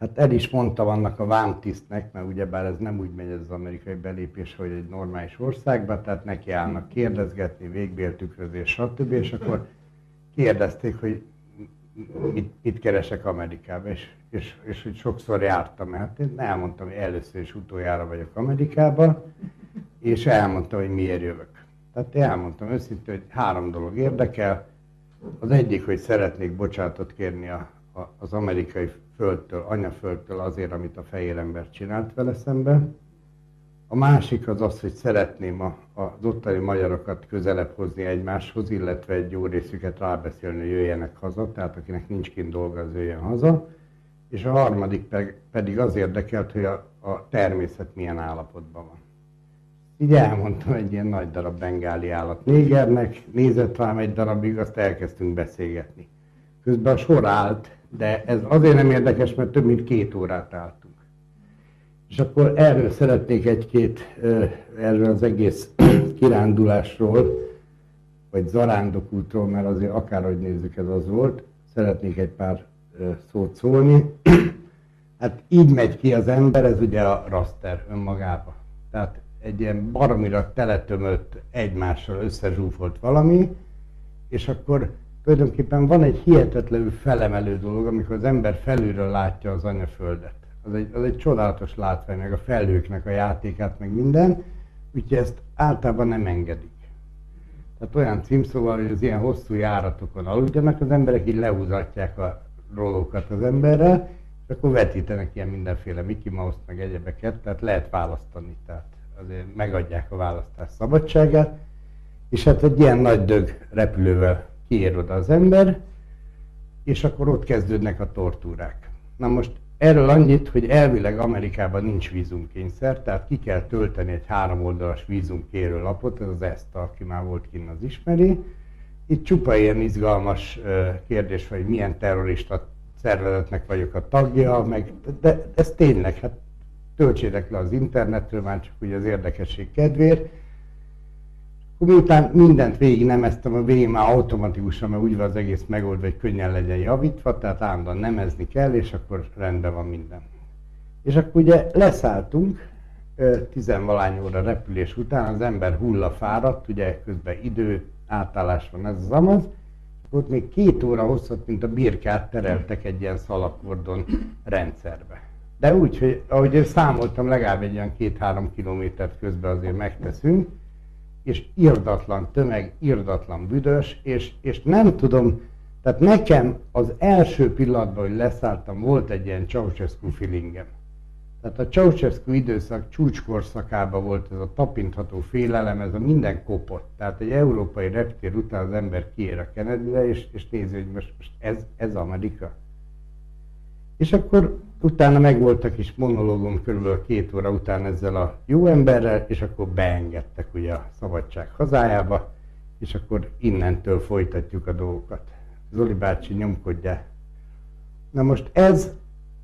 Hát el is mondtam annak a vámtisztnek, mert ugyebár ez nem úgy megy ez az amerikai belépés, hogy egy normális országba, tehát neki állnak kérdezgetni, végbéltükrözés, stb. És akkor kérdezték, hogy mit, mit keresek Amerikába, és, és, és hogy sokszor jártam, hát én elmondtam, hogy először és utoljára vagyok Amerikába, és elmondtam, hogy miért jövök. Tehát én elmondtam őszintén, hogy három dolog érdekel. Az egyik, hogy szeretnék bocsátot kérni a, az amerikai földtől, anyaföldtől azért, amit a fehér ember csinált vele szembe. A másik az az, hogy szeretném a, az ottani magyarokat közelebb hozni egymáshoz, illetve egy jó részüket rábeszélni, hogy jöjjenek haza, tehát akinek nincs kint dolga, az jöjjön haza. És a harmadik pedig az érdekelt, hogy a, a természet milyen állapotban van. Így elmondtam egy ilyen nagy darab bengáli állat négernek, nézett rám egy darabig, azt elkezdtünk beszélgetni. Közben a sor állt, de ez azért nem érdekes, mert több mint két órát álltunk. És akkor erről szeretnék egy-két, erről az egész kirándulásról, vagy zarándokútról, mert azért akárhogy nézzük ez az volt, szeretnék egy pár szót szólni. Hát így megy ki az ember, ez ugye a raster önmagába. Tehát egy ilyen baromira teletömött, egymással összezsúfolt valami, és akkor tulajdonképpen van egy hihetetlenül felemelő dolog, amikor az ember felülről látja az anyaföldet. Az egy, az egy csodálatos látvány, meg a felhőknek a játékát, meg minden, úgyhogy ezt általában nem engedik. Tehát olyan címszóval, hogy az ilyen hosszú járatokon aludjanak, az emberek így leúzatják a rolókat az emberre, és akkor vetítenek ilyen mindenféle Mickey Mouse-t, meg egyebeket, tehát lehet választani, tehát azért megadják a választás szabadságát, és hát egy ilyen nagy dög repülővel kiér oda az ember, és akkor ott kezdődnek a tortúrák. Na most erről annyit, hogy elvileg Amerikában nincs vízumkényszer, tehát ki kell tölteni egy három oldalas vízumkérő lapot, ez az ezt, aki már volt kinn, az ismeri. Itt csupa ilyen izgalmas kérdés, hogy milyen terrorista szervezetnek vagyok a tagja, meg, de ez tényleg, hát töltsétek le az internetről, már csak ugye az érdekesség kedvéért, miután mindent végig nemeztem, a végén már automatikusan, mert úgy van az egész megoldva, hogy könnyen legyen javítva, tehát állandóan nemezni kell, és akkor rendben van minden. És akkor ugye leszálltunk, tizenvalány óra repülés után, az ember hulla fáradt, ugye közben idő, átállás van ez az amaz, ott még két óra hosszat, mint a birkát tereltek egy ilyen szalakordon rendszerbe. De úgy, hogy ahogy számoltam, legalább egy ilyen két-három kilométert közben azért megteszünk, és irdatlan tömeg, irdatlan büdös, és, és nem tudom, tehát nekem az első pillanatban, hogy leszálltam, volt egy ilyen Ceausescu feelingem. Tehát a Ceausescu időszak csúcskorszakában volt ez a tapintható félelem, ez a minden kopott. Tehát egy európai reptér után az ember kiér a kennedy és, és nézi, hogy most, most ez, ez Amerika. És akkor utána megvoltak is monológom körülbelül két óra után ezzel a jó emberrel, és akkor beengedtek ugye a szabadság hazájába, és akkor innentől folytatjuk a dolgokat. Zoli bácsi nyomkodja. Na most ez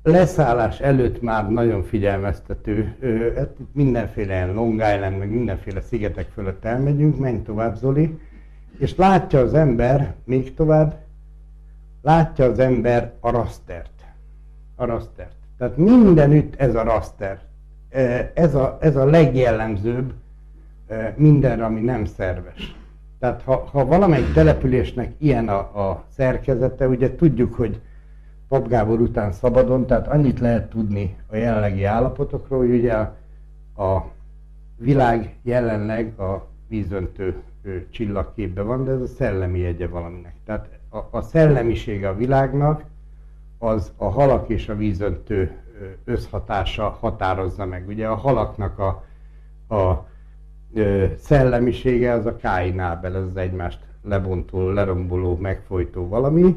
leszállás előtt már nagyon figyelmeztető. Hát itt mindenféle Long Island, meg mindenféle szigetek fölött elmegyünk, menj tovább Zoli, és látja az ember, még tovább, látja az ember a rasztert a rastert. Tehát mindenütt ez a raster. Ez a, ez a legjellemzőbb mindenre, ami nem szerves. Tehát ha, ha valamelyik településnek ilyen a, a szerkezete, ugye tudjuk, hogy Pap után szabadon, tehát annyit lehet tudni a jelenlegi állapotokról, hogy ugye a, a világ jelenleg a vízöntő csillagképben van, de ez a szellemi jegye valaminek. Tehát a, a szellemisége a világnak az a halak és a vízöntő összhatása határozza meg. Ugye a halaknak a, a szellemisége az a káinábel, ez az egymást lebontó, leromboló, megfojtó valami,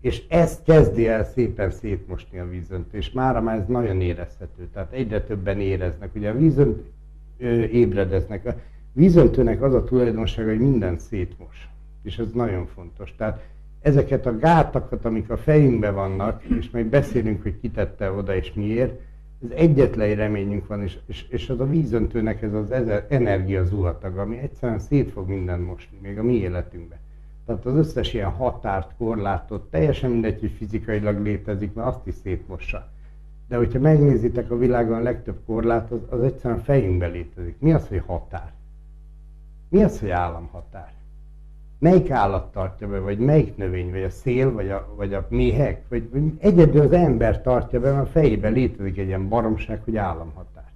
és ezt kezdi el szépen szétmosni a vízöntő, és mára már ez nagyon érezhető, tehát egyre többen éreznek. Ugye a vízönt ébredeznek. A vízöntőnek az a tulajdonsága, hogy minden szétmos, és ez nagyon fontos. Tehát ezeket a gátakat, amik a fejünkben vannak, és majd beszélünk, hogy kitette oda és miért, ez egyetlen reményünk van, és, és, és az a vízöntőnek ez az energia zuhatag, ami egyszerűen szét fog mindent mosni, még a mi életünkbe. Tehát az összes ilyen határt, korlátot, teljesen mindegy, hogy fizikailag létezik, mert azt is szétmossa. De hogyha megnézitek a világon a legtöbb korlát, az, az egyszerűen fejünkben létezik. Mi az, hogy határ? Mi az, hogy államhatár? Melyik állat tartja be, vagy melyik növény, vagy a szél, vagy a, vagy a méhek, vagy, vagy egyedül az ember tartja be, mert a fejében létezik egy ilyen baromság, hogy államhatár.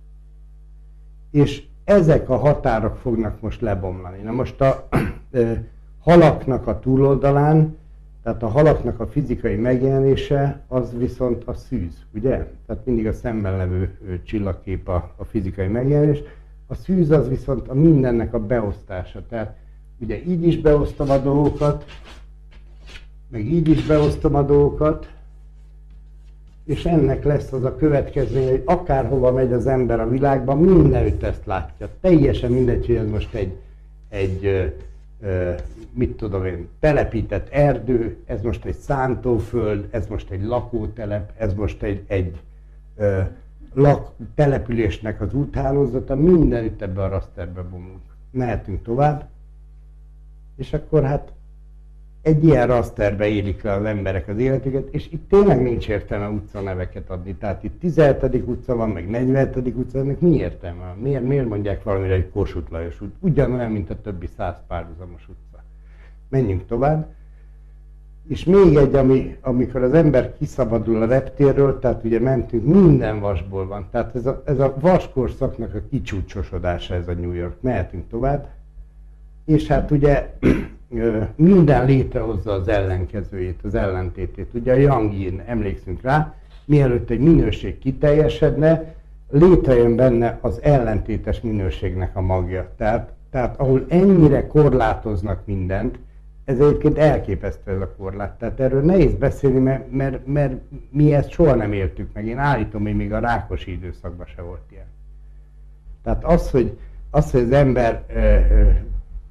És ezek a határok fognak most lebomlani. Na most a halaknak a túloldalán, tehát a halaknak a fizikai megjelenése, az viszont a szűz, ugye? Tehát mindig a szemben levő csillagkép a, a fizikai megjelenés. A szűz az viszont a mindennek a beosztása. Tehát ugye így is beosztom a dolgokat, meg így is beosztom a dolgokat, és ennek lesz az a következmény, hogy akárhova megy az ember a világban, mindenütt ezt látja. Teljesen mindegy, hogy ez most egy, egy mit tudom én, telepített erdő, ez most egy szántóföld, ez most egy lakótelep, ez most egy, egy ö, lak, településnek az úthálózata, mindenütt ebbe a rasterbe bomlunk. Mehetünk tovább, és akkor hát egy ilyen rasterbe élik le az emberek az életüket, és itt tényleg nincs értelme utca neveket adni. Tehát itt 17. utca van, meg 47. utca, ennek mi értelme? Miért, miért mondják valamire, hogy Kossuth Lajos út? Ugyanolyan, mint a többi száz párhuzamos utca. Menjünk tovább. És még egy, ami, amikor az ember kiszabadul a reptérről, tehát ugye mentünk, minden vasból van. Tehát ez a, ez a vaskorszaknak a kicsúcsosodása ez a New York. Mehetünk tovább. És hát ugye minden létrehozza az ellenkezőjét, az ellentétét. Ugye a Yang Yin, emlékszünk rá, mielőtt egy minőség kiteljesedne, létrejön benne az ellentétes minőségnek a magja. Tehát, tehát ahol ennyire korlátoznak mindent, ez egyébként elképesztő ez a korlát. Tehát erről nehéz beszélni, mert, mert, mert mi ezt soha nem éltük meg. Én állítom, hogy még a rákosi időszakban se volt ilyen. Tehát az, hogy, az, hogy az ember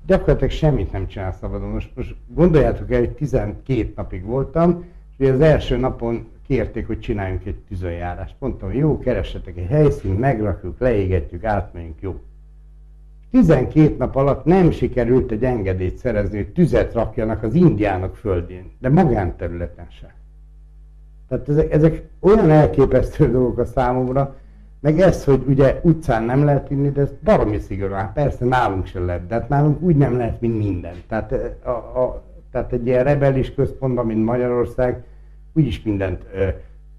gyakorlatilag semmit nem csinál szabadon. Most, most gondoljátok el, hogy 12 napig voltam, és az első napon kérték, hogy csináljunk egy tűzönjárást. Mondtam, jó, keressetek egy helyszínt, megrakjuk, leégetjük, átmegyünk, jó. 12 nap alatt nem sikerült egy engedélyt szerezni, hogy tüzet rakjanak az indiánok földjén, de magánterületen sem. Tehát ezek, ezek olyan elképesztő dolgok a számomra, meg ez, hogy ugye utcán nem lehet inni, de ez baromi szigorú. Hát persze nálunk sem lehet, de hát nálunk úgy nem lehet, mint minden. Tehát, a, a, tehát egy ilyen rebelis központban, mint Magyarország, úgyis mindent ö,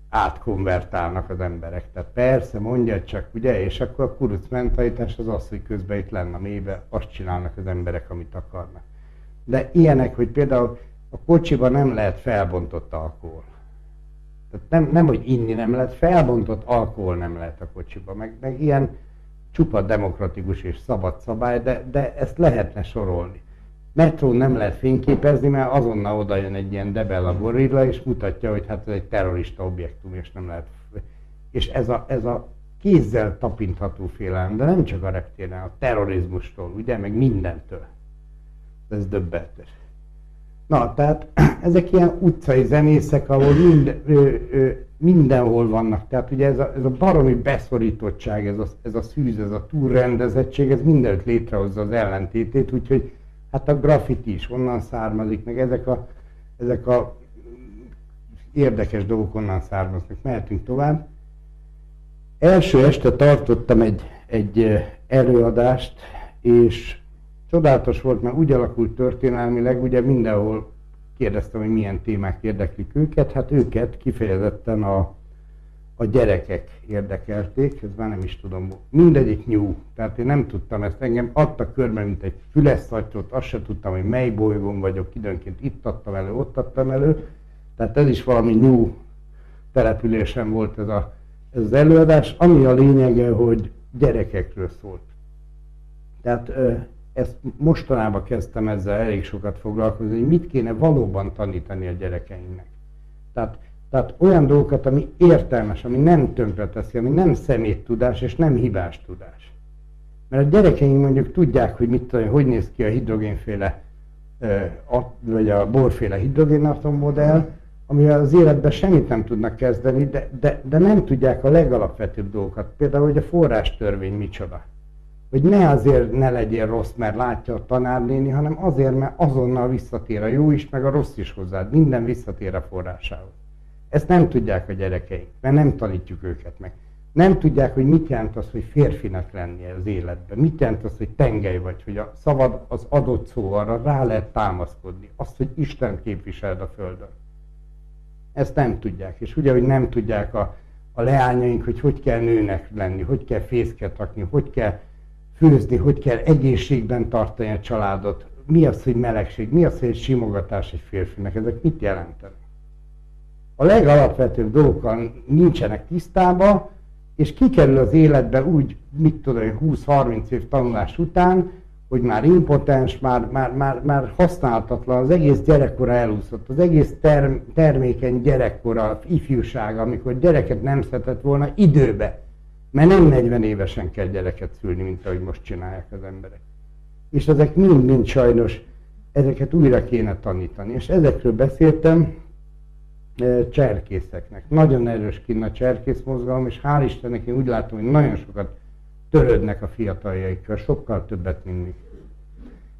átkonvertálnak az emberek. Tehát persze, mondja csak, ugye, és akkor a kuruc mentalitás az az, hogy közben itt lenne a mélybe, azt csinálnak az emberek, amit akarnak. De ilyenek, hogy például a kocsiban nem lehet felbontott alkohol. Tehát nem, nem, hogy inni nem lehet, felbontott alkohol nem lehet a kocsiba, meg, meg ilyen csupa demokratikus és szabad szabály, de, de ezt lehetne sorolni. Metró nem lehet fényképezni, mert azonnal oda jön egy ilyen debella gorilla, és mutatja, hogy hát ez egy terrorista objektum, és nem lehet. És ez a, ez a kézzel tapintható félelem, de nem csak a reptéren, a terrorizmustól, ugye, meg mindentől. Ez döbbenetes. Na, tehát ezek ilyen utcai zenészek, ahol mind, ö, ö, mindenhol vannak. Tehát ugye ez a, ez a baromi beszorítottság, ez a, ez a szűz, ez a túlrendezettség, ez mindenütt létrehozza az ellentétét, úgyhogy hát a graffiti is onnan származik, meg ezek a, ezek a érdekes dolgok onnan származnak. Mehetünk tovább. Első este tartottam egy, egy előadást, és Csodálatos volt, mert úgy alakult történelmileg, ugye mindenhol kérdeztem, hogy milyen témák érdeklik őket, hát őket kifejezetten a, a gyerekek érdekelték, ez már nem is tudom, mindegyik nyú, tehát én nem tudtam ezt, engem adtak körbe, mint egy füleszattyot, azt se tudtam, hogy mely bolygón vagyok, időnként itt adtam elő, ott adtam elő, tehát ez is valami nyú településen volt ez, a, ez az előadás, ami a lényege, hogy gyerekekről szólt. Tehát ezt mostanában kezdtem ezzel elég sokat foglalkozni, hogy mit kéne valóban tanítani a gyerekeinknek. Tehát, tehát olyan dolgokat, ami értelmes, ami nem tönkreteszi, ami nem szeméttudás és nem hibás tudás. Mert a gyerekeink mondjuk tudják, hogy mit tudom, hogy néz ki a hidrogénféle, vagy a borféle hidrogénatommodell, amivel az életben semmit nem tudnak kezdeni, de, de, de nem tudják a legalapvetőbb dolgokat. Például, hogy a forrástörvény micsoda hogy ne azért ne legyél rossz, mert látja a tanárnéni, hanem azért, mert azonnal visszatér a jó is, meg a rossz is hozzád. Minden visszatér a forrásához. Ezt nem tudják a gyerekeink, mert nem tanítjuk őket meg. Nem tudják, hogy mit jelent az, hogy férfinak lennie az életben. Mit jelent az, hogy tengely vagy, hogy a szavad az adott szó, arra rá lehet támaszkodni. Azt, hogy Isten képviseld a Földön. Ezt nem tudják. És ugye, hogy nem tudják a, a leányaink, hogy hogy kell nőnek lenni, hogy kell fészket rakni, hogy kell főzni, hogy kell egészségben tartani a családot, mi az, hogy melegség, mi az, hogy simogatás egy férfinek, ezek mit jelentenek? A legalapvetőbb dolgokkal nincsenek tisztában, és kikerül az életbe úgy, mit tudom, 20-30 év tanulás után, hogy már impotens, már, már, már, már használhatatlan, az egész gyerekkora elúszott, az egész term, termékeny gyerekkora, ifjúság, amikor gyereket nem szeretett volna időbe. Mert nem 40 évesen kell gyereket szülni, mint ahogy most csinálják az emberek. És ezek mind-mind sajnos, ezeket újra kéne tanítani. És ezekről beszéltem, cserkészeknek. Nagyon erős kinn a cserkész mozgalom, és hál' Istennek én úgy látom, hogy nagyon sokat törődnek a fiataljaikkal, sokkal többet, mint mi.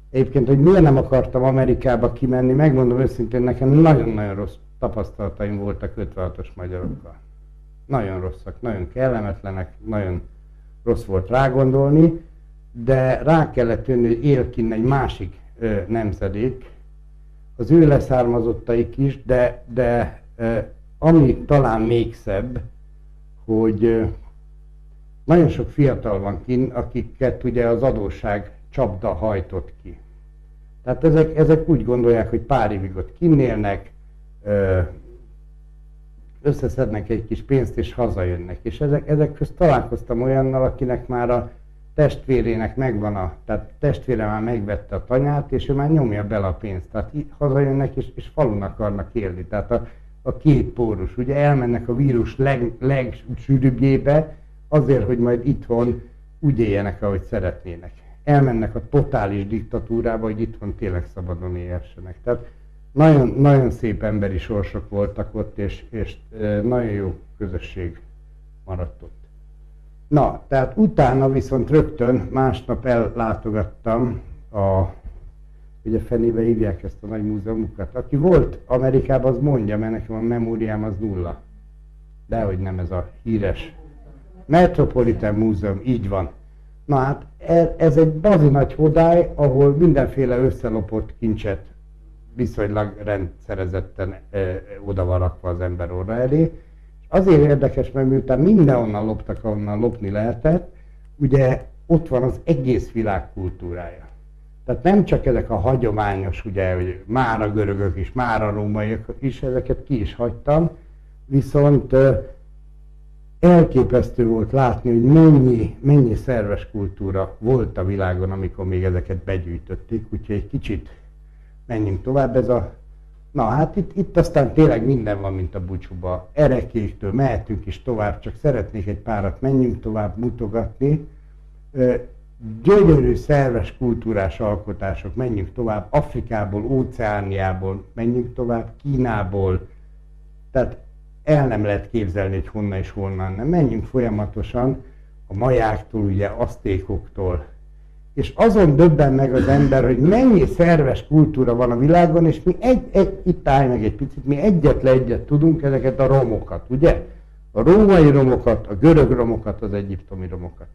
Egyébként, hogy miért nem akartam Amerikába kimenni, megmondom őszintén, nekem nagyon-nagyon rossz tapasztalataim voltak 56-os magyarokkal. Nagyon rosszak, nagyon kellemetlenek, nagyon rossz volt rágondolni, de rá kellett jönni, hogy él kinn egy másik ö, nemzedék, az ő leszármazottaik is, de, de ami talán még szebb, hogy nagyon sok fiatal van kint, akiket ugye az adósság csapda hajtott ki. Tehát ezek, ezek úgy gondolják, hogy pár évig ott kinnélnek, összeszednek egy kis pénzt és hazajönnek. És ezek, ezek közt találkoztam olyannal, akinek már a testvérének megvan a, tehát testvére már megvette a tanyát, és ő már nyomja bele a pénzt. Tehát hazajönnek és, és falun akarnak élni. Tehát a, a két pórus. Ugye elmennek a vírus leg, legsűrűbbjébe, azért, hogy majd itthon úgy éljenek, ahogy szeretnének. Elmennek a totális diktatúrába, hogy itthon tényleg szabadon élhessenek. Tehát nagyon, nagyon szép emberi sorsok voltak ott, és, és nagyon jó közösség maradt ott. Na, tehát utána viszont rögtön másnap ellátogattam a ugye fenébe hívják ezt a nagy múzeumokat. Aki volt Amerikában, az mondja, mert nekem a memóriám az nulla. Dehogy nem ez a híres Metropolitan Múzeum, így van. Na hát e, ez egy bazi nagy hodály, ahol mindenféle összelopott kincset viszonylag rendszerezetten oda van rakva az ember orra elé. És azért érdekes, mert miután mindenhonnan loptak, ahonnan lopni lehetett, ugye ott van az egész világ kultúrája. Tehát nem csak ezek a hagyományos, ugye, hogy már a görögök is, már a rómaiak is, ezeket ki is hagytam, viszont elképesztő volt látni, hogy mennyi, mennyi szerves kultúra volt a világon, amikor még ezeket begyűjtötték, úgyhogy egy kicsit menjünk tovább. Ez a, na hát itt, itt aztán tényleg minden van, mint a bucsúba. Erekéktől mehetünk is tovább, csak szeretnék egy párat, menjünk tovább mutogatni gyönyörű, szerves kultúrás alkotások, menjünk tovább, Afrikából, Óceániából, menjünk tovább, Kínából, tehát el nem lehet képzelni, hogy honnan és honnan nem. Menjünk folyamatosan a majáktól, ugye asztékoktól. És azon döbben meg az ember, hogy mennyi szerves kultúra van a világon, és mi egy, egy itt állj meg egy picit, mi egyetlen egyet tudunk, ezeket a romokat, ugye? A római romokat, a görög romokat, az egyiptomi romokat.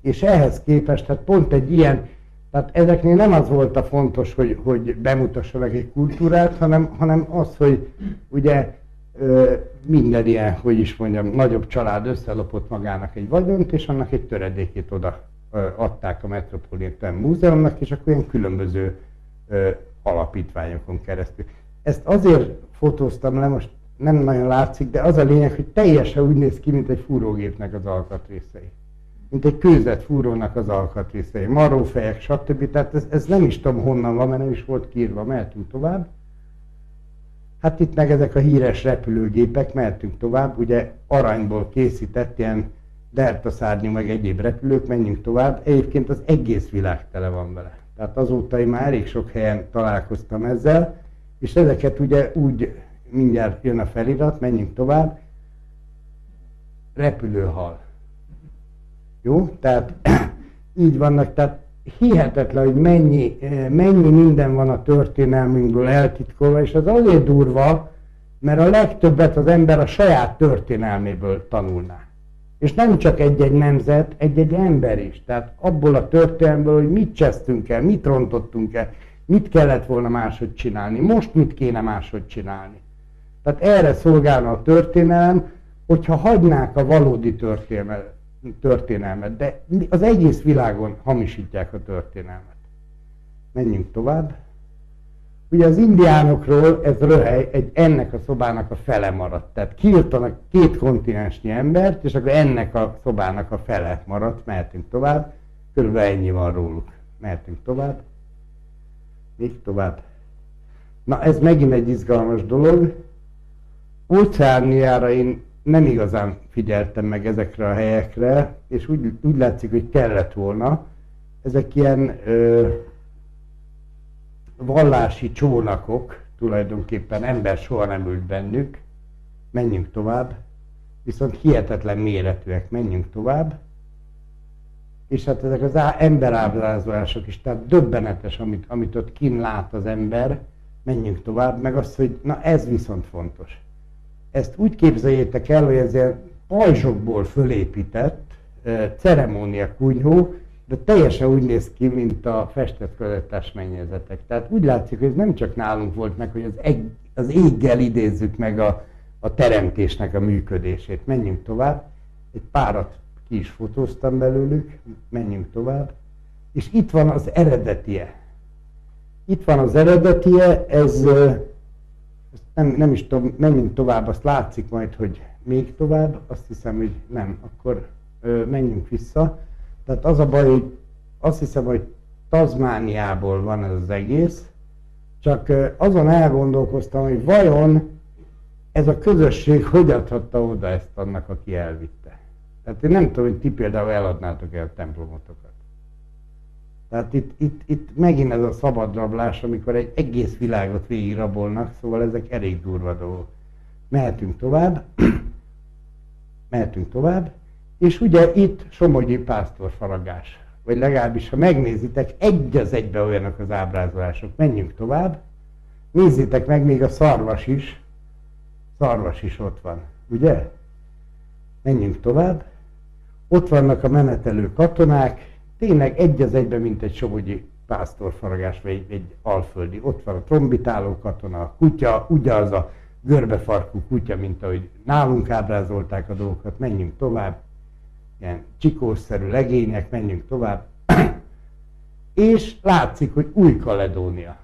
És ehhez képest, hát pont egy ilyen, tehát ezeknél nem az volt a fontos, hogy, hogy bemutassanak egy kultúrát, hanem, hanem az, hogy ugye minden ilyen, hogy is mondjam, nagyobb család összelopott magának egy vagyont, és annak egy töredékét oda adták a Metropolitan Múzeumnak, és akkor ilyen különböző alapítványokon keresztül. Ezt azért fotóztam le, most nem nagyon látszik, de az a lényeg, hogy teljesen úgy néz ki, mint egy fúrógépnek az alkatrészei mint egy kőzet fúrónak az alkatrészei, marófejek, stb. Tehát ez, ez nem is tudom honnan van, mert nem is volt kiírva, mehetünk tovább. Hát itt meg ezek a híres repülőgépek, mehetünk tovább, ugye aranyból készített ilyen delta szárnyú, meg egyéb repülők, menjünk tovább. Egyébként az egész világ tele van vele. Tehát azóta én már elég sok helyen találkoztam ezzel, és ezeket ugye úgy mindjárt jön a felirat, menjünk tovább, repülőhal jó? Tehát így vannak, tehát hihetetlen, hogy mennyi, mennyi minden van a történelmünkből eltitkolva, és az azért durva, mert a legtöbbet az ember a saját történelméből tanulná. És nem csak egy-egy nemzet, egy-egy ember is. Tehát abból a történelmből, hogy mit csesztünk el, mit rontottunk el, mit kellett volna máshogy csinálni, most mit kéne máshogy csinálni. Tehát erre szolgálna a történelem, hogyha hagynák a valódi történelmet, történelmet, de az egész világon hamisítják a történelmet. Menjünk tovább. Ugye az indiánokról ez röhely egy ennek a szobának a fele maradt. Tehát kiírtanak két kontinensnyi embert, és akkor ennek a szobának a fele maradt. Mehetünk tovább. Körülbelül ennyi van róluk. Mehetünk tovább. Még tovább. Na ez megint egy izgalmas dolog. Óceániára én nem igazán figyeltem meg ezekre a helyekre, és úgy, úgy látszik, hogy kellett volna. Ezek ilyen ö, vallási csónakok, tulajdonképpen ember soha nem ült bennük, menjünk tovább, viszont hihetetlen méretűek, menjünk tovább, és hát ezek az emberábrázolások is, tehát döbbenetes, amit, amit ott kin lát az ember, menjünk tovább, meg azt, hogy na ez viszont fontos. Ezt úgy képzeljétek el, hogy ez ilyen pajzsokból fölépített e, ceremónia kunyhó, de teljesen úgy néz ki, mint a festett közöttes mennyezetek. Tehát úgy látszik, hogy ez nem csak nálunk volt meg, hogy az, eg, az éggel idézzük meg a, a teremtésnek a működését. Menjünk tovább. Egy párat ki is fotóztam belőlük, menjünk tovább. És itt van az eredetie. Itt van az eredetie, ez nem, nem is tudom, menjünk tovább, azt látszik majd, hogy még tovább, azt hiszem, hogy nem, akkor ö, menjünk vissza. Tehát az a baj, hogy azt hiszem, hogy Tazmániából van ez az egész, csak azon elgondolkoztam, hogy vajon ez a közösség hogy adhatta oda ezt annak, aki elvitte. Tehát én nem tudom, hogy ti például eladnátok el templomotokat. Tehát itt, itt, itt megint ez a szabadrablás, amikor egy egész világot végig rabolnak, szóval ezek elég durva dolgok. Mehetünk tovább, mehetünk tovább, és ugye itt Somogyi pásztorfaragás. Vagy legalábbis, ha megnézitek, egy az egybe olyanok az ábrázolások. Menjünk tovább. Nézzétek meg, még a szarvas is. Szarvas is ott van, ugye? Menjünk tovább. Ott vannak a menetelő katonák, tényleg egy az egyben, mint egy somogyi pásztorfaragás, vagy egy, egy alföldi. Ott van a trombitáló katona, a kutya, ugyanaz a görbefarkú kutya, mint ahogy nálunk ábrázolták a dolgokat, menjünk tovább. Ilyen csikószerű legények, menjünk tovább. És látszik, hogy új Kaledónia.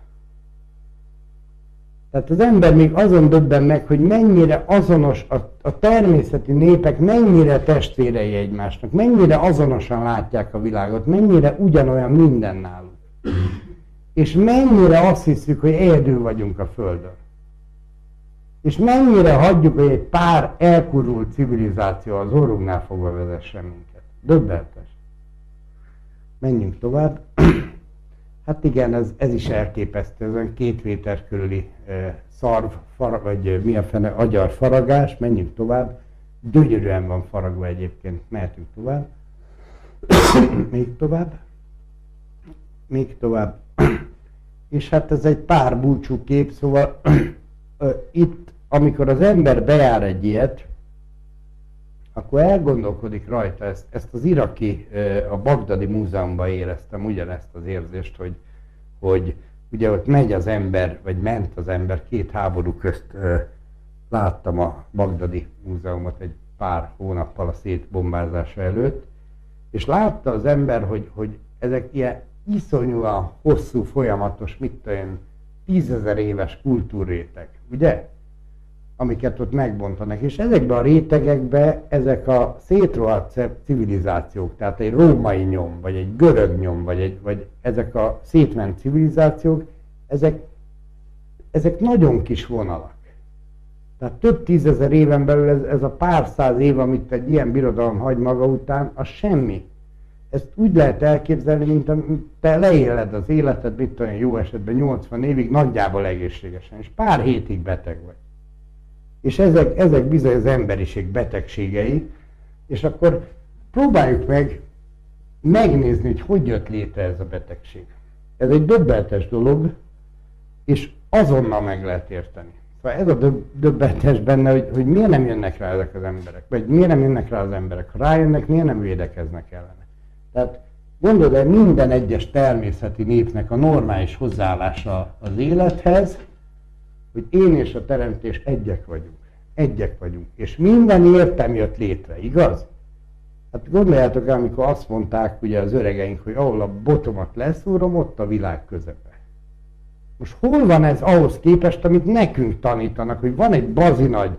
Tehát az ember még azon döbben meg, hogy mennyire azonos a, a természeti népek, mennyire testvérei egymásnak, mennyire azonosan látják a világot, mennyire ugyanolyan minden náluk. És mennyire azt hiszük, hogy egyedül vagyunk a Földön. És mennyire hagyjuk, hogy egy pár elkurult civilizáció az orrunknál fogva vezessen minket. Döbbentes. Menjünk tovább. Hát igen, ez, ez is elképesztő, ez olyan két méter körüli e, szarv, far, vagy mi a fene, agyar faragás, menjünk tovább. Gyönyörűen van faragva egyébként, mehetünk tovább. Még tovább. Még tovább. És hát ez egy pár búcsú kép, szóval itt, amikor az ember bejár egy ilyet, akkor elgondolkodik rajta, ezt, ezt az iraki, a Bagdadi Múzeumban éreztem ugyanezt az érzést, hogy, hogy ugye ott megy az ember, vagy ment az ember két háború közt, láttam a Bagdadi Múzeumot egy pár hónappal a szétbombázása előtt, és látta az ember, hogy, hogy ezek ilyen iszonyúan hosszú, folyamatos, mit tudom, tízezer éves kultúrrétek, ugye? Amiket ott megbontanak. És ezekbe a rétegekbe ezek a szétrohadt civilizációk, tehát egy római nyom, vagy egy görög nyom, vagy, egy, vagy ezek a szétment civilizációk, ezek, ezek nagyon kis vonalak. Tehát több tízezer éven belül ez, ez a pár száz év, amit egy ilyen birodalom hagy maga után, az semmi. Ezt úgy lehet elképzelni, mint te leéled az életed, mit olyan jó esetben 80 évig, nagyjából egészségesen, és pár hétig beteg vagy. És ezek, ezek bizony az emberiség betegségei, és akkor próbáljuk meg megnézni, hogy hogy jött létre ez a betegség. Ez egy döbbenetes dolog, és azonnal meg lehet érteni. Szóval ez a döb, döbbenetes benne, hogy, hogy miért nem jönnek rá ezek az emberek, vagy miért nem jönnek rá az emberek. Ha rájönnek, miért nem védekeznek ellene. Tehát gondold el minden egyes természeti népnek a normális hozzáállása az élethez, hogy én és a teremtés egyek vagyunk. Egyek vagyunk. És minden értem jött létre, igaz? Hát gondoljátok el, amikor azt mondták ugye az öregeink, hogy ahol a botomat leszúrom, ott a világ közepe. Most hol van ez ahhoz képest, amit nekünk tanítanak, hogy van egy bazi nagy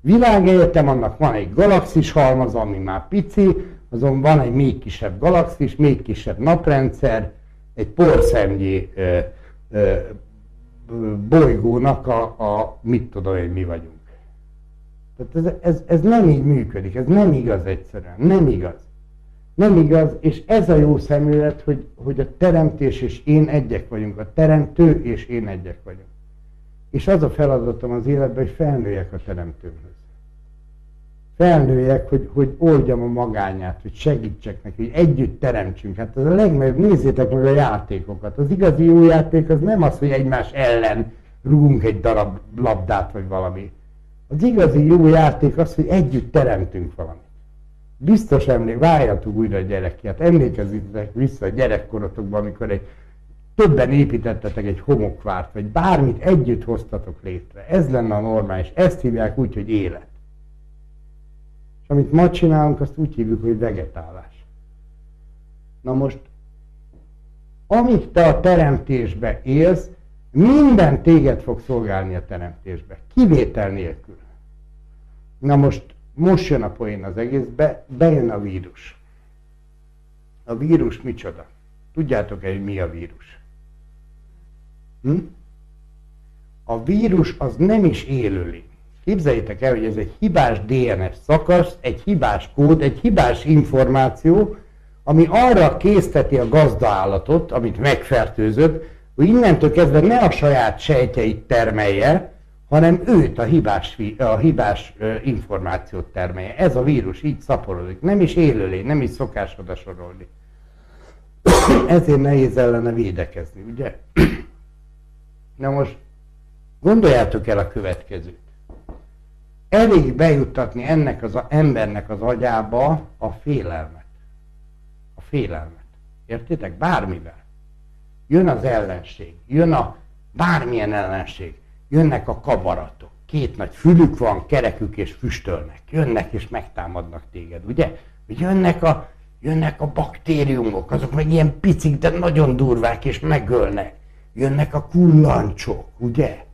világegyetem, annak van egy galaxis halmaz, ami már pici, azon van egy még kisebb galaxis, még kisebb naprendszer, egy porszemnyi ö, ö, bolygónak a, a mit tudom én, mi vagyunk. Tehát ez, ez, ez nem így működik, ez nem igaz egyszerűen, nem igaz. Nem igaz, és ez a jó szemlélet, hogy, hogy a teremtés és én egyek vagyunk, a teremtő és én egyek vagyunk. És az a feladatom az életben, hogy felnőjek a teremtőhöz. Felnőjek, hogy, hogy oldjam a magányát, hogy segítsek neki, hogy együtt teremtsünk. Hát ez a legnagyobb, nézzétek meg a játékokat. Az igazi jó játék az nem az, hogy egymás ellen rúgunk egy darab labdát, vagy valami. Az igazi jó játék az, hogy együtt teremtünk valamit. Biztos emlék, várjatok újra a gyerekját, emlékezzetek vissza a gyerekkorotokban, amikor egy többen építettetek egy homokvárt, vagy bármit együtt hoztatok létre. Ez lenne a normális. Ezt hívják úgy, hogy élet. És amit ma csinálunk, azt úgy hívjuk, hogy vegetálás. Na most, amíg te a teremtésbe élsz, minden téged fog szolgálni a teremtésbe. Kivétel nélkül. Na most most jön a poén az egészbe, bejön a vírus. A vírus micsoda? Tudjátok-e, hogy mi a vírus? Hm? A vírus az nem is élőlény. Képzeljétek el, hogy ez egy hibás DNS szakasz, egy hibás kód, egy hibás információ, ami arra készteti a gazdaállatot, amit megfertőzött, hogy innentől kezdve ne a saját sejtjeit termelje, hanem őt a hibás, a hibás információt termelje. Ez a vírus így szaporodik. Nem is élőlény, nem is szokás oda sorolni. Ezért nehéz ellene védekezni, ugye? Na most gondoljátok el a következőt. Elég bejuttatni ennek az embernek az agyába a félelmet. A félelmet. Értitek? Bármivel. Jön az ellenség, jön a bármilyen ellenség jönnek a kabaratok. Két nagy fülük van, kerekük és füstölnek. Jönnek és megtámadnak téged, ugye? Jönnek a, jönnek a baktériumok, azok meg ilyen picik, de nagyon durvák és megölnek. Jönnek a kullancsok, ugye?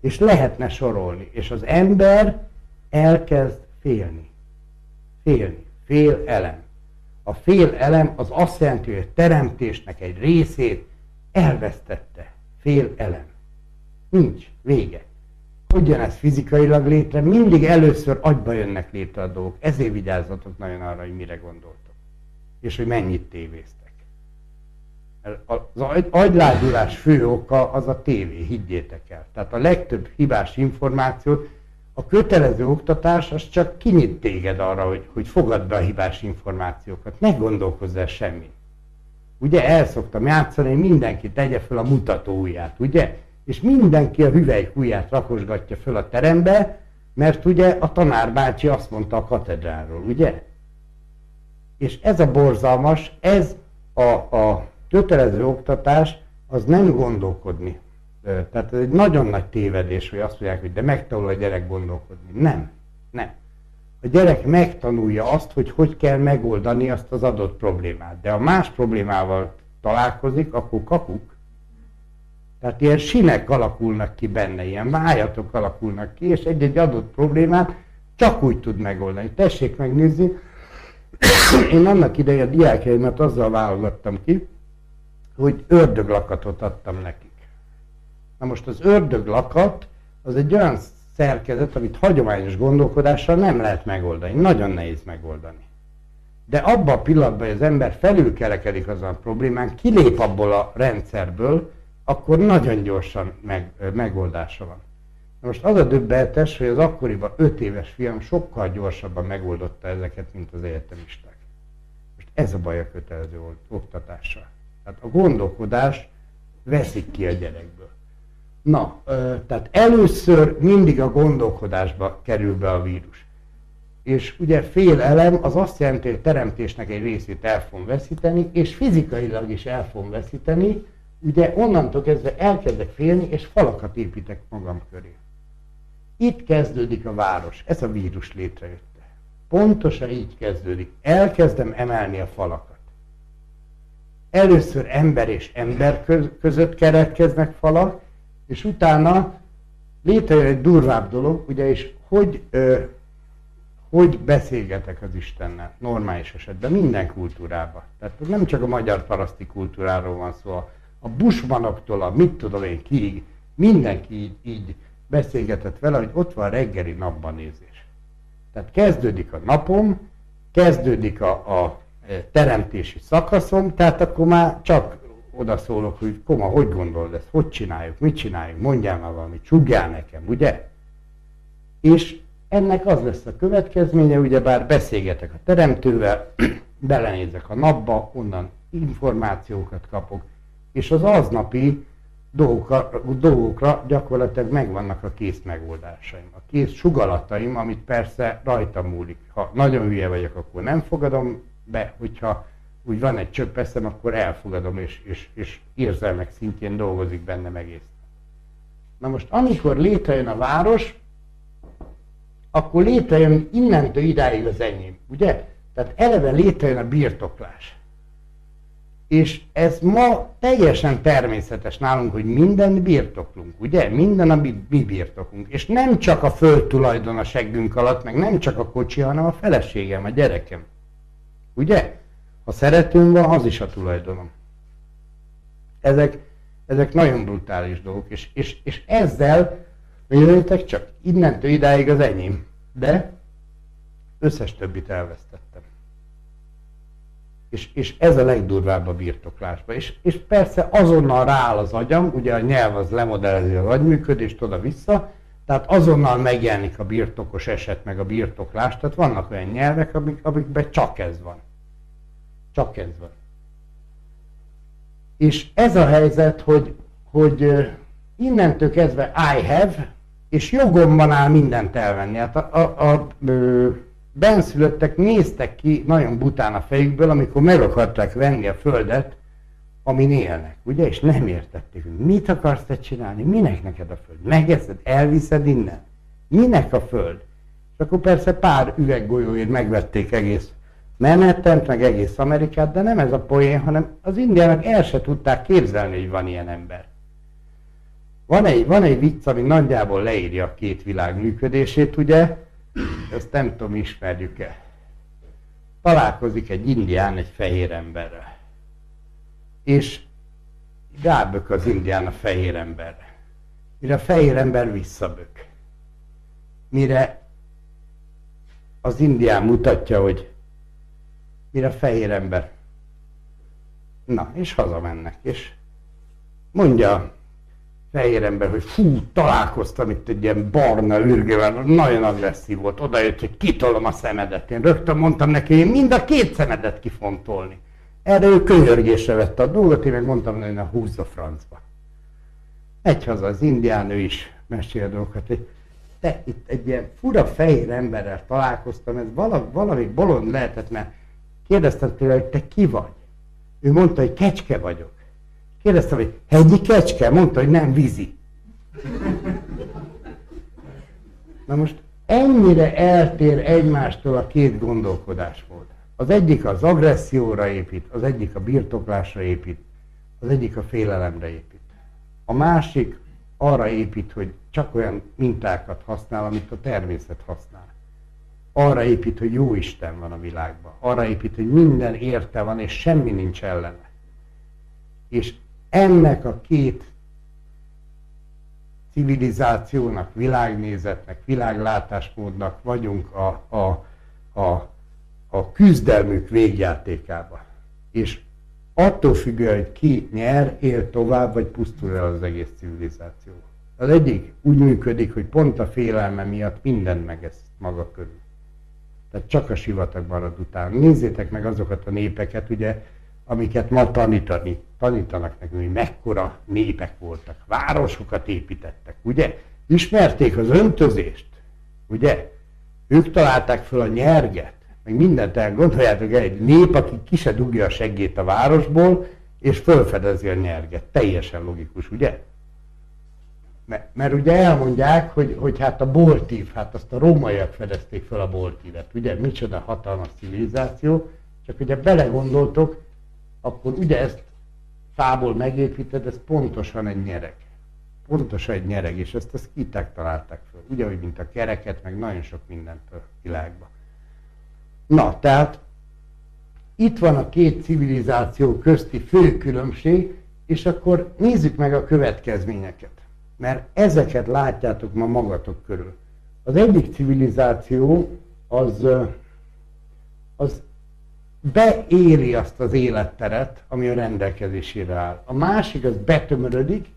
És lehetne sorolni. És az ember elkezd félni. Félni. Fél elem. A fél elem az azt jelenti, hogy a teremtésnek egy részét elvesztette. Fél elem. Nincs. Vége. Hogy jön ez fizikailag létre? Mindig először agyba jönnek létre a dolgok. Ezért vigyázzatok nagyon arra, hogy mire gondoltok. És hogy mennyit tévéztek. Az agyládulás fő oka az a tévé, higgyétek el. Tehát a legtöbb hibás információt a kötelező oktatás az csak kinyit téged arra, hogy, hogy fogadd be a hibás információkat. Ne gondolkozz el semmi. Ugye el szoktam játszani, mindenki tegye fel a mutató ujját, ugye? és mindenki a hüvelykujját rakosgatja föl a terembe, mert ugye a tanárbácsi azt mondta a katedráról, ugye? És ez a borzalmas, ez a, a kötelező oktatás, az nem gondolkodni. Tehát ez egy nagyon nagy tévedés, hogy azt mondják, hogy de megtanul a gyerek gondolkodni. Nem, nem. A gyerek megtanulja azt, hogy hogy kell megoldani azt az adott problémát. De ha más problémával találkozik, akkor kapuk, tehát ilyen sinek alakulnak ki benne, ilyen vájatok alakulnak ki, és egy-egy adott problémát csak úgy tud megoldani. Tessék megnézni, én annak idején a diákjaimat azzal válogattam ki, hogy ördöglakatot adtam nekik. Na most az ördöglakat az egy olyan szerkezet, amit hagyományos gondolkodással nem lehet megoldani. Nagyon nehéz megoldani. De abban a pillanatban, hogy az ember felülkelekedik azon a problémán, kilép abból a rendszerből, akkor nagyon gyorsan meg, megoldása van. Most az a döbbenetes, hogy az akkoriban 5 éves fiam sokkal gyorsabban megoldotta ezeket, mint az egyetemisták. Most Ez a baj a kötelező oktatással. Tehát a gondolkodás veszik ki a gyerekből. Na, tehát először mindig a gondolkodásba kerül be a vírus. És ugye fél elem az azt jelenti, hogy teremtésnek egy részét el fogom veszíteni, és fizikailag is el fogom veszíteni, ugye onnantól kezdve elkezdek félni, és falakat építek magam köré. Itt kezdődik a város, ez a vírus létrejötte. Pontosan így kezdődik. Elkezdem emelni a falakat. Először ember és ember között keretkeznek falak, és utána létrejön egy durvább dolog, ugye, és hogy, ö, hogy beszélgetek az Istennel, normális esetben, minden kultúrában. Tehát nem csak a magyar paraszti kultúráról van szó, a, busmanoktól, a mit tudom én kiig, mindenki így, így beszélgetett vele, hogy ott van reggeli napban nézés. Tehát kezdődik a napom, kezdődik a, a e, teremtési szakaszom, tehát akkor már csak oda szólok, hogy koma, hogy gondolod ezt, hogy csináljuk, mit csináljuk, mondjál már valamit, csugjál nekem, ugye? És ennek az lesz a következménye, ugyebár beszélgetek a teremtővel, belenézek a napba, onnan információkat kapok, és az aznapi dolgokra, dolgokra gyakorlatilag megvannak a kész megoldásaim. A kész sugalataim, amit persze rajta múlik. Ha nagyon hülye vagyok, akkor nem fogadom be, hogyha úgy van egy csöpp eszem, akkor elfogadom, és, és, és érzelmek szintjén dolgozik benne egész. Na most, amikor létrejön a város, akkor létrejön innentől idáig az enyém, ugye? Tehát eleve létrejön a birtoklás. És ez ma teljesen természetes nálunk, hogy minden birtoklunk, ugye? Minden, amit mi birtokunk. És nem csak a föld tulajdon a seggünk alatt, meg nem csak a kocsi, hanem a feleségem, a gyerekem. Ugye? Ha szeretőm van, az is a tulajdonom. Ezek, ezek nagyon brutális dolgok, és, és, és ezzel, jöjjetek csak, innentől idáig az enyém, de összes többit elvesztettem. És, és ez a legdurvább a birtoklásban. És, és persze azonnal rááll az agyam, ugye a nyelv az lemodellezi az agyműködést oda-vissza, tehát azonnal megjelenik a birtokos eset, meg a birtoklás, tehát vannak olyan nyelvek, amik, amikben csak ez van. Csak ez van. És ez a helyzet, hogy, hogy innentől kezdve I have, és jogomban áll mindent elvenni. Hát a, a, a, a benszülöttek néztek ki nagyon bután a fejükből, amikor meg akarták venni a földet, amin élnek, ugye? És nem értették, hogy mit akarsz te csinálni, minek neked a föld? Megeszed, elviszed innen? Minek a föld? És akkor persze pár üveggolyóért megvették egész Manhattan, meg egész Amerikát, de nem ez a poén, hanem az indiának el se tudták képzelni, hogy van ilyen ember. Van egy, van egy vicc, ami nagyjából leírja a két világ működését, ugye? Ezt nem tudom, ismerjük-e. Találkozik egy indián egy fehér emberrel. És rábök az indián a fehér emberre. Mire a fehér ember visszabök. Mire az indián mutatja, hogy mire a fehér ember. Na, és hazamennek, és mondja a fehér ember, hogy fú, találkoztam itt egy ilyen barna ürgével, nagyon agresszív volt, oda jött, hogy kitolom a szemedet. Én rögtön mondtam neki, én mind a két szemedet kifontolni. Erre ő könyörgésre vette a dolgot, én meg mondtam, hogy na húzza francba. Egy haza az indián, ő is mesél dolgokat, hogy te itt egy ilyen fura fehér emberrel találkoztam, ez valami, valami bolond lehetett, mert Kérdeztem tőle, hogy te ki vagy? Ő mondta, hogy kecske vagyok. Kérdeztem, hogy hegyi kecske? Mondta, hogy nem vízi. Na most ennyire eltér egymástól a két gondolkodásmód. Az egyik az agresszióra épít, az egyik a birtoklásra épít, az egyik a félelemre épít. A másik arra épít, hogy csak olyan mintákat használ, amit a természet használ arra épít, hogy jó Isten van a világban. Arra épít, hogy minden érte van, és semmi nincs ellene. És ennek a két civilizációnak, világnézetnek, világlátásmódnak vagyunk a, a, a, a küzdelmük végjátékában. És attól függően, hogy ki nyer, él tovább, vagy pusztul el az egész civilizáció. Az egyik úgy működik, hogy pont a félelme miatt mindent megesz maga körül Tehát csak a sivatag marad után. Nézzétek meg azokat a népeket, ugye, amiket ma tanítani, tanítanak nekünk, hogy mekkora népek voltak, városokat építettek, ugye? Ismerték az öntözést, ugye? Ők találták föl a nyerget, meg mindent el. Gondoljátok el, egy nép, aki ki se dugja a seggét a városból, és fölfedezi a nyerget. Teljesen logikus, ugye? Mert, mert ugye elmondják, hogy, hogy hát a boltív, hát azt a rómaiak fedezték fel a boltívet, ugye? Micsoda hatalmas civilizáció, csak ugye belegondoltok, akkor ugye ezt fából megépíted, ez pontosan egy nyereg. Pontosan egy nyereg, és ezt a skitek találták fel. Ugye, mint a kereket, meg nagyon sok mindent a világban. Na, tehát itt van a két civilizáció közti fő különbség, és akkor nézzük meg a következményeket. Mert ezeket látjátok ma magatok körül. Az egyik civilizáció az, az beéri azt az életteret, ami a rendelkezésére áll. A másik az betömörödik,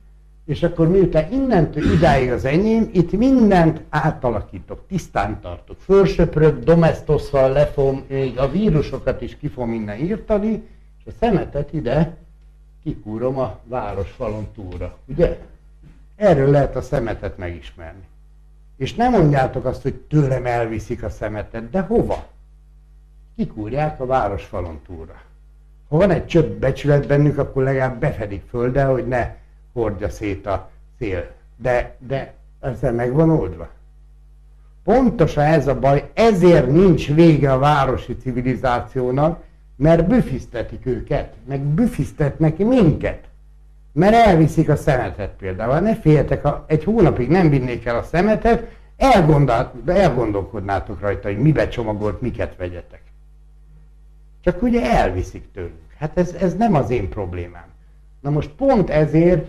és akkor miután innentől idáig az enyém, itt mindent átalakítok, tisztán tartok. Fölsöprök, domestosszal lefom, még a vírusokat is ki fogom innen írtani, és a szemetet ide kikúrom a városfalon túlra. Ugye? Erről lehet a szemetet megismerni. És nem mondjátok azt, hogy tőlem elviszik a szemetet, de hova? Kikúrják a városfalon túlra. Ha van egy csöbb becsület bennük, akkor legalább befedik földdel, hogy ne hordja szét a szél. De, de ezzel meg van oldva. Pontosan ez a baj, ezért nincs vége a városi civilizációnak, mert büfisztetik őket, meg büfisztetnek minket. Mert elviszik a szemetet például. Ne féljetek, ha egy hónapig nem vinnék el a szemetet, elgondol, elgondolkodnátok rajta, hogy mibe csomagolt, miket vegyetek. Csak ugye elviszik tőlünk. Hát ez, ez nem az én problémám. Na most pont ezért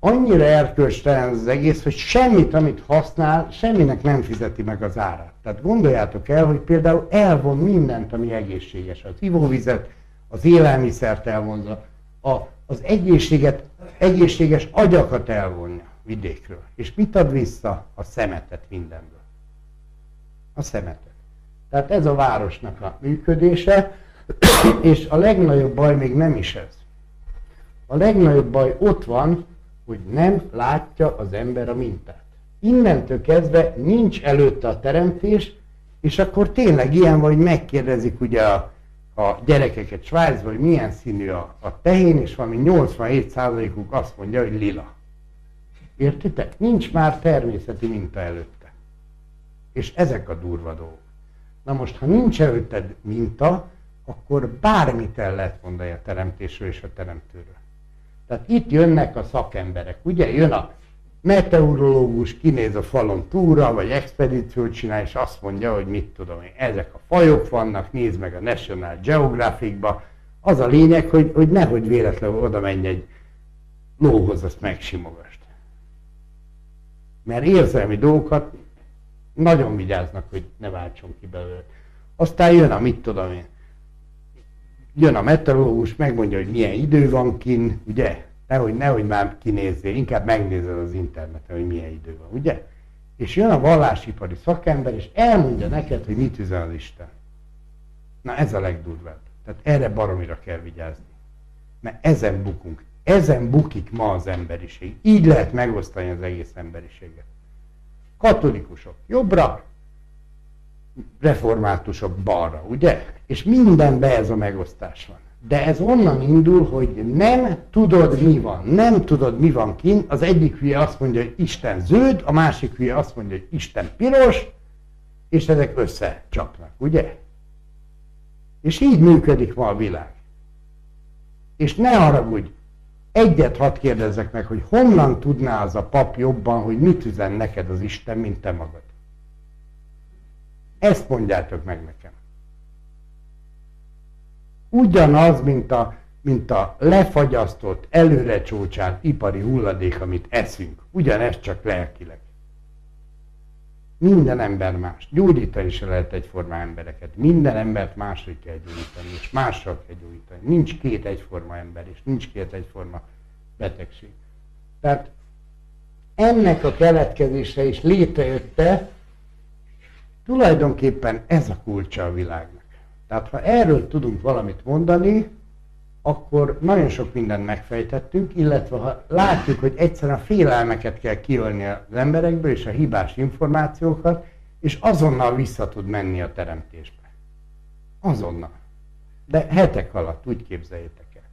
annyira erkölcstelen az egész, hogy semmit, amit használ, semminek nem fizeti meg az árát. Tehát gondoljátok el, hogy például elvon mindent, ami egészséges. Az ivóvizet, az élelmiszert elvonza, a, az egészséget, egészséges agyakat elvonja vidékről. És mit ad vissza? A szemetet mindenből. A szemetet. Tehát ez a városnak a működése, és a legnagyobb baj még nem is ez. A legnagyobb baj ott van, hogy nem látja az ember a mintát. Innentől kezdve nincs előtte a teremtés, és akkor tényleg ilyen vagy megkérdezik ugye a, a gyerekeket Svájcban, hogy milyen színű a, a tehén, és valami 87%-uk azt mondja, hogy lila. Értitek? Nincs már természeti minta előtte. És ezek a durva dolgok. Na most, ha nincs előtted minta, akkor bármit el lehet mondani a teremtésről és a teremtőről. Tehát itt jönnek a szakemberek, ugye? Jön a meteorológus, kinéz a falon túra, vagy expedíciót csinál, és azt mondja, hogy mit tudom én, ezek a fajok vannak, nézd meg a National Geographic-ba. Az a lényeg, hogy, hogy nehogy véletlenül oda menj egy lóhoz, azt megsimogast. Mert érzelmi dolgokat nagyon vigyáznak, hogy ne váltson ki belőle. Aztán jön a mit tudom én, jön a meteorológus, megmondja, hogy milyen idő van kin, ugye? Nehogy, nehogy már kinézzél, inkább megnézed az interneten, hogy milyen idő van, ugye? És jön a vallásipari szakember, és elmondja neked, hogy mit üzen az Isten. Na ez a legdurvább. Tehát erre baromira kell vigyázni. Mert ezen bukunk. Ezen bukik ma az emberiség. Így lehet megosztani az egész emberiséget. Katolikusok jobbra, reformátusok balra, ugye? És mindenben ez a megosztás van. De ez onnan indul, hogy nem tudod, mi van. Nem tudod, mi van kint. Az egyik hülye azt mondja, hogy Isten zöld, a másik hülye azt mondja, hogy Isten piros, és ezek összecsapnak, ugye? És így működik ma a világ. És ne haragudj, egyet hadd kérdezzek meg, hogy honnan tudná az a pap jobban, hogy mit üzen neked az Isten, mint te magad. Ezt mondjátok meg nekem. Ugyanaz, mint a, mint a lefagyasztott, előre csócsált ipari hulladék, amit eszünk. Ugyanez csak lelkileg. Minden ember más. Gyógyítani is lehet egyforma embereket. Minden embert máshogy kell gyógyítani, és mással kell gyógyítani. Nincs két egyforma ember, és nincs két egyforma betegség. Tehát ennek a keletkezése is létrejötte, tulajdonképpen ez a kulcsa a világnak. Tehát ha erről tudunk valamit mondani, akkor nagyon sok mindent megfejtettünk, illetve ha látjuk, hogy egyszerűen a félelmeket kell kiölni az emberekből, és a hibás információkat, és azonnal vissza tud menni a teremtésbe. Azonnal. De hetek alatt, úgy képzeljétek el.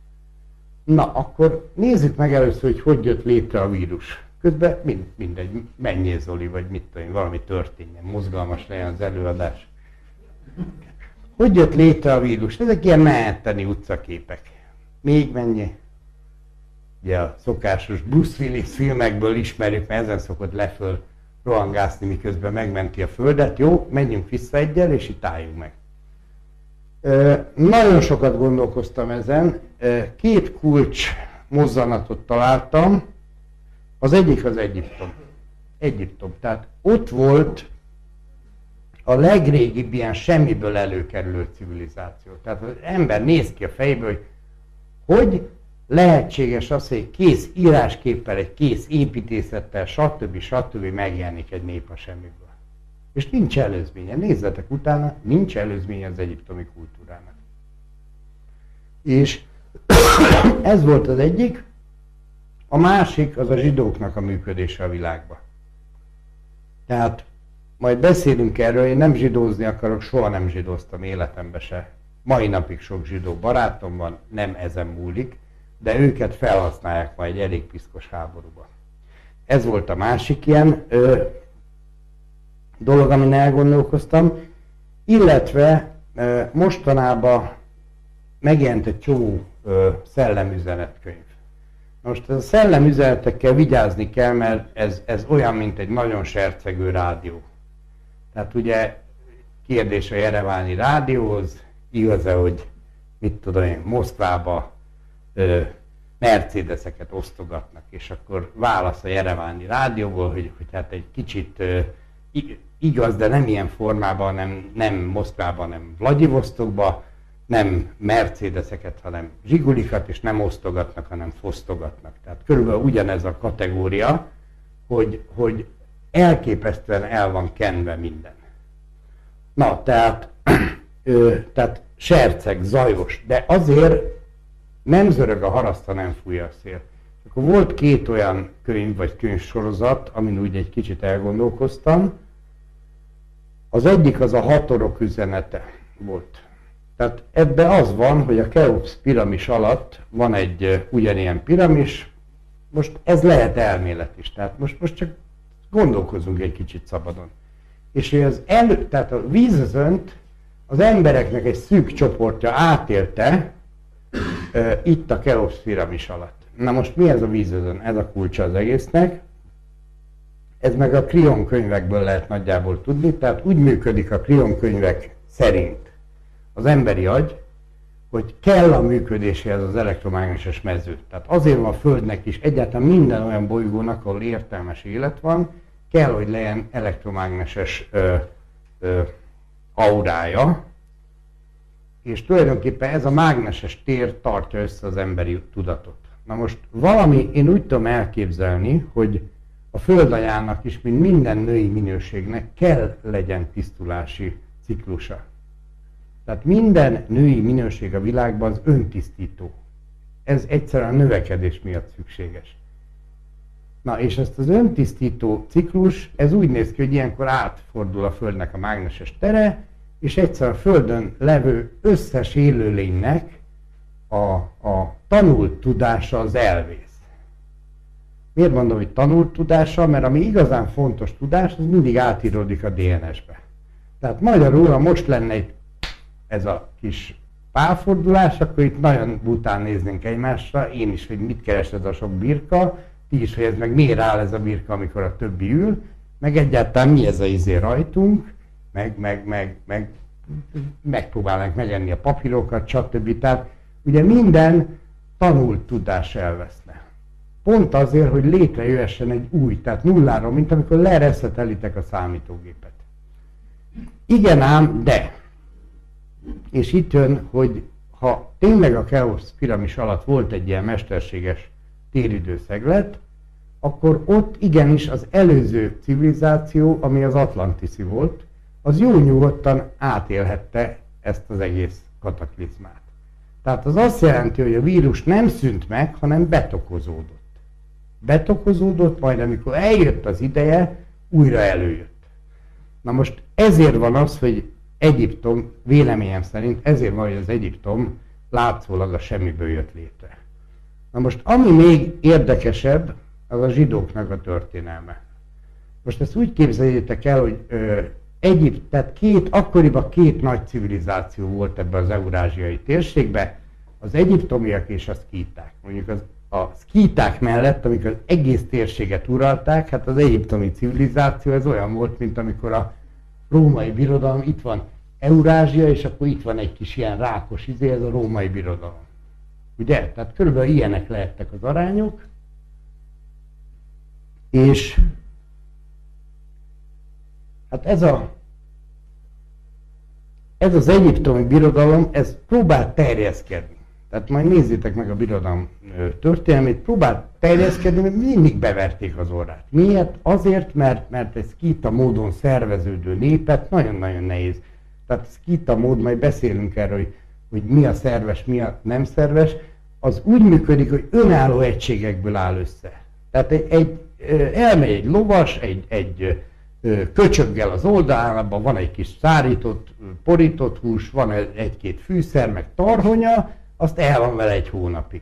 Na, akkor nézzük meg először, hogy hogy jött létre a vírus. Közben mind, mindegy, mennyi Zoli, vagy mit tudom, valami történjen, mozgalmas legyen az előadás. Hogy jött létre a vírus? Ezek ilyen meheteni utcaképek. Még mennyi? Ugye a szokásos Bruce Willis filmekből ismerjük, mert ezen szokott leföl rohangászni, miközben megmenti a Földet. Jó, menjünk vissza egyel, és itt álljunk meg. Nagyon sokat gondolkoztam ezen. Két kulcs mozzanatot találtam. Az egyik az Egyiptom. Egyiptom. Tehát ott volt a legrégibb ilyen semmiből előkerülő civilizáció. Tehát az ember néz ki a fejéből, hogy hogy lehetséges az, hogy egy kész írásképpel, egy kész építészettel, stb. stb. megjelenik egy nép a semmiből. És nincs előzménye. Nézzetek utána, nincs előzménye az egyiptomi kultúrának. És ez volt az egyik. A másik az a zsidóknak a működése a világban. Tehát majd beszélünk erről, én nem zsidózni akarok, soha nem zsidóztam életembe se. Mai napig sok zsidó barátom van, nem ezen múlik, de őket felhasználják majd egy elég piszkos háborúban. Ez volt a másik ilyen ö, dolog, amin elgondolkoztam, illetve ö, mostanában megjelent egy csomó ö, szellemüzenetkönyv. Most a szellemüzenetekkel vigyázni kell, mert ez, ez olyan, mint egy nagyon sercegő rádió. Tehát ugye kérdés a Jereváni rádióhoz, igaz-e, hogy mit tudom én, Moszkvába ö, Mercedeseket osztogatnak, és akkor válasz a Jereváni rádióból, hogy, hogy hát egy kicsit ö, igaz, de nem ilyen formában, nem, nem Moszkvában, nem Vladivostokba, nem Mercedeseket, hanem Zsigulikat, és nem osztogatnak, hanem fosztogatnak. Tehát körülbelül ugyanez a kategória, hogy, hogy elképesztően el van kenve minden. Na, tehát, ö, tehát serceg, zajos, de azért nem zörög a haraszta, nem fújja a szél. Akkor volt két olyan könyv vagy könyvsorozat, amin úgy egy kicsit elgondolkoztam. Az egyik az a hatorok üzenete volt. Tehát ebbe az van, hogy a Keops piramis alatt van egy ugyanilyen piramis, most ez lehet elmélet is, tehát most, most csak gondolkozunk egy kicsit szabadon. És hogy az elő, tehát a vízözönt az embereknek egy szűk csoportja átélte uh, itt a Keops piramis alatt. Na most mi ez a vízözön? Ez a kulcsa az egésznek. Ez meg a Krion könyvekből lehet nagyjából tudni, tehát úgy működik a Krion könyvek szerint az emberi agy, hogy kell a működéséhez az elektromágneses mező. Tehát azért van a Földnek is, egyáltalán minden olyan bolygónak, ahol értelmes élet van, kell, hogy legyen elektromágneses ö, ö, aurája, és tulajdonképpen ez a mágneses tér tartja össze az emberi tudatot. Na most valami, én úgy tudom elképzelni, hogy a földanyának is, mint minden női minőségnek kell legyen tisztulási ciklusa. Tehát minden női minőség a világban az öntisztító. Ez egyszerűen a növekedés miatt szükséges. Na, és ezt az öntisztító ciklus, ez úgy néz ki, hogy ilyenkor átfordul a Földnek a mágneses tere, és egyszer a Földön levő összes élőlénynek a, a tanult tudása az elvész. Miért mondom, hogy tanult tudása? Mert ami igazán fontos tudás, az mindig átíródik a DNS-be. Tehát magyarul, ha most lenne egy ez a kis pálfordulás, akkor itt nagyon bután néznénk egymásra, én is, hogy mit keres ez a sok birka, ti is, hogy ez meg miért áll ez a birka, amikor a többi ül, meg egyáltalán mi ez a izé rajtunk, meg, meg, meg, meg megpróbálnánk megenni a papírokat, stb. Tehát ugye minden tanult tudás elveszne. Pont azért, hogy létrejöhessen egy új, tehát nulláról, mint amikor lereszetelitek a számítógépet. Igen ám, de és itt jön, hogy ha tényleg a Keops piramis alatt volt egy ilyen mesterséges téridőszeglet, akkor ott igenis az előző civilizáció, ami az Atlantiszi volt, az jó nyugodtan átélhette ezt az egész kataklizmát. Tehát az azt jelenti, hogy a vírus nem szűnt meg, hanem betokozódott. Betokozódott, majd amikor eljött az ideje, újra előjött. Na most ezért van az, hogy Egyiptom, véleményem szerint ezért van, hogy az Egyiptom látszólag a semmiből jött létre. Na most ami még érdekesebb, az a zsidóknak a történelme. Most ezt úgy képzeljétek el, hogy ö, Egyipt, tehát két, akkoriban két nagy civilizáció volt ebben az eurázsiai térségben, az egyiptomiak és a szkíták. Mondjuk az, a szkíták mellett, amikor az egész térséget uralták, hát az egyiptomi civilizáció ez olyan volt, mint amikor a római birodalom, itt van Eurázsia, és akkor itt van egy kis ilyen rákos izé, ez a római birodalom. Ugye? Tehát körülbelül ilyenek lehettek az arányok, és hát ez a ez az egyiptomi birodalom, ez próbál terjeszkedni. Tehát majd nézzétek meg a birodalom történelmét, próbál terjeszkedni, mert mindig beverték az orrát. Miért? Azért, mert, mert egy szkita módon szerveződő népet nagyon-nagyon nehéz. Tehát szkita mód, majd beszélünk erről, hogy, hogy mi a szerves, mi a nem szerves, az úgy működik, hogy önálló egységekből áll össze. Tehát egy, egy elmegy egy lovas, egy, egy köcsöggel az oldalában, van egy kis szárított, porított hús, van egy-két fűszer, meg tarhonya, azt el van vele egy hónapig.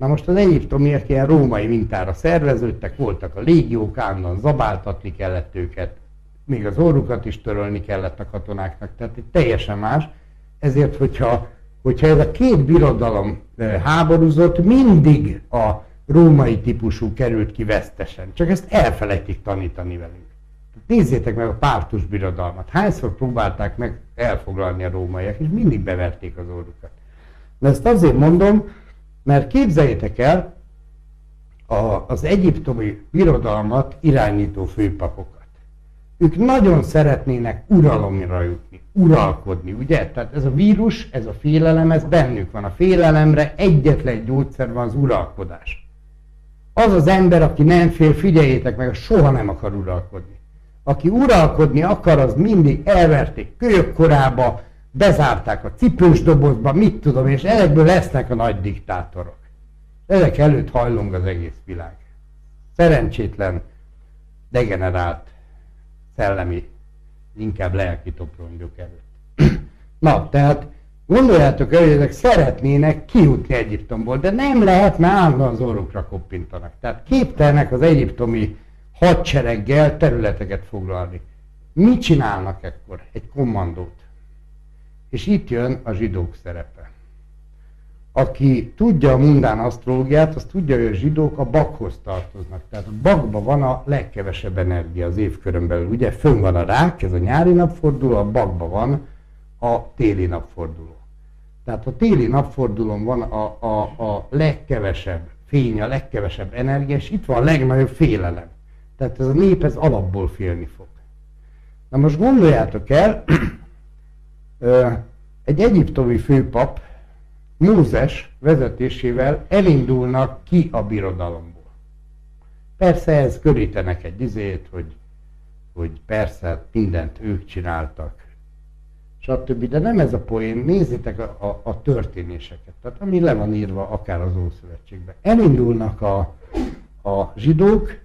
Na most az egyiptomiak ilyen római mintára szerveződtek, voltak a légiók, állandóan zabáltatni kellett őket, még az orrukat is törölni kellett a katonáknak, tehát egy teljesen más. Ezért, hogyha, hogyha ez a két birodalom háborúzott, mindig a római típusú került ki vesztesen. Csak ezt elfelejtik tanítani velünk. Nézzétek meg a pártus birodalmat. Hányszor próbálták meg elfoglalni a rómaiak, és mindig beverték az orrukat. De ezt azért mondom, mert képzeljétek el a, az egyiptomi birodalmat irányító főpapokat. Ők nagyon szeretnének uralomra jutni, uralkodni, ugye? Tehát ez a vírus, ez a félelem, ez bennük van. A félelemre egyetlen gyógyszer van az uralkodás. Az az ember, aki nem fél, figyeljétek meg, soha nem akar uralkodni. Aki uralkodni akar, az mindig elverték kölyök korába, bezárták a cipős dobozba, mit tudom, és ezekből lesznek a nagy diktátorok. Ezek előtt hajlong az egész világ. Szerencsétlen, degenerált, szellemi, inkább lelki toprongyok előtt. Na, tehát gondoljátok el, hogy ezek szeretnének kijutni Egyiptomból, de nem lehet, mert állandóan az orrukra koppintanak. Tehát képtelnek az egyiptomi hadsereggel területeket foglalni. Mit csinálnak ekkor? Egy kommandót. És itt jön a zsidók szerepe. Aki tudja a mundán asztrológiát, az tudja, hogy a zsidók a bakhoz tartoznak. Tehát a bakban van a legkevesebb energia az évkörön belül. Ugye fönn van a rák, ez a nyári napforduló, a bakban van a téli napforduló. Tehát a téli napfordulón van a, a, a legkevesebb fény, a legkevesebb energia, és itt van a legnagyobb félelem. Tehát ez a nép ez alapból félni fog. Na most gondoljátok el, egy egyiptomi főpap Mózes vezetésével elindulnak ki a birodalomból. Persze ez körítenek egy izét, hogy, hogy persze mindent ők csináltak, stb. De nem ez a poén, nézzétek a, a, a történéseket, tehát ami le van írva akár az Ószövetségben. Elindulnak a, a zsidók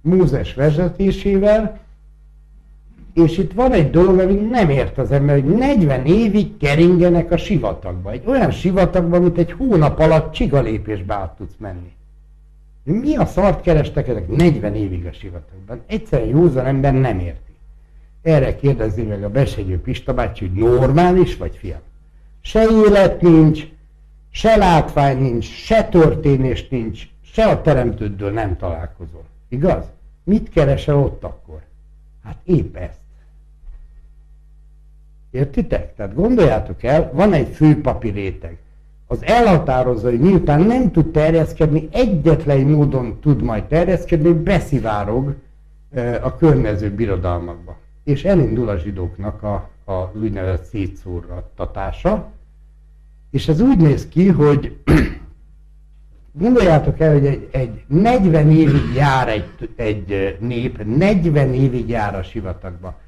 Mózes vezetésével, és itt van egy dolog, amit nem ért az ember, hogy 40 évig keringenek a sivatagba. Egy olyan sivatagba, amit egy hónap alatt csigalépésbe át tudsz menni. Mi a szart kerestek ezek 40 évig a sivatagban? Egyszerűen józan ember nem érti. Erre kérdezi meg a besegyő Pista bácsi, hogy normális vagy fiam? Se élet nincs, se látvány nincs, se történés nincs, se a teremtőddől nem találkozol. Igaz? Mit keresel ott akkor? Hát épp ezt. Értitek? Tehát gondoljátok el, van egy főpapi réteg. Az elhatározza, hogy miután nem tud terjeszkedni, egyetlen módon tud majd terjeszkedni, beszivárog a környező birodalmakba. És elindul a zsidóknak a, a úgynevezett szétszórattatása. És ez úgy néz ki, hogy gondoljátok el, hogy egy, egy 40 évig jár egy, egy nép, 40 évig jár a sivatagba.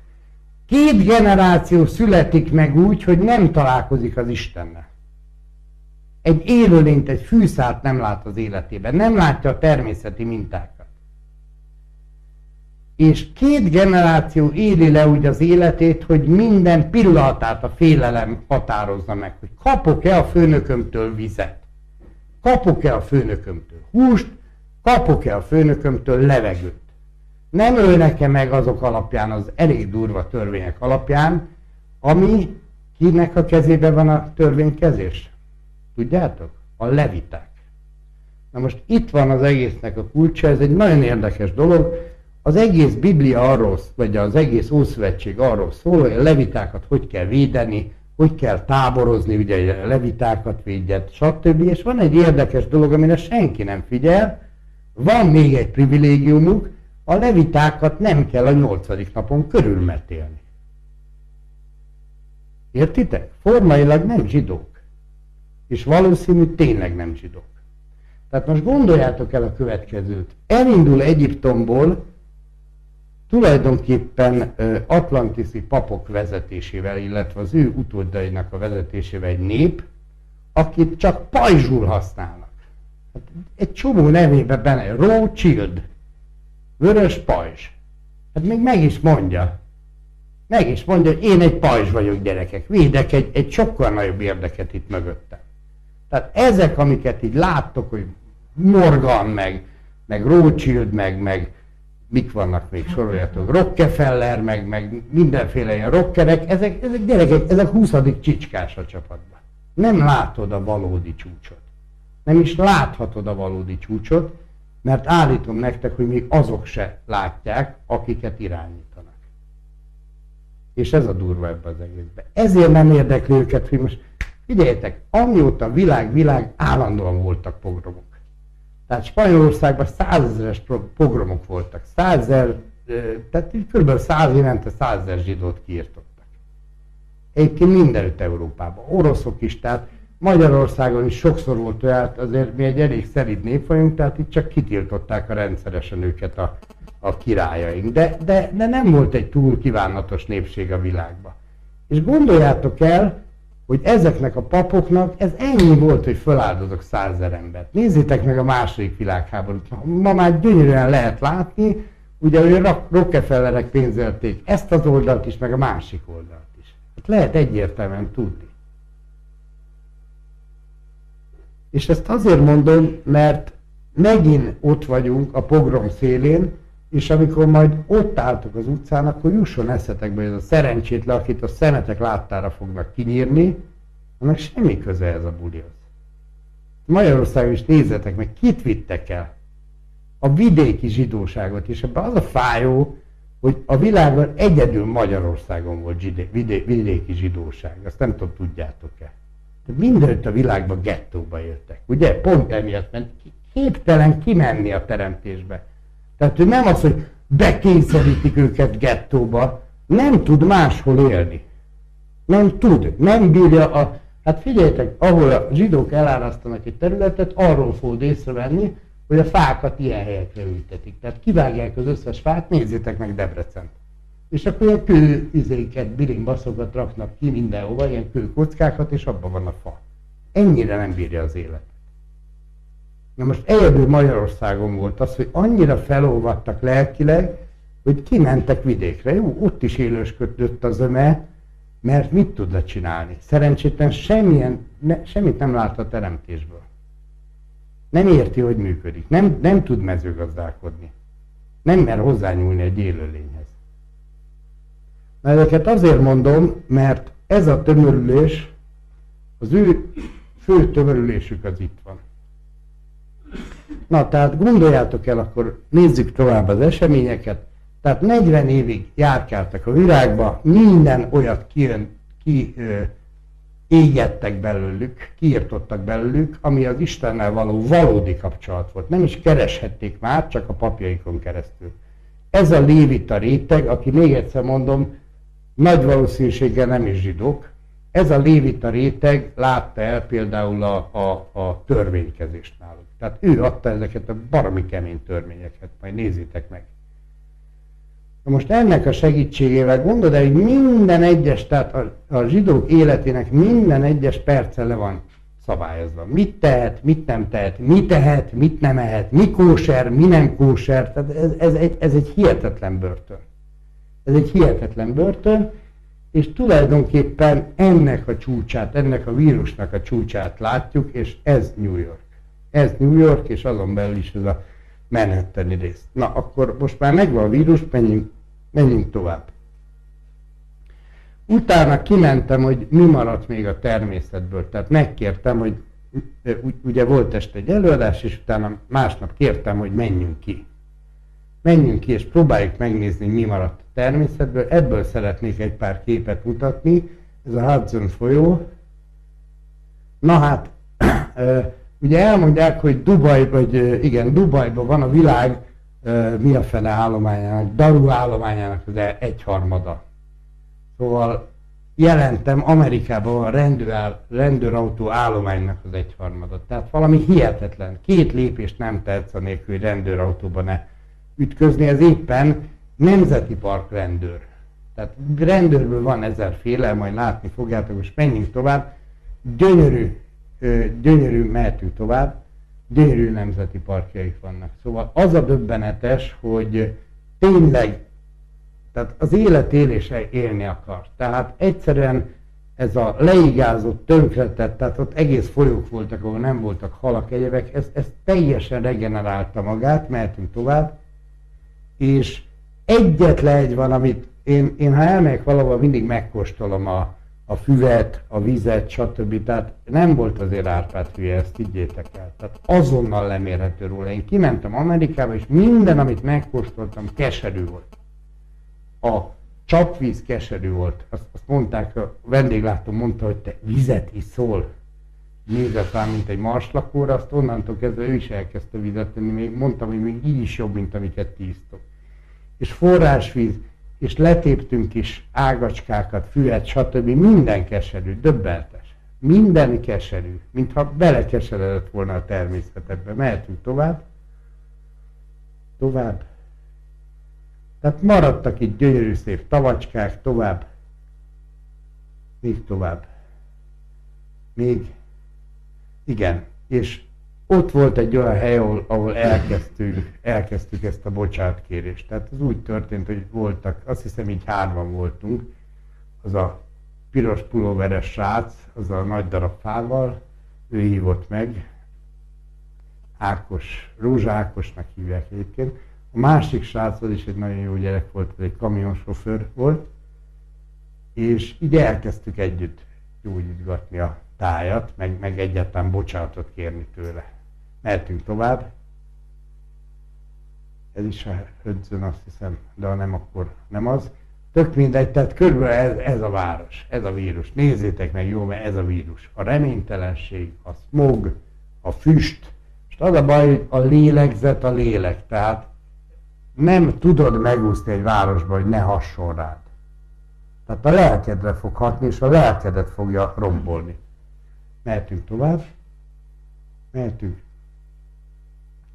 Két generáció születik meg úgy, hogy nem találkozik az Istennel. Egy élőlényt, egy fűszárt nem lát az életében, nem látja a természeti mintákat. És két generáció éli le úgy az életét, hogy minden pillanatát a félelem határozza meg, hogy kapok-e a főnökömtől vizet, kapok-e a főnökömtől húst, kapok-e a főnökömtől levegőt. Nem ölnek-e meg azok alapján, az elég durva törvények alapján, ami kinek a kezében van a törvénykezés? Tudjátok? A leviták. Na most itt van az egésznek a kulcsa, ez egy nagyon érdekes dolog. Az egész Biblia arról, vagy az egész Ószövetség arról szól, hogy a levitákat hogy kell védeni, hogy kell táborozni, ugye a levitákat védjet, stb. És van egy érdekes dolog, amire senki nem figyel, van még egy privilégiumuk, a levitákat nem kell a nyolcadik napon körülmetélni. Értitek? Formailag nem zsidók és valószínű tényleg nem zsidók. Tehát most gondoljátok el a következőt. Elindul Egyiptomból tulajdonképpen atlantiszi papok vezetésével, illetve az ő utódainak a vezetésével egy nép, akit csak pajzsul használnak. Hát egy csomó nevébe benne, Rothschild, vörös pajzs. Hát még meg is mondja. Meg is mondja, hogy én egy pajzs vagyok gyerekek, védek egy, egy sokkal nagyobb érdeket itt mögöttem. Tehát ezek, amiket így láttok, hogy Morgan, meg, meg Rothschild, meg, meg mik vannak még, soroljatok, Rockefeller, meg, meg mindenféle ilyen rockerek, ezek, ezek gyerekek, ezek 20. csicskás a csapatban. Nem látod a valódi csúcsot. Nem is láthatod a valódi csúcsot, mert állítom nektek, hogy még azok se látják, akiket irányítanak. És ez a durva ebbe az egészben. Ezért nem érdekli őket, hogy most Figyeljetek, amióta világ, világ, állandóan voltak pogromok. Tehát Spanyolországban százezeres pogromok voltak. Százezer, tehát kb. száz évente százezer zsidót kiirtottak. Egyébként mindenütt Európában. Oroszok is, tehát Magyarországon is sokszor volt olyan, azért mi egy elég szerint nép vagyunk, tehát itt csak kitiltották a rendszeresen őket a, a királyaink. De, de, de nem volt egy túl kívánatos népség a világban. És gondoljátok el, hogy ezeknek a papoknak ez ennyi volt, hogy feláldozok százezer embert. Nézzétek meg a második világháborút. Ma már gyönyörűen lehet látni, ugye, hogy Rockefellerek pénzelték ezt az oldalt is, meg a másik oldalt is. Hát lehet egyértelműen tudni. És ezt azért mondom, mert megint ott vagyunk a pogrom szélén, és amikor majd ott álltok az utcán, akkor jusson eszetekbe, hogy ez a szerencsétlen, akit a szemetek láttára fognak kinyírni, annak semmi köze ez a bulihoz. Magyarországon is nézzetek meg, kit vittek el? A vidéki zsidóságot, és ebben az a fájó, hogy a világon egyedül Magyarországon volt zsidé, vidé, vidéki zsidóság. Azt nem tudom, tudjátok-e. De mindenütt a világban gettóba éltek. Ugye? Pont emiatt, mert képtelen kimenni a teremtésbe. Tehát ő nem az, hogy bekényszerítik őket gettóba, nem tud máshol élni. Nem tud, nem bírja a... Hát figyeljetek, ahol a zsidók elárasztanak egy területet, arról fog észrevenni, hogy a fákat ilyen helyekre ültetik. Tehát kivágják az összes fát, nézzétek meg Debrecen. És akkor ilyen kő izéket, bilingbaszokat raknak ki mindenhova, ilyen kőkockákat, és abban van a fa. Ennyire nem bírja az élet. Na most egyedül Magyarországon volt az, hogy annyira felolvadtak lelkileg, hogy kimentek vidékre. Jó, ott is élősködött az öme, mert mit tudna csinálni? Szerencsétlen semmilyen, ne, semmit nem lát a teremtésből. Nem érti, hogy működik. Nem, nem tud mezőgazdálkodni. Nem mer hozzányúlni egy élőlényhez. Na ezeket azért mondom, mert ez a tömörülés, az ő fő tömörülésük az itt van. Na, tehát gondoljátok el, akkor nézzük tovább az eseményeket. Tehát 40 évig járkáltak a világba, minden olyat kijön, ki ö, égettek belőlük, kiirtottak belőlük, ami az Istennel való valódi kapcsolat volt. Nem is kereshették már, csak a papjaikon keresztül. Ez a lévita réteg, aki még egyszer mondom, nagy valószínűséggel nem is zsidók, ez a lévita réteg látta el például a, a, a törvénykezést náluk. Tehát ő adta ezeket a baromi kemény törvényeket, majd nézzétek meg. Na most ennek a segítségével gondolod hogy minden egyes, tehát a, a zsidók életének minden egyes perce le van szabályozva. Mit tehet, mit nem tehet, mi tehet, mit nem ehet, mi kóser, mi nem kóser. Tehát ez, ez, egy, ez egy hihetetlen börtön. Ez egy hihetetlen börtön, és tulajdonképpen ennek a csúcsát, ennek a vírusnak a csúcsát látjuk, és ez New York. Ez New York, és azon belül is ez a Manhattani rész. Na, akkor most már megvan a vírus, menjünk, menjünk tovább. Utána kimentem, hogy mi maradt még a természetből. Tehát megkértem, hogy ugye volt este egy előadás, és utána másnap kértem, hogy menjünk ki. Menjünk ki, és próbáljuk megnézni, mi maradt természetből. Ebből szeretnék egy pár képet mutatni. Ez a Hudson folyó. Na hát, ugye elmondják, hogy Dubaj, vagy igen, Dubajban van a világ mi a fene állományának, Daru állományának az egyharmada. Szóval jelentem Amerikában a rendőr, rendőrautó állománynak az egyharmadat. Tehát valami hihetetlen. Két lépést nem tehetsz a nélkül, hogy rendőrautóban ne ütközni. Ez éppen nemzeti park rendőr. Tehát rendőrből van ezerféle, majd látni fogjátok, most menjünk tovább. Gyönyörű, gyönyörű, mehetünk tovább. Gyönyörű nemzeti parkjaik vannak. Szóval az a döbbenetes, hogy tényleg tehát az élet élése élni akar. Tehát egyszerűen ez a leigázott, tönkretett, tehát ott egész folyók voltak, ahol nem voltak halak, egyebek, ez, ez teljesen regenerálta magát, mehetünk tovább, és egyetlen egy van, amit én, én ha elmegyek valahol, mindig megkóstolom a, a füvet, a vizet, stb. Tehát nem volt azért Árpád hülye, ezt higgyétek el. Tehát azonnal lemérhető róla. Én kimentem Amerikába, és minden, amit megkóstoltam, keserű volt a csapvíz keserű volt. Azt, azt mondták, a vendéglátó mondta, hogy te vizet iszol. Nézett rá, mint egy marslakóra, azt onnantól kezdve ő is elkezdte vizet tenni. Még mondtam, hogy még így is jobb, mint amiket ti És forrásvíz, és letéptünk is ágacskákat, füvet, stb. Minden keserű, döbbeltes. Minden keserű, mintha belekeseredett volna a természetbe. Mehetünk tovább. Tovább. Tehát maradtak itt gyönyörű szép tavacskák, tovább, még tovább. Még, igen, és ott volt egy olyan hely, ahol, ahol elkezdtük, elkezdtük ezt a bocsánatkérést. Tehát ez úgy történt, hogy voltak, azt hiszem így hárman voltunk, az a piros pulóveres srác, az a nagy darab fával, ő hívott meg, Ákos, Rózsa Ákosnak hívják egyébként, a másik srác az is egy nagyon jó gyerek volt, egy kamionsofőr volt, és így elkezdtük együtt gyógyítgatni a tájat, meg, meg egyáltalán bocsánatot kérni tőle. Mehetünk tovább. Ez is a hödzön, azt hiszem, de ha nem, akkor nem az. Tök mindegy, tehát körülbelül ez, ez a város, ez a vírus. Nézzétek meg jó, mert ez a vírus. A reménytelenség, a smog, a füst, és az a baj, hogy a lélegzet a lélek. Tehát nem tudod megúszni egy városba, hogy ne hasson rád. Tehát a lelkedre fog hatni, és a lelkedet fogja rombolni. Mehetünk tovább. Mehetünk.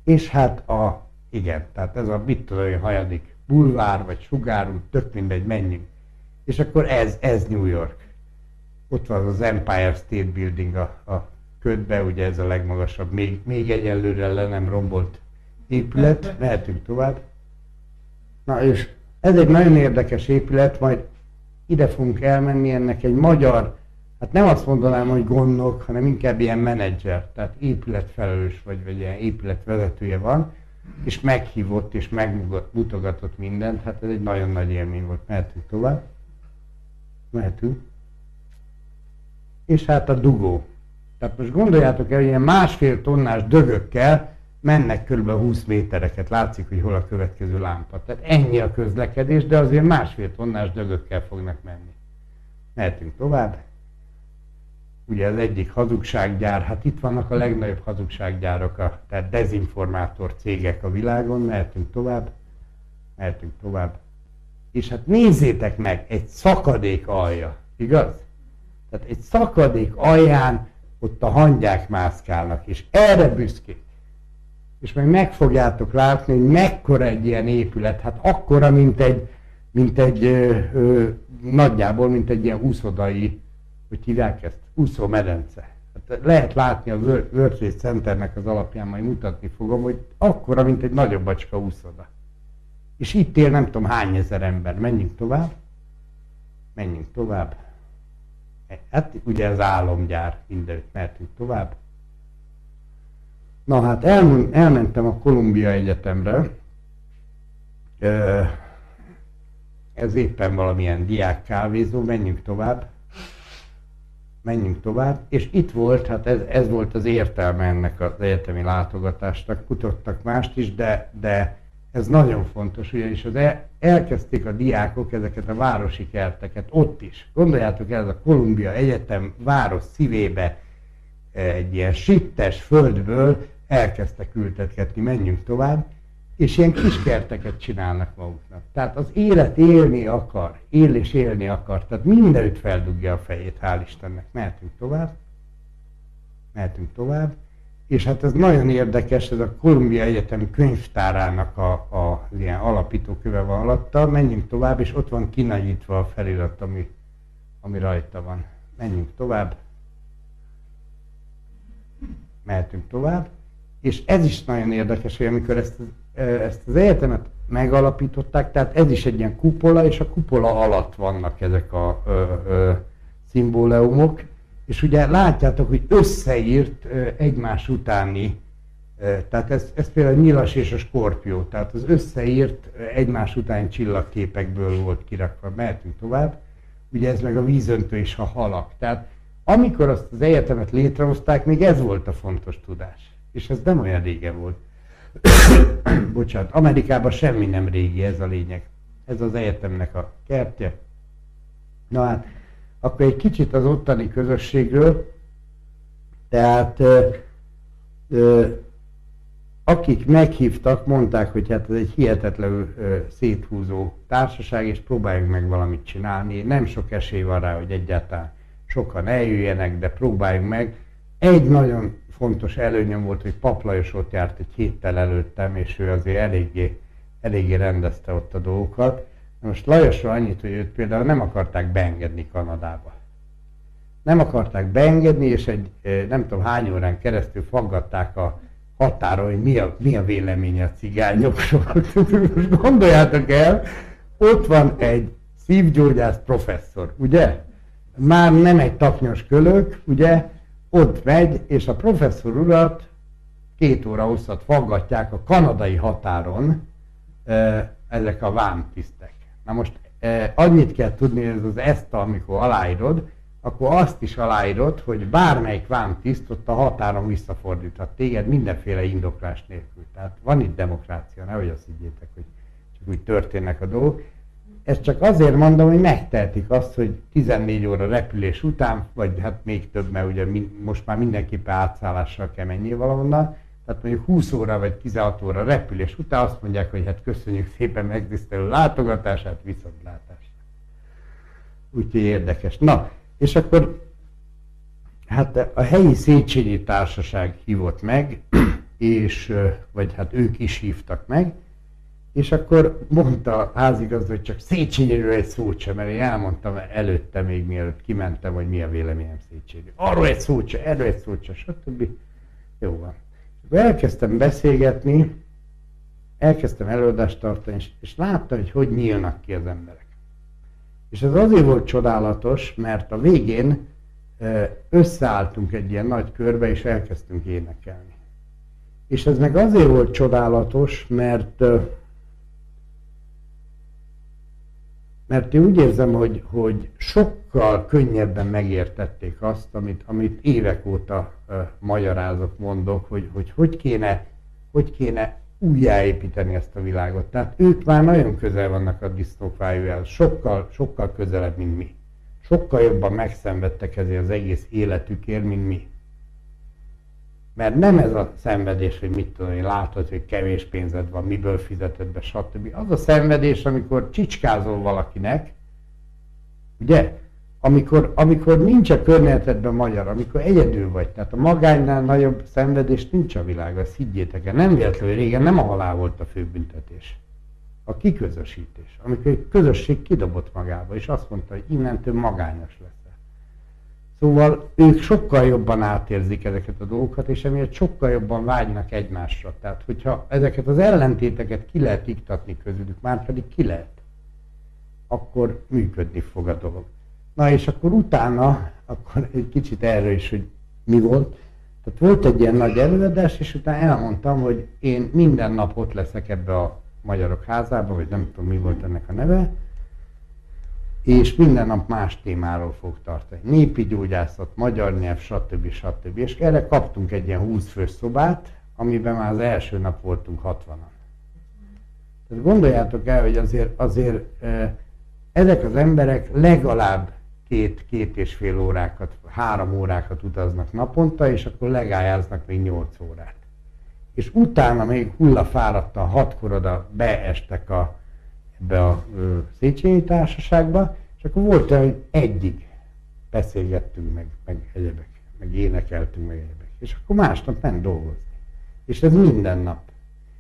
És hát a, igen, tehát ez a mit tudom én, hajadik bulvár, vagy sugárút, tök mindegy, menjünk. És akkor ez, ez New York. Ott van az Empire State Building a, a ködbe, ugye ez a legmagasabb, még, még egyelőre le nem rombolt épület, mehetünk tovább. Na és ez egy nagyon érdekes épület, majd ide fogunk elmenni, ennek egy magyar, hát nem azt mondanám, hogy gondnok, hanem inkább ilyen menedzser, tehát épületfelelős vagy, vagy ilyen épületvezetője van, és meghívott és megmutogatott mindent, hát ez egy nagyon nagy élmény volt, mehetünk tovább. Mehetünk. És hát a dugó. Tehát most gondoljátok el, hogy ilyen másfél tonnás dögökkel mennek kb. 20 métereket, látszik, hogy hol a következő lámpa. Tehát ennyi a közlekedés, de azért másfél tonnás dögökkel fognak menni. Mehetünk tovább. Ugye az egyik hazugsággyár, hát itt vannak a legnagyobb hazugsággyárok, a, tehát dezinformátor cégek a világon, mehetünk tovább, mehetünk tovább. És hát nézzétek meg, egy szakadék alja, igaz? Tehát egy szakadék alján ott a hangyák mászkálnak, és erre büszkék. És meg meg fogjátok látni, hogy mekkora egy ilyen épület, hát akkora, mint egy, mint egy ö, ö, nagyjából, mint egy ilyen úszodai, hogy hívják ezt, úszómedence. Hát lehet látni a World Trade Centernek az alapján, majd mutatni fogom, hogy akkora, mint egy nagyobb bacska úszoda. És itt él nem tudom hány ezer ember. Menjünk tovább. Menjünk tovább. Hát ugye az álomgyár, mindenütt mehetünk tovább. Na hát el, elmentem a Kolumbia Egyetemre. Ez éppen valamilyen diák kávézó, menjünk tovább. Menjünk tovább. És itt volt, hát ez, ez volt az értelme ennek az egyetemi látogatásnak. Kutattak mást is, de, de ez nagyon fontos, ugyanis az el, elkezdték a diákok ezeket a városi kerteket ott is. Gondoljátok el, ez a Kolumbia Egyetem város szívébe egy ilyen sittes földből elkezdtek ültetgetni, menjünk tovább, és ilyen kis kerteket csinálnak maguknak. Tehát az élet élni akar, él és élni akar, tehát mindenütt feldugja a fejét, hál' Istennek. Mehetünk tovább, mehetünk tovább, és hát ez nagyon érdekes, ez a Kolumbia Egyetem könyvtárának a, a ilyen alapítóköve van alatta. Menjünk tovább, és ott van kinagyítva a felirat, ami, ami rajta van. Menjünk tovább. Mehetünk tovább. És ez is nagyon érdekes, hogy amikor ezt, ezt az egyetemet megalapították, tehát ez is egy ilyen kupola, és a kupola alatt vannak ezek a ö, ö, szimbóleumok, és ugye látjátok, hogy összeírt egymás utáni, tehát ez, ez például nyilas és a skorpió, tehát az összeírt egymás utáni csillagképekből volt kirakva. Mehetünk tovább. Ugye ez meg a vízöntő és a halak. Tehát amikor azt az egyetemet létrehozták, még ez volt a fontos tudás. És ez nem olyan régen volt. Bocsánat, Amerikában semmi nem régi, ez a lényeg. Ez az egyetemnek a kertje. Na hát, akkor egy kicsit az ottani közösségről, tehát ö, ö, akik meghívtak, mondták, hogy hát ez egy hihetetlenül ö, széthúzó társaság, és próbáljunk meg valamit csinálni. Nem sok esély van rá, hogy egyáltalán sokan eljöjjenek, de próbáljunk meg. Egy nagyon fontos előnyöm volt, hogy Paplajos ott járt egy héttel előttem, és ő azért eléggé, eléggé rendezte ott a dolgokat. Most Lajosra annyit, hogy őt például nem akarták beengedni Kanadába. Nem akarták beengedni, és egy nem tudom hány órán keresztül faggatták a határon, hogy mi a, mi a véleménye a cigányokról. Most gondoljátok el, ott van egy szívgyógyász professzor, ugye? Már nem egy taknyos kölök, ugye? Ott megy, és a professzor urat két óra hosszat faggatják a kanadai határon ezek a vámtisztek. Na most annyit kell tudni, ez az ezt, amikor aláírod, akkor azt is aláírod, hogy bármelyik vámtiszt ott a határon visszafordíthat téged mindenféle indoklás nélkül. Tehát van itt demokrácia, nehogy azt higgyétek, hogy csak úgy történnek a dolgok. Ezt csak azért mondom, hogy megtehetik azt, hogy 14 óra repülés után, vagy hát még több, mert ugye most már mindenképpen átszállással kell menni valahonnan, tehát mondjuk 20 óra vagy 16 óra repülés után azt mondják, hogy hát köszönjük szépen megtisztelő látogatását, viszontlátásra. Úgyhogy érdekes. Na, és akkor hát a helyi Széchenyi Társaság hívott meg, és, vagy hát ők is hívtak meg, és akkor mondta a házigazda, hogy csak Széchenyiről egy szót sem, mert én elmondtam előtte még mielőtt kimentem, hogy mi a véleményem Széchenyi. Arról egy szót sem, erről egy szót sem, stb. Jó van. Elkezdtem beszélgetni, elkezdtem előadást tartani, és, és láttam, hogy hogy nyílnak ki az emberek. És ez azért volt csodálatos, mert a végén összeálltunk egy ilyen nagy körbe, és elkezdtünk énekelni. És ez meg azért volt csodálatos, mert mert én úgy érzem, hogy, hogy sokkal könnyebben megértették azt, amit, amit évek óta uh, magyarázok, mondok, hogy, hogy hogy kéne, hogy kéne újjáépíteni ezt a világot. Tehát ők már nagyon közel vannak a disznófájújához, sokkal, sokkal közelebb, mint mi. Sokkal jobban megszenvedtek ezért az egész életükért, mint mi. Mert nem ez a szenvedés, hogy mit tudom, hogy látod, hogy kevés pénzed van, miből fizeted be, stb. Az a szenvedés, amikor csicskázol valakinek, ugye, amikor, amikor nincs a környezetedben magyar, amikor egyedül vagy, tehát a magánynál nagyobb szenvedés nincs a világ, azt higgyétek el. Nem véletlenül, hogy régen nem a halál volt a főbüntetés. A kiközösítés. Amikor egy közösség kidobott magába, és azt mondta, hogy innentől magányos lesz. Szóval ők sokkal jobban átérzik ezeket a dolgokat, és emiatt sokkal jobban vágynak egymásra. Tehát, hogyha ezeket az ellentéteket ki lehet iktatni közülük, már pedig ki lehet, akkor működni fog a dolog. Na és akkor utána, akkor egy kicsit erről is, hogy mi volt. Tehát volt egy ilyen nagy előadás, és utána elmondtam, hogy én minden nap ott leszek ebbe a magyarok házába, vagy nem tudom mi volt ennek a neve, és minden nap más témáról fog tartani. Népi gyógyászat, magyar nyelv, stb. stb. És erre kaptunk egy ilyen 20 fős szobát, amiben már az első nap voltunk 60-an. Tehát gondoljátok el, hogy azért, azért ezek az emberek legalább két, két és fél órákat, három órákat utaznak naponta, és akkor legályáznak még nyolc órát. És utána még hullafáradtan hatkor oda beestek a, ebbe a Széchenyi Társaságba, és akkor volt olyan, hogy egyig beszélgettünk meg, meg egyebek, meg énekeltünk meg egyebek. És akkor másnap nem dolgozni. És ez minden nap.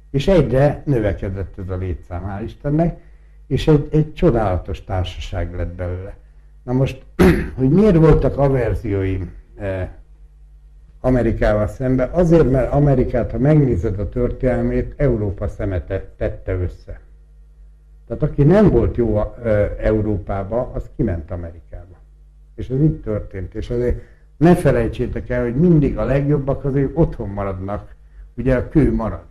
És egyre növekedett ez a létszám, hál' Istennek, és egy, egy csodálatos társaság lett belőle. Na most, hogy miért voltak averzióim eh, Amerikával szemben? Azért, mert Amerikát, ha megnézed a történelmét, Európa szemete tette össze. Tehát aki nem volt jó Európába, az kiment Amerikába. És ez így történt. És azért ne felejtsétek el, hogy mindig a legjobbak azért otthon maradnak. Ugye a kő marad.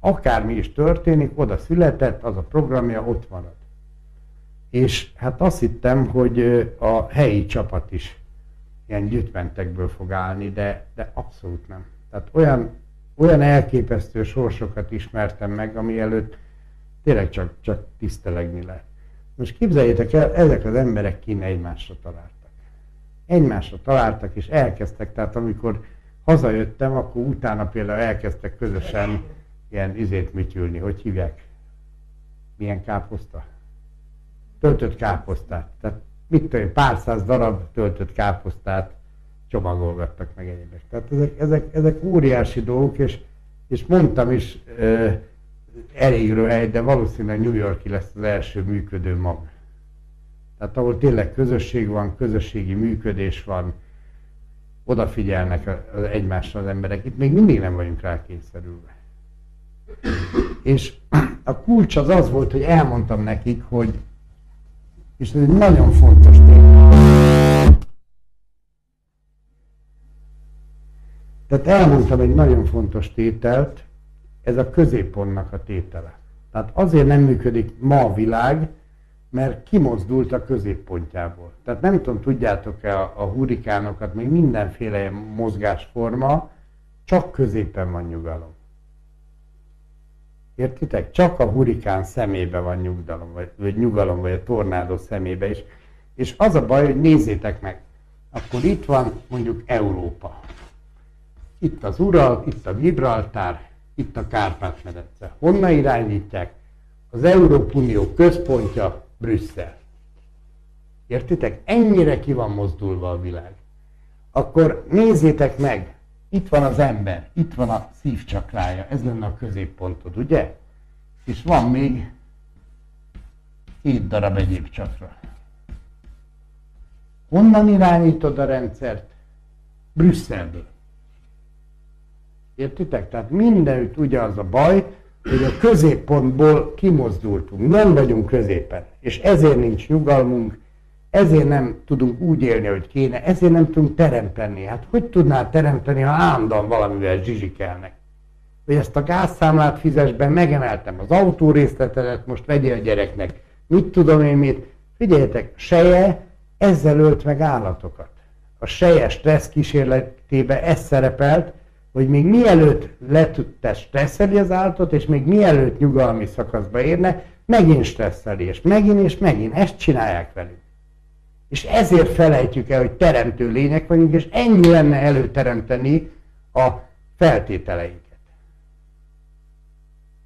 Akármi is történik, oda született, az a programja ott marad. És hát azt hittem, hogy a helyi csapat is ilyen gyütmentekből fog állni, de, de abszolút nem. Tehát olyan, olyan elképesztő sorsokat ismertem meg, ami előtt tényleg csak, csak tisztelegni lehet. Most képzeljétek el, ezek az emberek kine egymásra találtak. Egymásra találtak, és elkezdtek, tehát amikor hazajöttem, akkor utána például elkezdtek közösen ilyen izét műtyülni, hogy hívják? Milyen káposzta? töltött káposztát. Tehát mit tudom, pár száz darab töltött káposztát csomagolgattak meg egyébek. Tehát ezek, ezek, ezek óriási dolgok, és, és mondtam is uh, elég röhely, de valószínűleg New Yorki lesz az első működő mag. Tehát ahol tényleg közösség van, közösségi működés van, odafigyelnek az egymásra az emberek. Itt még mindig nem vagyunk rá kényszerülve. És a kulcs az az volt, hogy elmondtam nekik, hogy és ez egy nagyon fontos téma. Tehát elmondtam egy nagyon fontos tételt, ez a középpontnak a tétele. Tehát azért nem működik ma a világ, mert kimozdult a középpontjából. Tehát nem tudom, tudjátok-e a, a hurikánokat, még mindenféle mozgásforma, csak középen van nyugalom. Értitek? Csak a hurikán szemébe van nyugdalom, vagy, vagy nyugalom, vagy a tornádó szemébe is. És az a baj, hogy nézzétek meg, akkor itt van mondjuk Európa. Itt az Ural, itt a Gibraltár, itt a Kárpát-medence. Honnan irányítják? Az Európai Unió központja Brüsszel. Értitek? Ennyire ki van mozdulva a világ. Akkor nézzétek meg, itt van az ember, itt van a szívcsakrája, ez lenne a középpontod, ugye? És van még hét darab egyéb csakra. Honnan irányítod a rendszert? Brüsszelből. Értitek? Tehát mindenütt ugye az a baj, hogy a középpontból kimozdultunk, nem vagyunk középen, és ezért nincs nyugalmunk, ezért nem tudunk úgy élni, hogy kéne, ezért nem tudunk teremteni. Hát hogy tudnál teremteni, ha állandóan valamivel zsizsikelnek? Hogy ezt a gázszámlát fizes be, megemeltem az autórészletedet, most vegyél a gyereknek. Mit tudom én mit? Figyeljetek, seje ezzel ölt meg állatokat. A seje stressz kísérletébe ez szerepelt, hogy még mielőtt letudta stresszeli az állatot, és még mielőtt nyugalmi szakaszba érne, megint stresszeli, és megint és megint. Ezt csinálják velünk. És ezért felejtjük el, hogy teremtő lények vagyunk, és ennyi lenne előteremteni a feltételeinket.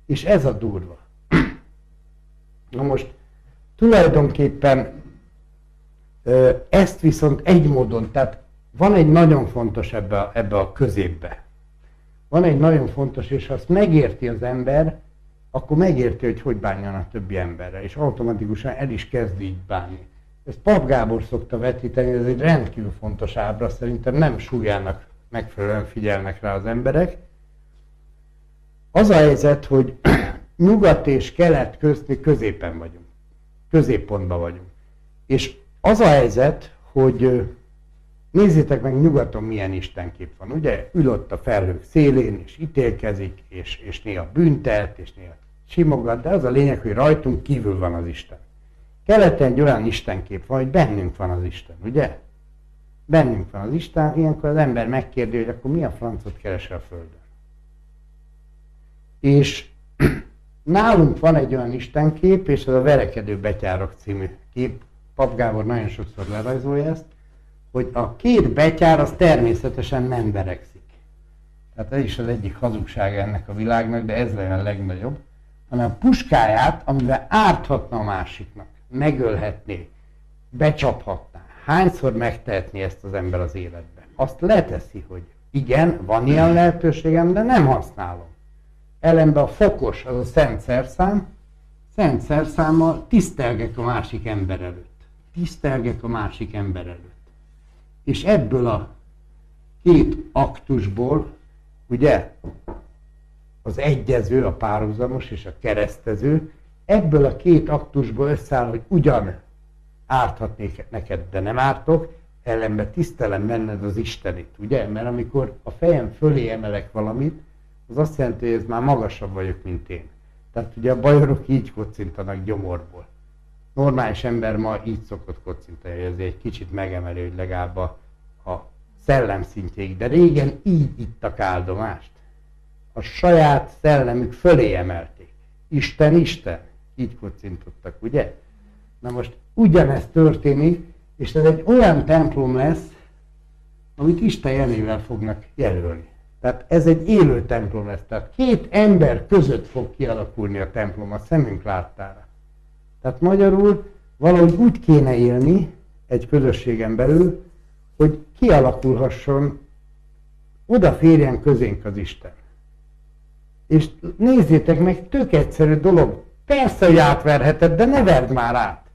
És ez a durva. Na most tulajdonképpen Ezt viszont egy módon, tehát van egy nagyon fontos ebbe, ebbe a középbe. Van egy nagyon fontos, és ha azt megérti az ember, akkor megérti, hogy hogy bánjon a többi emberre, és automatikusan el is kezd így bánni. Ezt Pap Gábor szokta vetíteni, ez egy rendkívül fontos ábra, szerintem nem súlyának megfelelően figyelnek rá az emberek. Az a helyzet, hogy nyugat és kelet közt mi középen vagyunk. Középpontban vagyunk. És az a helyzet, hogy nézzétek meg nyugaton milyen istenkép van. Ugye ül ott a felhők szélén, és ítélkezik, és, és néha büntet, és néha simogat, de az a lényeg, hogy rajtunk kívül van az Isten. Keleten egy olyan istenkép van, hogy bennünk van az Isten, ugye? Bennünk van az Isten, ilyenkor az ember megkérdi, hogy akkor mi a francot keres a Földön. És nálunk van egy olyan istenkép, és ez a Verekedő Betyárok című kép, Pap Gábor nagyon sokszor lerajzolja ezt, hogy a két betyár az természetesen nem verekszik. Tehát ez is az egyik hazugság ennek a világnak, de ez lenne a legnagyobb, hanem a puskáját, amivel árthatna a másiknak, megölhetné, becsaphatná. Hányszor megtehetné ezt az ember az életben? Azt leteszi, hogy igen, van ilyen lehetőségem, de nem használom. Ellenben a fokos, az a szent szerszám, szent szerszámmal tisztelgek a másik ember előtt. Tisztelgek a másik ember előtt. És ebből a két aktusból, ugye, az egyező, a párhuzamos és a keresztező, ebből a két aktusból összeáll, hogy ugyan árthatnék neked, de nem ártok, ellenben tisztelem benned az Istenit, ugye? Mert amikor a fejem fölé emelek valamit, az azt jelenti, hogy ez már magasabb vagyok, mint én. Tehát ugye a bajorok így kocintanak gyomorból. Normális ember ma így szokott kocintani, ez egy kicsit megemeli, hogy legalább a, a szellem szintjéig. De régen így ittak áldomást. A saját szellemük fölé emelték. Isten, Isten. Így kocintottak, ugye? Na most ugyanezt történik, és ez egy olyan templom lesz, amit Isten jelével fognak jelölni. Tehát ez egy élő templom lesz. Tehát két ember között fog kialakulni a templom a szemünk láttára. Tehát magyarul valahogy úgy kéne élni egy közösségen belül, hogy kialakulhasson, odaférjen közénk az Isten. És nézzétek meg, tök egyszerű dolog. Persze, hogy átverheted, de ne verd már át.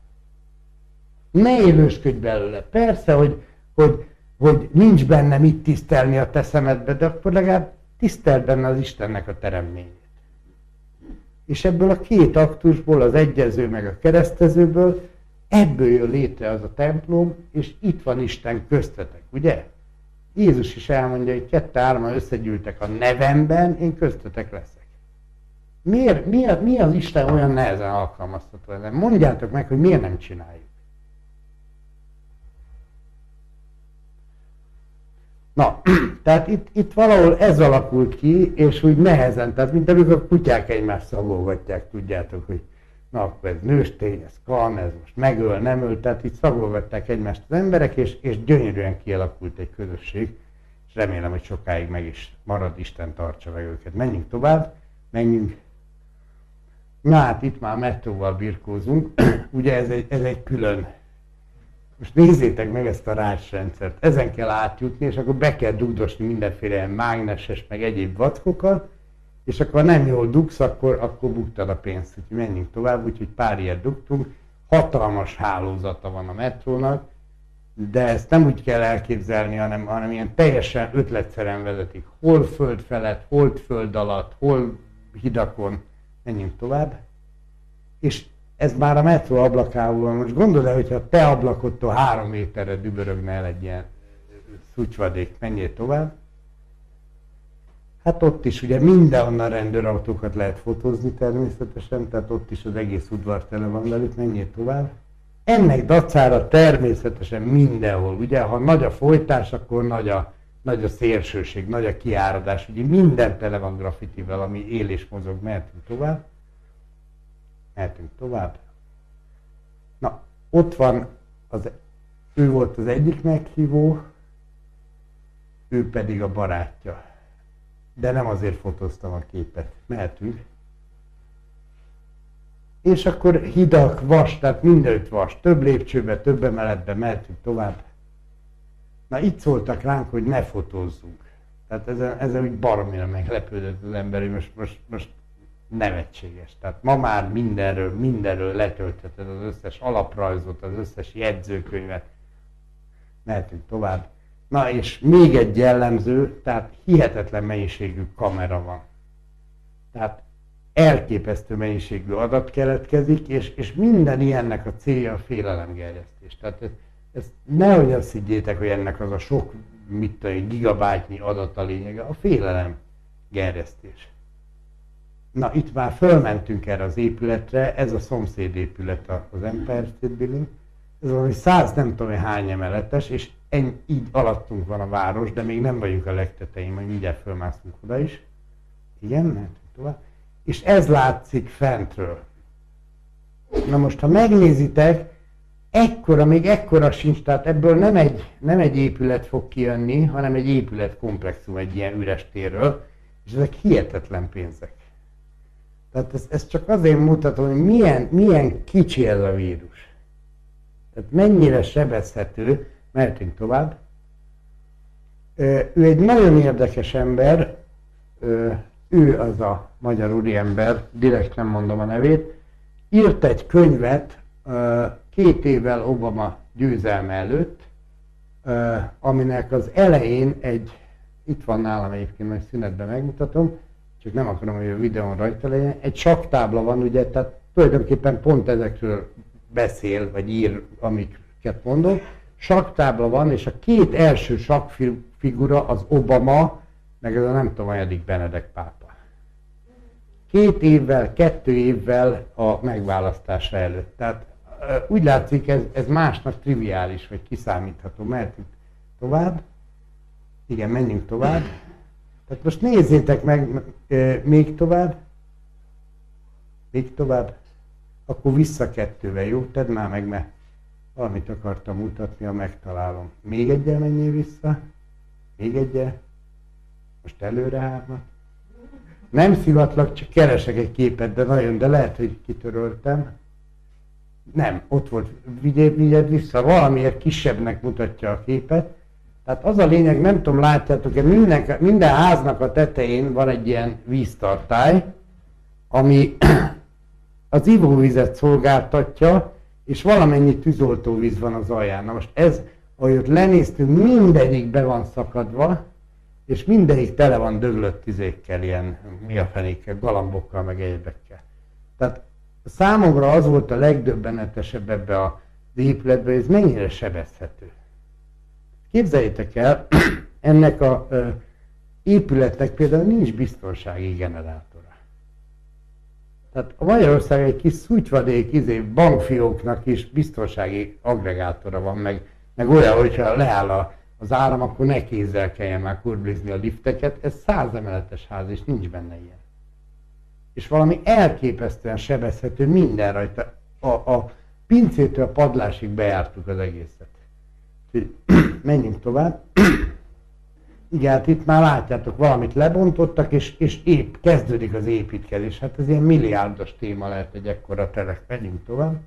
Ne élősködj belőle. Persze, hogy, hogy hogy nincs benne mit tisztelni a te szemedbe, de akkor legalább tiszteld benne az Istennek a teremtményét. És ebből a két aktusból, az egyező meg a keresztezőből, ebből jön létre az a templom, és itt van Isten köztetek, ugye? Jézus is elmondja, hogy kette árma összegyűltek a nevemben, én köztetek leszek. Miért, mi, mi az Isten olyan nehezen alkalmazható ezen? Mondjátok meg, hogy miért nem csináljuk. Na, tehát itt, itt valahol ez alakult ki, és úgy nehezen, tehát mint amikor a kutyák egymást szagolgatják, tudjátok, hogy na akkor ez nőstény, ez kan, ez most megöl, nem öl, tehát itt szagolgatták egymást az emberek, és, és gyönyörűen kialakult egy közösség, és remélem, hogy sokáig meg is marad, Isten tartsa meg őket. Menjünk tovább, menjünk. Na hát itt már metróval birkózunk, ugye ez egy, ez egy külön most nézzétek meg ezt a rácsrendszert. Ezen kell átjutni, és akkor be kell dugdosni mindenféle mágneses, meg egyéb vackokat, és akkor ha nem jól dugsz, akkor, akkor buktad a pénzt. Úgyhogy menjünk tovább, úgyhogy pár ilyet dugtunk. Hatalmas hálózata van a metrónak, de ezt nem úgy kell elképzelni, hanem, hanem ilyen teljesen ötletszeren vezetik. Hol föld felett, hol föld alatt, hol hidakon. Menjünk tovább. És ez már a metró ablakával van. Most gondolod hogyha te ablakodtól három méterre dübörögne el egy ilyen szucsvadék, menjél tovább. Hát ott is ugye mindenhonnan rendőrautókat lehet fotózni természetesen, tehát ott is az egész udvar tele van velük, menjél tovább. Ennek dacára természetesen mindenhol, ugye, ha nagy a folytás, akkor nagy a, nagy a szélsőség, nagy a kiáradás, ugye minden tele van graffitivel, ami él és mozog, mehetünk tovább. Mehetünk tovább. Na, ott van, az, ő volt az egyik meghívó, ő pedig a barátja. De nem azért fotóztam a képet. Mehetünk. és akkor hidak, vas, tehát mindenütt vas, több lépcsőbe, több emeletbe mehetünk tovább. Na itt szóltak ránk, hogy ne fotózzunk. Tehát ezen, ezen úgy baromira meglepődött az ember, hogy most, most, most nevetséges. Tehát ma már mindenről, mindenről letöltheted az összes alaprajzot, az összes jegyzőkönyvet. Mehetünk tovább. Na és még egy jellemző, tehát hihetetlen mennyiségű kamera van. Tehát elképesztő mennyiségű adat keletkezik, és, és minden ilyennek a célja a félelemgerjesztés. Tehát ezt, ezt nehogy azt higgyétek, hogy ennek az a sok, mit tudom, gigabájtnyi adat a lényege, a félelem. Na, itt már fölmentünk erre az épületre, ez a szomszéd épület az Empire State Building, ez valami száz nem tudom hány emeletes, és ennyi, így alattunk van a város, de még nem vagyunk a legtetején, majd mindjárt fölmászunk oda is. Igen, mert tovább. És ez látszik fentről. Na most, ha megnézitek, ekkora, még ekkora sincs, tehát ebből nem egy, nem egy épület fog kijönni, hanem egy épületkomplexum egy ilyen üres térről, és ezek hihetetlen pénzek. Tehát ezt, ezt csak azért mutatom, hogy milyen, milyen kicsi ez a vírus. Tehát mennyire sebezhető, mehetünk tovább. Ő egy nagyon érdekes ember, ő az a magyar úriember, direkt nem mondom a nevét, írt egy könyvet két évvel Obama győzelme előtt, aminek az elején egy, itt van nálam egyébként, majd szünetben megmutatom, csak nem akarom, hogy a videón rajta legyen, egy saktábla van, ugye, tehát tulajdonképpen pont ezekről beszél, vagy ír, amiket mondok. Saktábla van, és a két első sakfigura az Obama, meg ez a nem tudom, hanyadik Benedek pápa. Két évvel, kettő évvel a megválasztása előtt. Tehát úgy látszik, ez, ez másnak triviális, vagy kiszámítható. Mehetünk tovább. Igen, menjünk tovább. Tehát most nézzétek meg e, még tovább. Még tovább. Akkor vissza kettővel, jó? Tedd már meg, mert valamit akartam mutatni, ha megtalálom. Még egyel menjél vissza. Még egyel. Most előre hármat. Nem szivatlak, csak keresek egy képet, de nagyon, de lehet, hogy kitöröltem. Nem, ott volt, vigyed, vigyed vissza, valamiért kisebbnek mutatja a képet. Tehát az a lényeg, nem tudom, látjátok-e, minden, minden háznak a tetején van egy ilyen víztartály, ami az ivóvizet szolgáltatja, és valamennyi tűzoltóvíz van az alján. Na most ez, ahogy lenéztünk, mindegyik be van szakadva, és mindegyik tele van döglött tizékkel, ilyen mi a fenékkel, galambokkal, meg egyebekkel. Tehát számomra az volt a legdöbbenetesebb ebbe az épületbe, hogy ez mennyire sebezhető. Képzeljétek el, ennek a ö, épületnek például nincs biztonsági generátora. Tehát a Magyarország egy kis szutyvadék izé, bankfióknak is biztonsági agregátora van, meg, meg olyan, hogyha leáll a, az áram, akkor ne kézzel kelljen már kurblizni a lifteket. Ez száz emeletes ház, és nincs benne ilyen. És valami elképesztően sebezhető minden rajta. A, a pincétől a padlásig bejártuk az egészet. Menjünk tovább. Igen, hát itt már látjátok, valamit lebontottak, és, és épp kezdődik az építkezés. Hát ez ilyen milliárdos téma lehet egy ekkora telek. Menjünk tovább.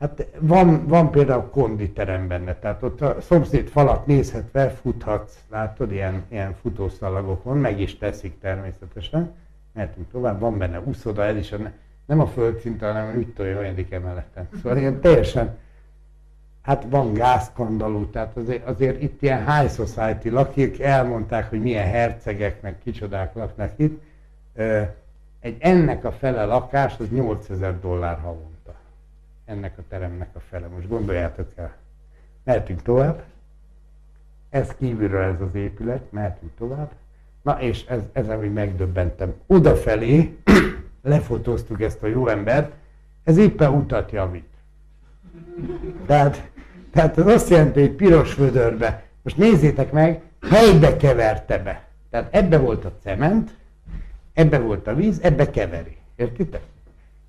Hát van, van például konditerem benne, tehát ott a szomszéd falat nézhetve futhatsz, látod, ilyen, ilyen futószalagokon, meg is teszik természetesen. Mehetünk tovább, van benne úszoda, ez is a, nem a földszint, hanem úgy olyan emeleten. Szóval ilyen teljesen hát van gázkandalú, tehát azért, azért itt ilyen high society lakik, elmondták, hogy milyen hercegek, meg kicsodák laknak itt. Egy ennek a fele lakás, az 8000 dollár havonta. Ennek a teremnek a fele. Most gondoljátok el. Mehetünk tovább. Ez kívülről ez az épület, mehetünk tovább. Na és ez, ezen még megdöbbentem. Odafelé lefotóztuk ezt a jó embert, ez éppen utat javít. Tehát tehát az azt jelenti, hogy piros vödörbe. Most nézzétek meg, helybe keverte be. Tehát ebbe volt a cement, ebbe volt a víz, ebbe keveri. Értitek?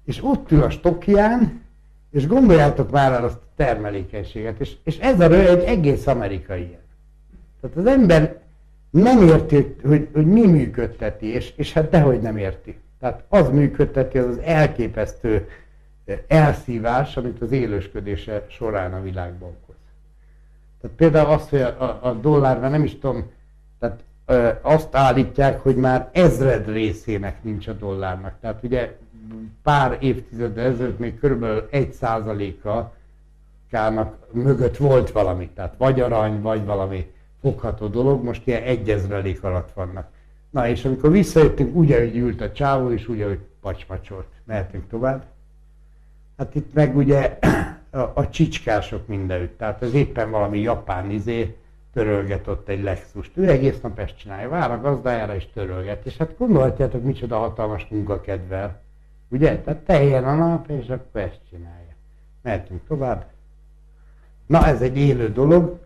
És ott ül a stokján, és gondoljátok már el azt a termelékenységet. És, és ez a röly egy egész amerikai ilyen. Tehát az ember nem érti, hogy, hogy mi működteti, és, és hát dehogy nem érti. Tehát az működteti az az elképesztő elszívás, amit az élősködése során a világban okoz. Tehát például azt, hogy a, a dollárban nem is tudom, tehát azt állítják, hogy már ezred részének nincs a dollárnak. Tehát ugye pár évtized ezelőtt még körülbelül egy százaléka kának mögött volt valami, tehát vagy arany, vagy valami fogható dolog, most ilyen egyezrelék alatt vannak. Na és amikor visszajöttünk, úgy, ahogy ült a csávó, és úgy, ahogy pacsmacsolt. Mehetünk tovább. Hát itt meg ugye a, a csicskások mindenütt. Tehát ez éppen valami japán izé törölget ott egy Lexust. Ő egész nap ezt csinálja, vár a gazdájára és törölget. És hát gondolhatjátok, micsoda hatalmas munkakedvel. Ugye? Tehát teljen a nap, és akkor ezt csinálja. Mehetünk tovább. Na, ez egy élő dolog.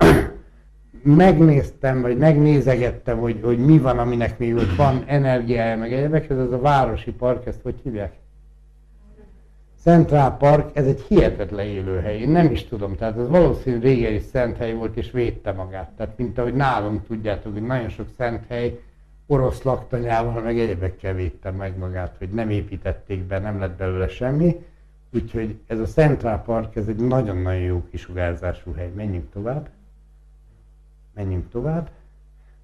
Megnéztem, vagy megnézegettem, hogy, hogy mi van, aminek még ott van energiája, meg egyebek, ez az a városi park, ezt hogy hívják? Central Park, ez egy hihetetlen élőhely. Én nem is tudom, tehát ez valószínű régen is szent hely volt, és védte magát. Tehát mint ahogy nálunk tudjátok, hogy nagyon sok szent hely orosz laktanyával, meg egyebekkel védte meg magát, hogy nem építették be, nem lett belőle semmi. Úgyhogy ez a Central Park, ez egy nagyon-nagyon jó kisugárzású hely. Menjünk tovább. Menjünk tovább.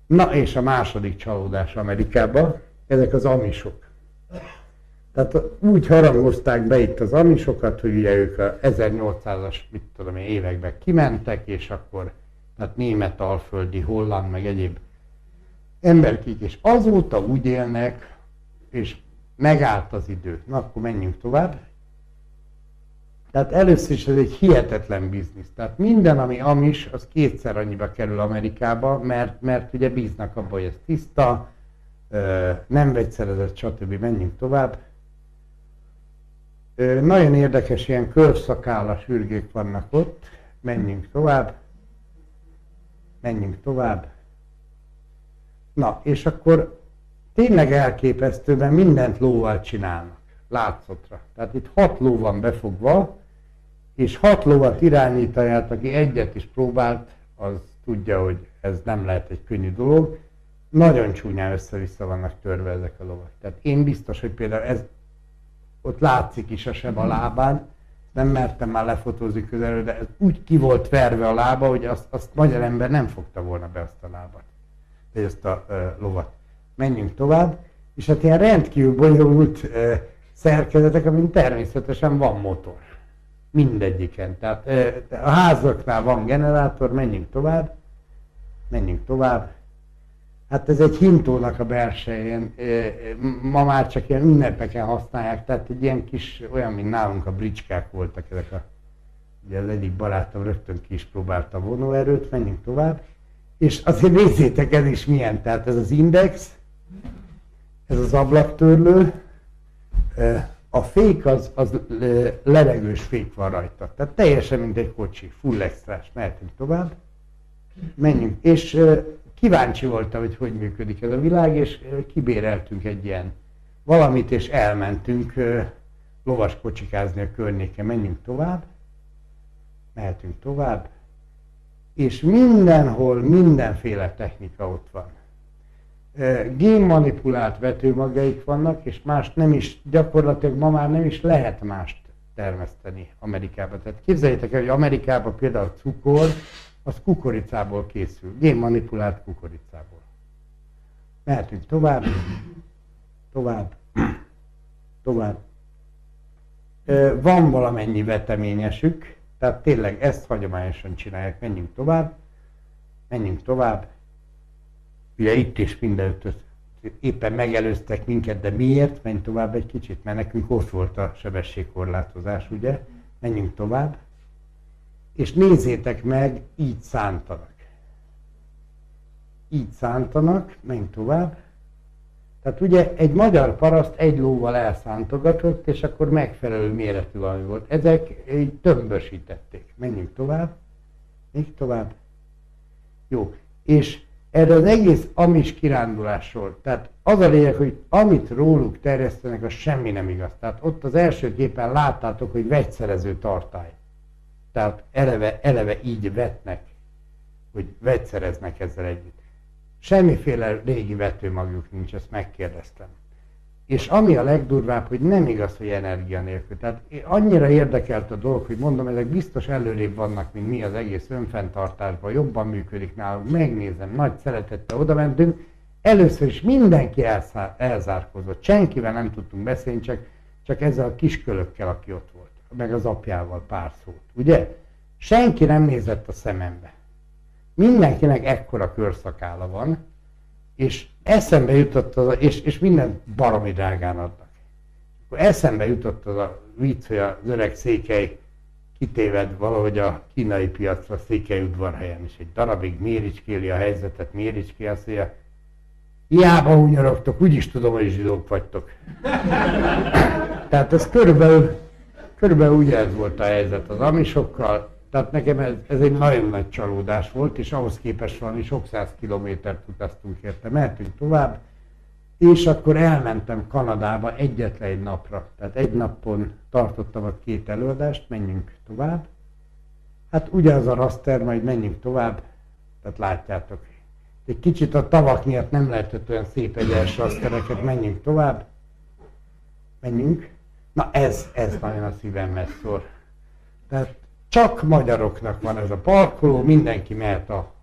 Na és a második csalódás Amerikában, ezek az amisok. Tehát úgy harangozták be itt az amisokat, hogy ugye ők a 1800-as, mit tudom én, években kimentek, és akkor tehát német, alföldi, holland, meg egyéb emberkék, és azóta úgy élnek, és megállt az idő. Na, akkor menjünk tovább. Tehát először is ez egy hihetetlen biznisz. Tehát minden, ami amis, az kétszer annyiba kerül Amerikába, mert, mert ugye bíznak abban, hogy ez tiszta, nem vegyszerezett, stb. Menjünk tovább. Nagyon érdekes ilyen körszakálas ürgék vannak ott. Menjünk tovább. Menjünk tovább. Na, és akkor tényleg elképesztően mindent lóval csinálnak. Látszottra. Tehát itt hat ló van befogva, és hat lovat irányítani, hát aki egyet is próbált, az tudja, hogy ez nem lehet egy könnyű dolog. Nagyon csúnyán össze-vissza vannak törve ezek a lovak. Tehát én biztos, hogy például ez ott látszik is a seb a lábán, nem mertem már lefotózni közelről, de ez úgy ki volt verve a lába, hogy azt, azt magyar ember nem fogta volna be azt a lábat, vagy ezt a uh, lovat. Menjünk tovább, és hát ilyen rendkívül bonyolult uh, szerkezetek, amin természetesen van motor. Mindegyiken. Tehát uh, a házaknál van generátor, menjünk tovább, menjünk tovább, Hát ez egy hintónak a belsején, ma már csak ilyen ünnepeken használják, tehát egy ilyen kis, olyan, mint nálunk a bricskák voltak ezek a, ugye az egyik barátom rögtön ki is próbálta a vonóerőt, menjünk tovább. És azért nézzétek, ez is milyen, tehát ez az index, ez az ablaktörlő, a fék az, az levegős fék van rajta, tehát teljesen mint egy kocsi, full extrás, mehetünk tovább, menjünk, és kíváncsi voltam, hogy hogy működik ez a világ, és kibéreltünk egy ilyen valamit, és elmentünk lovaskocsikázni a környéken. Menjünk tovább, mehetünk tovább, és mindenhol mindenféle technika ott van. Génmanipulált vetőmagjaik vannak, és más nem is, gyakorlatilag ma már nem is lehet mást termeszteni Amerikában. Tehát képzeljétek el, hogy Amerikában például cukor, az kukoricából készül, génmanipulált kukoricából. Mehetünk tovább, tovább, tovább. Van valamennyi veteményesük, tehát tényleg ezt hagyományosan csinálják. Menjünk tovább, menjünk tovább. Ugye itt is mindenütt éppen megelőztek minket, de miért? Menj tovább egy kicsit, mert nekünk ott volt a sebességkorlátozás, ugye? Menjünk tovább és nézzétek meg, így szántanak. Így szántanak, menj tovább. Tehát ugye egy magyar paraszt egy lóval elszántogatott, és akkor megfelelő méretű valami volt. Ezek tömbösítették. Menjünk tovább. Még tovább. Jó. És erre az egész amis kirándulásról, tehát az a lényeg, hogy amit róluk terjesztenek, az semmi nem igaz. Tehát ott az első képen láttátok, hogy vegyszerező tartály. Tehát eleve, eleve így vetnek, hogy vegyszereznek ezzel együtt. Semmiféle régi vetőmagjuk nincs, ezt megkérdeztem. és ami a legdurvább, hogy nem igaz, hogy energia nélkül. Tehát annyira érdekelt a dolog, hogy mondom, ezek biztos előrébb vannak, mint mi az egész önfenntartásban, jobban működik nálunk, megnézem, nagy szeretettel oda mentünk. Először is mindenki elszár, senkivel nem tudtunk beszélni, csak, csak ezzel a kiskölökkel, aki ott volt, meg az apjával pár szót, ugye? Senki nem nézett a szemembe. Mindenkinek ekkora körszakála van, és eszembe jutott az a, és, és minden baromi drágán adnak. Akkor eszembe jutott az a vicc, hogy az öreg székely kitéved valahogy a kínai piacra székely udvarhelyen, és egy darabig méricskéli a helyzetet, méricskéli azt mondja, hiába hunyorogtok, úgyis tudom, hogy zsidók vagytok. Tehát ez körülbelül, körülbelül ugye ez volt a helyzet az amisokkal, tehát nekem ez, ez egy nagyon nagy csalódás volt, és ahhoz képest valami sok száz kilométert utaztunk érte. Mehetünk tovább, és akkor elmentem Kanadába egyetlen egy napra. Tehát egy napon tartottam a két előadást, menjünk tovább. Hát ugyanaz a raster, majd menjünk tovább, tehát látjátok. Egy kicsit a tavak miatt nem lehetett olyan szép egyes rastereket, menjünk tovább. Menjünk. Na ez, ez nagyon a szívemhez szól. Tehát csak magyaroknak van ez a parkoló, mindenki mehet a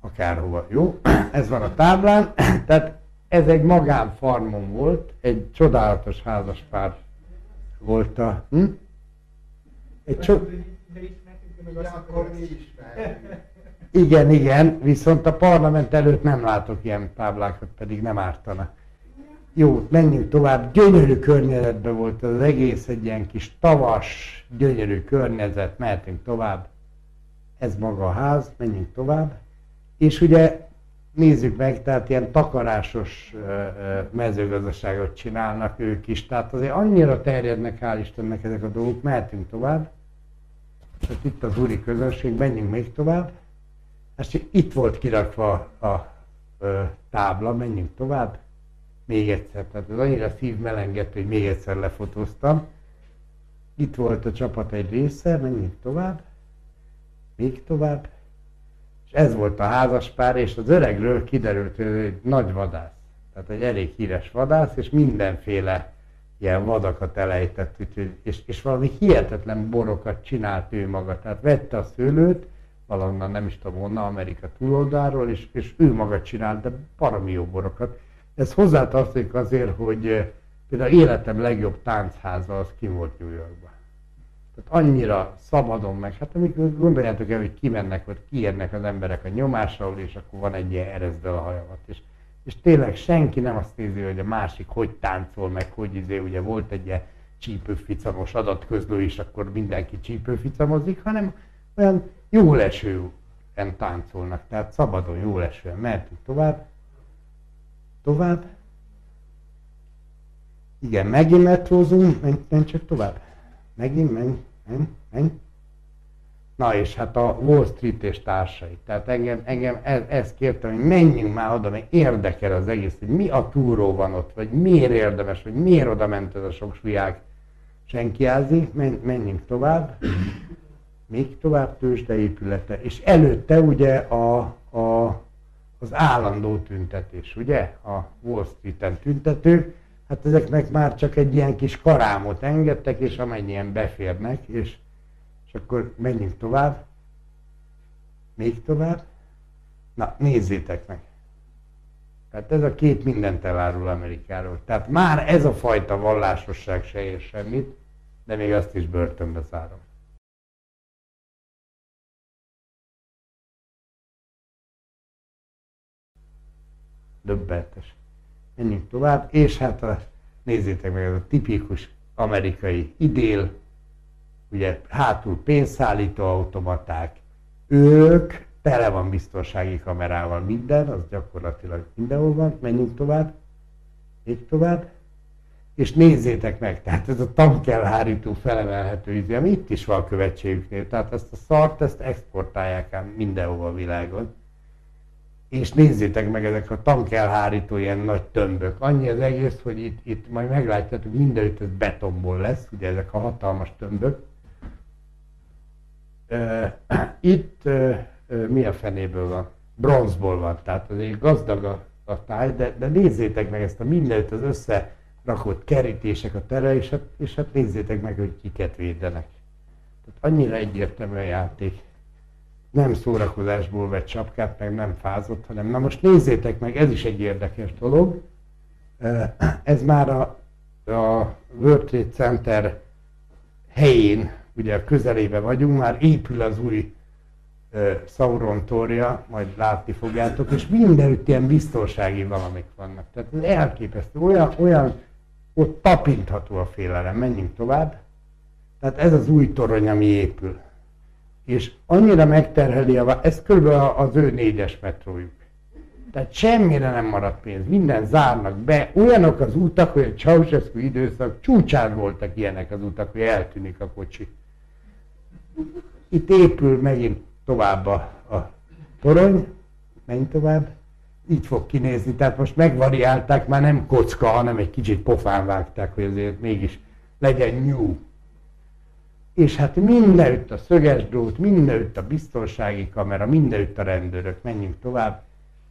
akárhova, jó? Ez van a táblán, tehát ez egy magánfarmon volt, egy csodálatos házaspár volt a... Hm? Egy cso... Igen, igen, viszont a parlament előtt nem látok ilyen táblákat, pedig nem ártana. Jó, menjünk tovább. Gyönyörű környezetben volt az egész, egy ilyen kis tavas, gyönyörű környezet, mehetünk tovább. Ez maga a ház, menjünk tovább. És ugye nézzük meg, tehát ilyen takarásos mezőgazdaságot csinálnak ők is. Tehát azért annyira terjednek, hál' Istennek ezek a dolgok, mehetünk tovább. Tehát itt az úri közönség, menjünk még tovább. És itt volt kirakva a tábla, menjünk tovább még egyszer. Tehát ez annyira szívmelengető, hogy még egyszer lefotóztam. Itt volt a csapat egy része, menjünk tovább, még tovább. És ez volt a házaspár, és az öregről kiderült, hogy egy nagy vadász. Tehát egy elég híres vadász, és mindenféle ilyen vadakat elejtett, úgyhogy, és, és valami hihetetlen borokat csinált ő maga. Tehát vette a szőlőt, valahonnan nem is tudom honnan, Amerika túloldáról, és, és ő maga csinált, de parami jó borokat. Ez hozzátartozik azért, hogy eh, például életem legjobb táncháza az ki volt New Yorkban. Tehát annyira szabadon meg, hát amikor gondoljátok el, hogy kimennek, vagy kiérnek az emberek a nyomásról, és akkor van egy ilyen erezdel a hajamat. És, és tényleg senki nem azt nézi, hogy a másik hogy táncol, meg hogy izé, ugye volt egy ilyen csípőficamos adatközlő, és akkor mindenki csípőficamozik, hanem olyan jó lesően táncolnak, tehát szabadon jó lesően mehetünk tovább. Tovább. Igen, megint metrózunk, menj, menj csak tovább. Megint, menj, menj, menj. Na és hát a Wall Street és társai. Tehát engem, engem ez, ez kértem, hogy menjünk már oda, mert érdekel az egész, hogy mi a túró van ott, vagy miért érdemes, vagy miért oda ment ez a sok sviák senkiázi, menj, menjünk tovább. Még tovább tőzsdeépülete. És előtte ugye a, a az állandó tüntetés, ugye? A Wall Street-en tüntetők, hát ezeknek már csak egy ilyen kis karámot engedtek, és amennyien beférnek, és, és akkor menjünk tovább. Még tovább. Na, nézzétek meg. Tehát ez a kép mindent elárul Amerikáról. Tehát már ez a fajta vallásosság se ér semmit, de még azt is börtönbe zárom. Döbbenetes. Menjünk tovább, és hát a, nézzétek meg, ez a tipikus amerikai idél, ugye hátul pénzszállító automaták, ők, tele van biztonsági kamerával. Minden, az gyakorlatilag mindenhol van, menjünk tovább, még tovább, és nézzétek meg, tehát ez a tankelhárító felemelhető izé, ami itt is van a követségüknél, tehát ezt a szart, ezt exportálják ám mindenhova a világon és nézzétek meg ezek a tankelhárító ilyen nagy tömbök. Annyi az egész, hogy itt, itt majd meglátjátok, mindenütt ez betonból lesz, ugye ezek a hatalmas tömbök. Itt mi a fenéből van? Bronzból van, tehát azért gazdag a, a táj, de, de nézzétek meg ezt a mindenütt az összerakott kerítések a tere, és hát, és hát nézzétek meg, hogy kiket védenek. Tehát annyira egyértelmű a játék. Nem szórakozásból vett sapkát, meg nem fázott, hanem na most nézzétek meg, ez is egy érdekes dolog. Ez már a, a World Trade Center helyén, ugye közelébe vagyunk, már épül az új Sauron torja, majd látni fogjátok, és mindenütt ilyen biztonsági valamik vannak. Tehát ez elképesztő, olyan, olyan ott tapintható a félelem, menjünk tovább. Tehát ez az új torony, ami épül. És annyira megterheli, a, ez kb. az ő négyes metrójuk. Tehát semmire nem maradt pénz, minden zárnak be. Olyanok az utak, hogy a Ceausescu időszak csúcsán voltak ilyenek az utak, hogy eltűnik a kocsi. Itt épül megint tovább a, a torony, menj tovább, így fog kinézni. Tehát most megvariálták, már nem kocka, hanem egy kicsit pofán vágták, hogy azért mégis legyen new. És hát mindenütt a szöges drót, mindenütt a biztonsági kamera, mindenütt a rendőrök, menjünk tovább.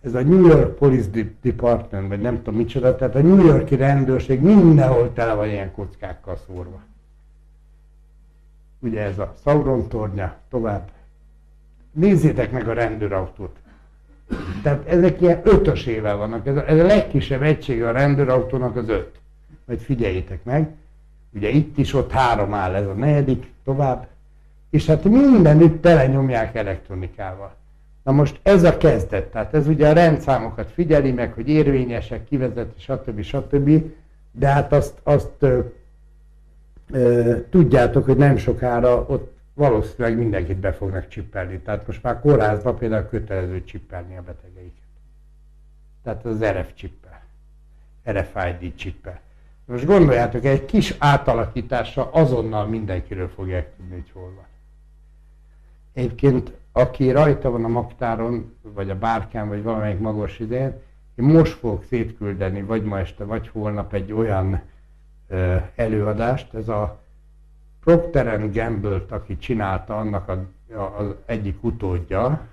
Ez a New York Police Department, vagy nem tudom micsoda, tehát a New Yorki rendőrség mindenhol tele van ilyen kockákkal szórva. Ugye ez a Sauron tornya, tovább Nézzétek meg a rendőrautót. Tehát ezek ilyen ötösével vannak. Ez a, ez a legkisebb egysége a rendőrautónak az öt. Majd figyeljétek meg. Ugye itt is ott három áll, ez a negyedik, tovább. És hát mindenütt tele nyomják elektronikával. Na most ez a kezdet, tehát ez ugye a rendszámokat figyeli meg, hogy érvényesek, kivezet, stb. stb. De hát azt, azt ö, ö, tudjátok, hogy nem sokára ott valószínűleg mindenkit be fognak csippelni. Tehát most már kórházban például kötelező csippelni a betegeiket. Tehát az RF csippel, RFID csippel. Most gondoljátok, egy kis átalakítása azonnal mindenkiről fogják tudni, hogy hol van. Egyébként, aki rajta van a maktáron, vagy a bárkán, vagy valamelyik magos idején, én most fogok szétküldeni, vagy ma este, vagy holnap egy olyan ö, előadást, ez a Procter Gamble-t, aki csinálta annak a, a, az egyik utódja,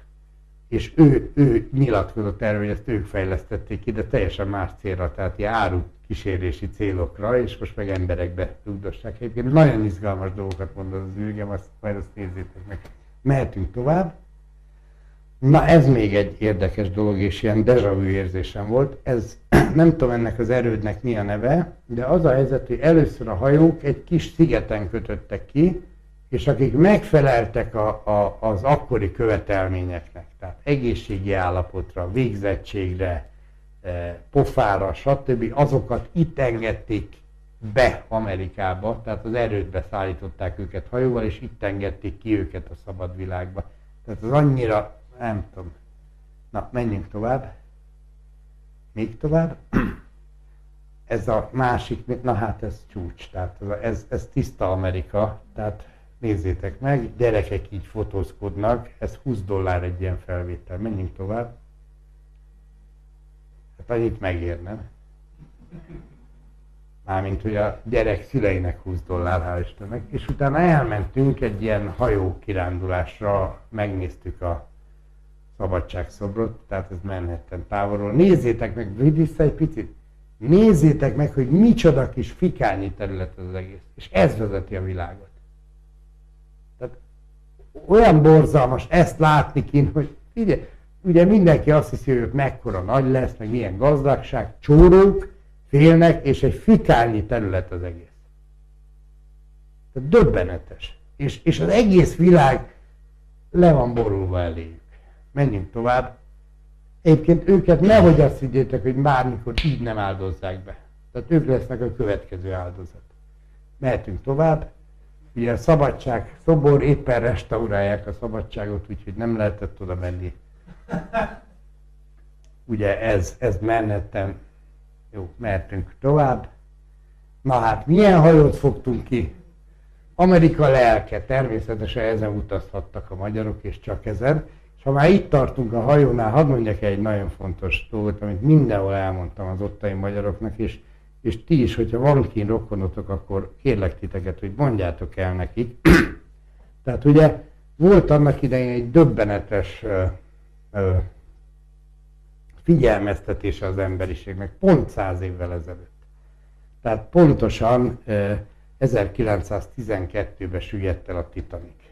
és ő, ő nyilatkozott erről, hogy ezt ők fejlesztették ki, de teljesen más célra, tehát ilyen áru kísérési célokra, és most meg emberekbe rugdossák. Egyébként nagyon izgalmas dolgokat mond az űrgem, azt majd azt nézzétek meg. Mehetünk tovább. Na ez még egy érdekes dolog, és ilyen deja vu érzésem volt. Ez nem tudom ennek az erődnek mi a neve, de az a helyzet, hogy először a hajók egy kis szigeten kötöttek ki, és akik megfeleltek a, a, az akkori követelményeknek, tehát egészségi állapotra, végzettségre, e, pofára, stb., azokat itt engedték be Amerikába, tehát az erődbe szállították őket hajóval, és itt engedték ki őket a szabad világba. Tehát az annyira nem tudom. Na, menjünk tovább. Még tovább. Ez a másik, na hát ez csúcs, tehát ez, ez tiszta Amerika, tehát nézzétek meg, gyerekek így fotózkodnak, ez 20 dollár egy ilyen felvétel. Menjünk tovább. Hát annyit megér, nem? Mármint, hogy a gyerek szüleinek 20 dollár, hál' Istennek. És utána elmentünk egy ilyen hajó kirándulásra, megnéztük a szabadságszobrot, tehát ez Manhattan távolról. Nézzétek meg, vissza egy picit, nézzétek meg, hogy micsoda kis fikányi terület az egész. És ez vezeti a világot. Olyan borzalmas ezt látni kint, hogy ugye, ugye mindenki azt hiszi, hogy mekkora nagy lesz, meg milyen gazdagság, csórók, félnek, és egy fikányi terület az egész. Tehát döbbenetes. És, és az egész világ le van borulva eléjük menjünk tovább. Egyébként őket nehogy azt higgyétek, hogy bármikor így nem áldozzák be. Tehát ők lesznek a következő áldozat. Mehetünk tovább. Ugye a szabadság szobor éppen restaurálják a szabadságot, úgyhogy nem lehetett oda menni. Ugye ez, ez mennetten. Jó, mehetünk tovább. Na hát, milyen hajót fogtunk ki? Amerika lelke, természetesen ezen utazhattak a magyarok, és csak ezen. Ha már itt tartunk a hajónál, hadd mondjak egy nagyon fontos dolgot, amit mindenhol elmondtam az ottani magyaroknak, és, és ti is, hogyha van kín rokonotok, akkor kérlek titeket, hogy mondjátok el nekik. Tehát ugye volt annak idején egy döbbenetes ö, ö, figyelmeztetése az emberiségnek, pont száz évvel ezelőtt. Tehát pontosan 1912-ben süllyedt el a Titanic.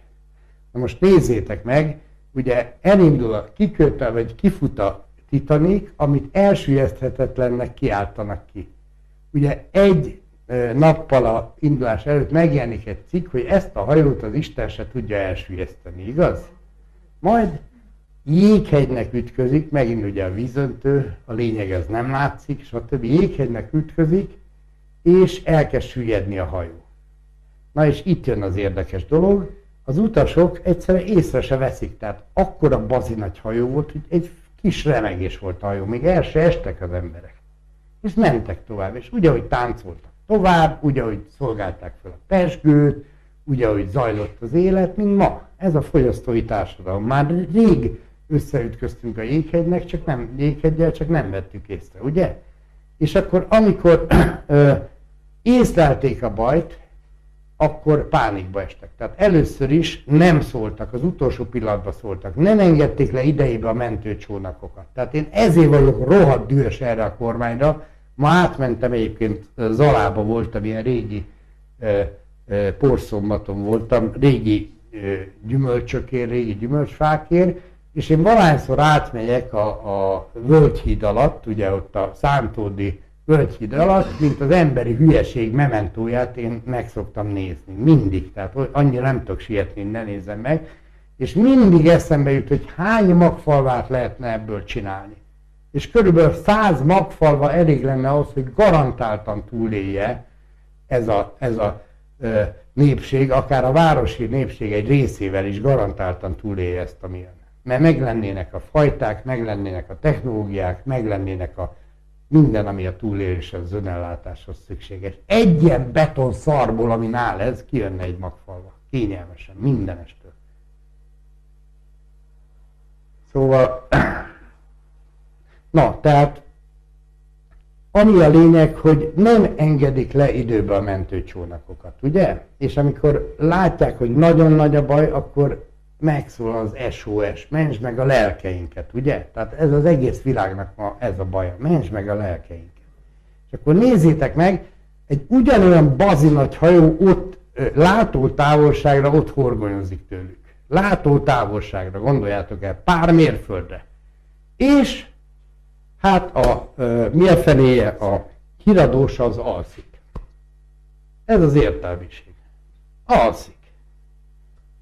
Na most nézzétek meg, ugye elindul a kikötő, vagy kifut a Titanic, amit elsüllyeszthetetlennek kiáltanak ki. Ugye egy nappal a indulás előtt megjelenik egy cikk, hogy ezt a hajót az Isten se tudja elsüllyeszteni, igaz? Majd jéghegynek ütközik, megint ugye a vízöntő, a lényeg ez nem látszik, stb. Jéghegynek ütközik, és elkezd süllyedni a hajó. Na és itt jön az érdekes dolog, az utasok egyszerűen észre se veszik, tehát akkora bazi nagy hajó volt, hogy egy kis remegés volt a hajó, még el se estek az emberek. És mentek tovább, és ugye, hogy táncoltak tovább, úgy, ahogy szolgálták fel a pesgőt, úgy, ahogy zajlott az élet, mint ma. Ez a fogyasztói társadalom. Már rég összeütköztünk a jéghegynek, csak nem, jéghegyel, csak nem vettük észre, ugye? És akkor, amikor ö, észlelték a bajt, akkor pánikba estek. Tehát először is nem szóltak, az utolsó pillanatban szóltak. Nem engedték le idejébe a mentőcsónakokat. Tehát én ezért vagyok rohadt dühös erre a kormányra, Ma átmentem egyébként, Zalába voltam, ilyen régi e, porszombaton voltam, régi e, gyümölcsökért, régi gyümölcsfákért, és én valahányszor átmegyek a, a Völgyhíd alatt, ugye ott a Szántódi Völgyhíd alatt, mint az emberi hülyeség mementóját én meg szoktam nézni. Mindig. Tehát annyira nem tudok sietni, ne nézzem meg. És mindig eszembe jut, hogy hány magfalvát lehetne ebből csinálni és körülbelül 100 magfalva elég lenne ahhoz, hogy garantáltan túlélje ez a, ez a ö, népség, akár a városi népség egy részével is garantáltan túlélje ezt a milyen. Mert meglennének a fajták, meglennének a technológiák, meglennének a minden, ami a túléléshez, az önellátáshoz szükséges. Egy ilyen beton szarból, ami áll ez, kijönne egy magfalva. Kényelmesen, mindenestől. Szóval Na, tehát ami a lényeg, hogy nem engedik le időbe a mentőcsónakokat, ugye? És amikor látják, hogy nagyon nagy a baj, akkor megszól az SOS, mentsd meg a lelkeinket, ugye? Tehát ez az egész világnak ma ez a baja, mentsd meg a lelkeinket. És akkor nézzétek meg, egy ugyanolyan bazi nagy hajó ott látó távolságra ott horgonyozik tőlük. Látó távolságra, gondoljátok el, pár mérföldre. És Hát a, mi a fenéje a híradós az alszik. Ez az értelmiség. Alszik.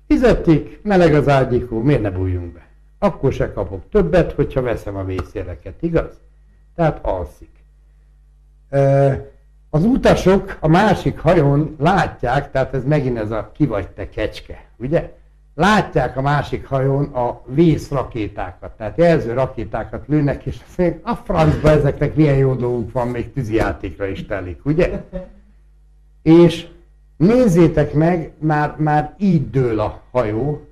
Fizetik, meleg az ágyikó, miért ne bújjunk be? Akkor se kapok többet, hogyha veszem a vészjeleket, igaz? Tehát alszik. Az utasok a másik hajón látják, tehát ez megint ez a ki vagy te kecske, ugye? Látják a másik hajón a vészrakétákat, tehát jelző rakétákat lőnek, és azt mondják, a francba ezeknek milyen jó dolguk van, még tűzijátékra is telik, ugye? És nézzétek meg, már, már így dől a hajó,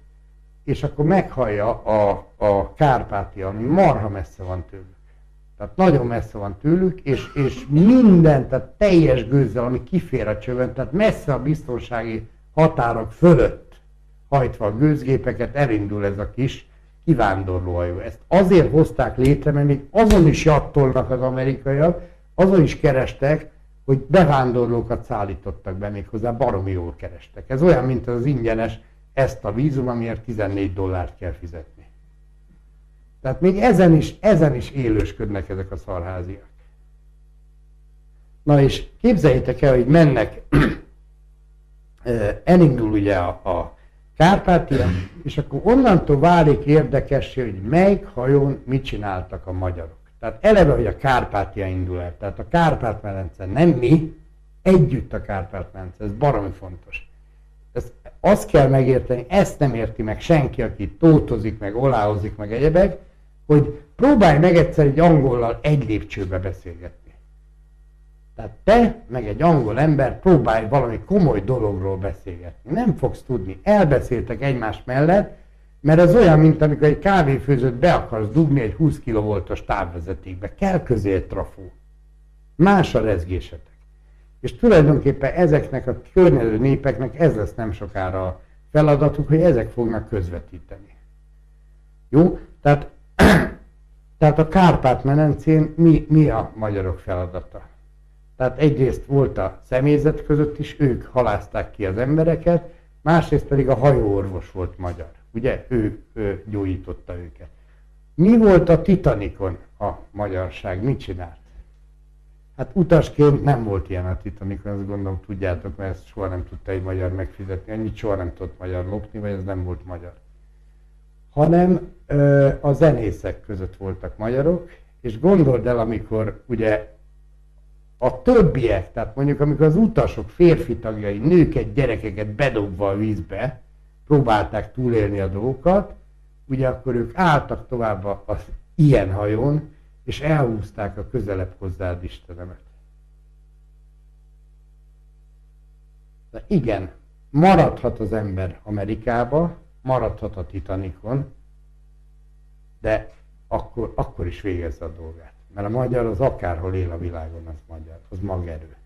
és akkor meghallja a, a Kárpátia, ami marha messze van tőlük. Tehát nagyon messze van tőlük, és, és minden, tehát teljes gőzzel, ami kifér a csövön, tehát messze a biztonsági határok fölött hajtva a gőzgépeket, elindul ez a kis kivándorlóhajó. Ezt azért hozták létre, mert még azon is jattolnak az amerikaiak, azon is kerestek, hogy bevándorlókat szállítottak be, méghozzá baromi jól kerestek. Ez olyan, mint az ingyenes ezt a vízum, amiért 14 dollárt kell fizetni. Tehát még ezen is, ezen is élősködnek ezek a szarháziak. Na és képzeljétek el, hogy mennek, elindul ugye a, a Kárpátia, és akkor onnantól válik érdekessé, hogy melyik hajón mit csináltak a magyarok. Tehát eleve, hogy a Kárpátia indul el. Tehát a Kárpát-medence nem mi, együtt a Kárpát-medence. Ez baromi fontos. Ez, azt kell megérteni, ezt nem érti meg senki, aki tótozik, meg oláhozik, meg egyebek, hogy próbálj meg egyszer egy angollal egy lépcsőbe beszélgetni. Tehát te, meg egy angol ember próbálj valami komoly dologról beszélgetni. Nem fogsz tudni. Elbeszéltek egymás mellett, mert ez olyan, mint amikor egy kávéfőzőt be akarsz dugni egy 20 kV-os távvezetékbe. Kell közé egy trafó. Más a rezgésetek. És tulajdonképpen ezeknek a környező népeknek ez lesz nem sokára a feladatuk, hogy ezek fognak közvetíteni. Jó? Tehát Tehát a Kárpát-menencén mi, mi a magyarok feladata? Tehát egyrészt volt a személyzet között is, ők halázták ki az embereket, másrészt pedig a hajóorvos volt magyar. Ugye? Ő, ő gyógyította őket. Mi volt a Titanikon a magyarság? Mit csinált? Hát utasként nem volt ilyen a Titanikon, azt gondolom tudjátok, mert ezt soha nem tudta egy magyar megfizetni, annyit soha nem tudott magyar lopni, vagy ez nem volt magyar. Hanem ö, a zenészek között voltak magyarok, és gondold el, amikor ugye a többiek, tehát mondjuk amikor az utasok férfi tagjai, nőket, gyerekeket bedobva a vízbe, próbálták túlélni a dolgokat, ugye akkor ők álltak tovább az ilyen hajón, és elhúzták a közelebb hozzád Istenemet. De igen, maradhat az ember Amerikába, maradhat a Titanikon, de akkor, akkor is végezze a dolgát. Mert a magyar az akárhol él a világon, az magyar, az magerő.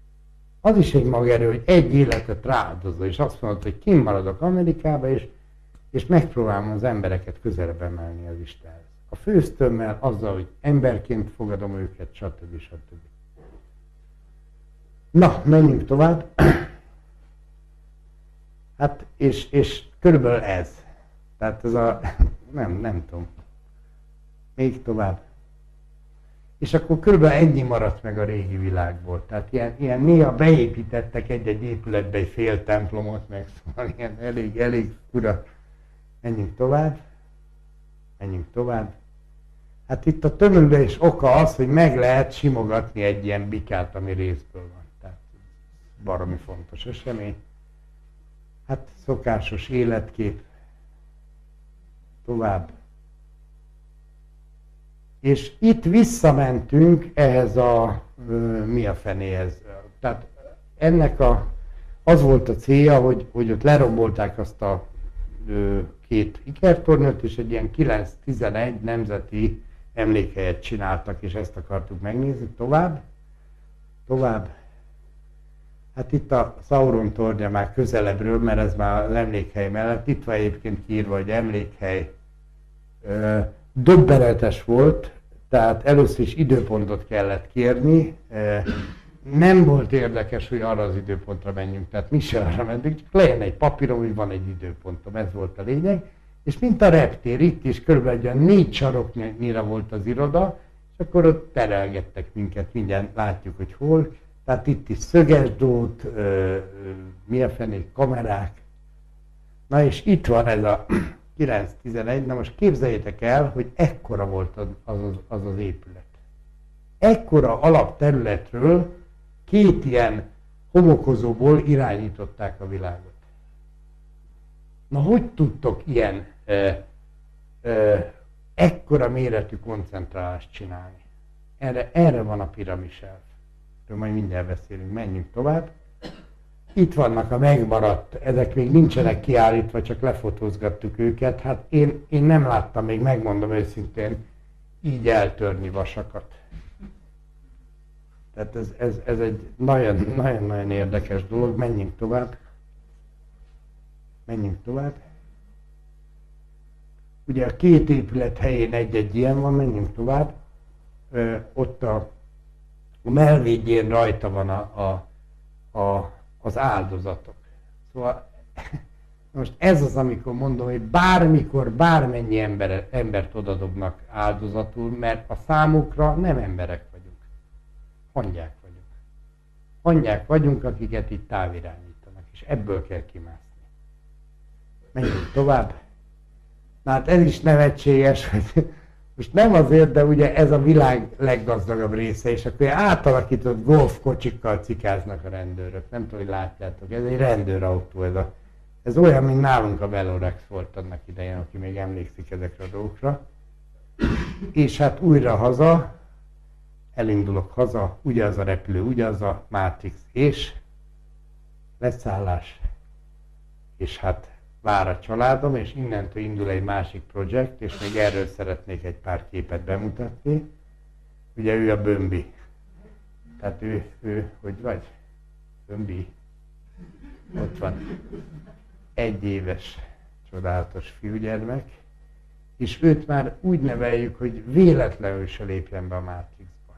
Az is egy magerő, hogy egy életet rááldozza, és azt mondod, hogy kim maradok Amerikába, és, és megpróbálom az embereket közelebb emelni az Istenhez. A főztömmel, azzal, hogy emberként fogadom őket, stb. stb. Na, menjünk tovább. Hát, és, és körülbelül ez. Tehát ez a, nem, nem tudom. Még tovább. És akkor körülbelül ennyi maradt meg a régi világból. Tehát ilyen, ilyen néha beépítettek egy-egy épületbe egy fél templomot, meg szóval ilyen elég, elég fura. Menjünk tovább. Menjünk tovább. Hát itt a tömörülés oka az, hogy meg lehet simogatni egy ilyen bikát, ami részből van. Tehát baromi fontos esemény. Hát szokásos életkép. Tovább. És itt visszamentünk ehhez a mi a fenéhez. Tehát ennek a, az volt a célja, hogy, hogy ott lerombolták azt a ö, két ikertornyot, és egy ilyen 9-11 nemzeti emlékhelyet csináltak, és ezt akartuk megnézni. Tovább. Tovább. Hát itt a Sauron tornya már közelebbről, mert ez már az emlékhely mellett. Itt van egyébként kiírva, hogy emlékhely. Ö, döbbenetes volt, tehát először is időpontot kellett kérni. Nem volt érdekes, hogy arra az időpontra menjünk, tehát mi se arra mentünk, csak legyen egy papírom, hogy van egy időpontom, ez volt a lényeg. És mint a reptér, itt is körülbelül egy négy saroknyira volt az iroda, és akkor ott terelgettek minket, mindjárt látjuk, hogy hol. Tehát itt is szöges drót, mi a fenék, kamerák. Na és itt van ez a 9-11, na most képzeljétek el, hogy ekkora volt az az, az, az épület. Ekkora alapterületről két ilyen homokozóból irányították a világot. Na hogy tudtok ilyen e, e, ekkora méretű koncentrálást csinálni? Erre, erre van a piramis elf. majd mindjárt beszélünk, menjünk tovább. Itt vannak a megmaradt, ezek még nincsenek kiállítva, csak lefotózgattuk őket. Hát én, én nem láttam még, megmondom őszintén, így eltörni vasakat. Tehát ez, ez, ez egy nagyon-nagyon érdekes dolog. Menjünk tovább. Menjünk tovább. Ugye a két épület helyén egy-egy ilyen van, menjünk tovább. Ö, ott a, a melvédjén rajta van a, a, a az áldozatok. Szóval most ez az, amikor mondom, hogy bármikor, bármennyi ember, embert odadobnak áldozatul, mert a számukra nem emberek vagyunk. Hangyák vagyunk. Hangyák vagyunk, akiket itt távirányítanak, és ebből kell kimászni. Menjünk tovább. Na hát ez is nevetséges, hogy most nem azért, de ugye ez a világ leggazdagabb része, és akkor átalakított golfkocsikkal cikáznak a rendőrök. Nem tudom, hogy látjátok, ez egy rendőrautó. Ez, a, ez olyan, mint nálunk a Velorex volt annak idején, aki még emlékszik ezekre a dolgokra. És hát újra haza, elindulok haza, ugyanaz a repülő, ugyanaz a Matrix, és leszállás. És hát vár a családom, és innentől indul egy másik projekt, és még erről szeretnék egy pár képet bemutatni. Ugye ő a Bömbi. Tehát ő, ő hogy vagy? Bömbi. Ott van. Egy éves csodálatos fiúgyermek. és őt már úgy neveljük, hogy véletlenül se lépjen be a Matrixba.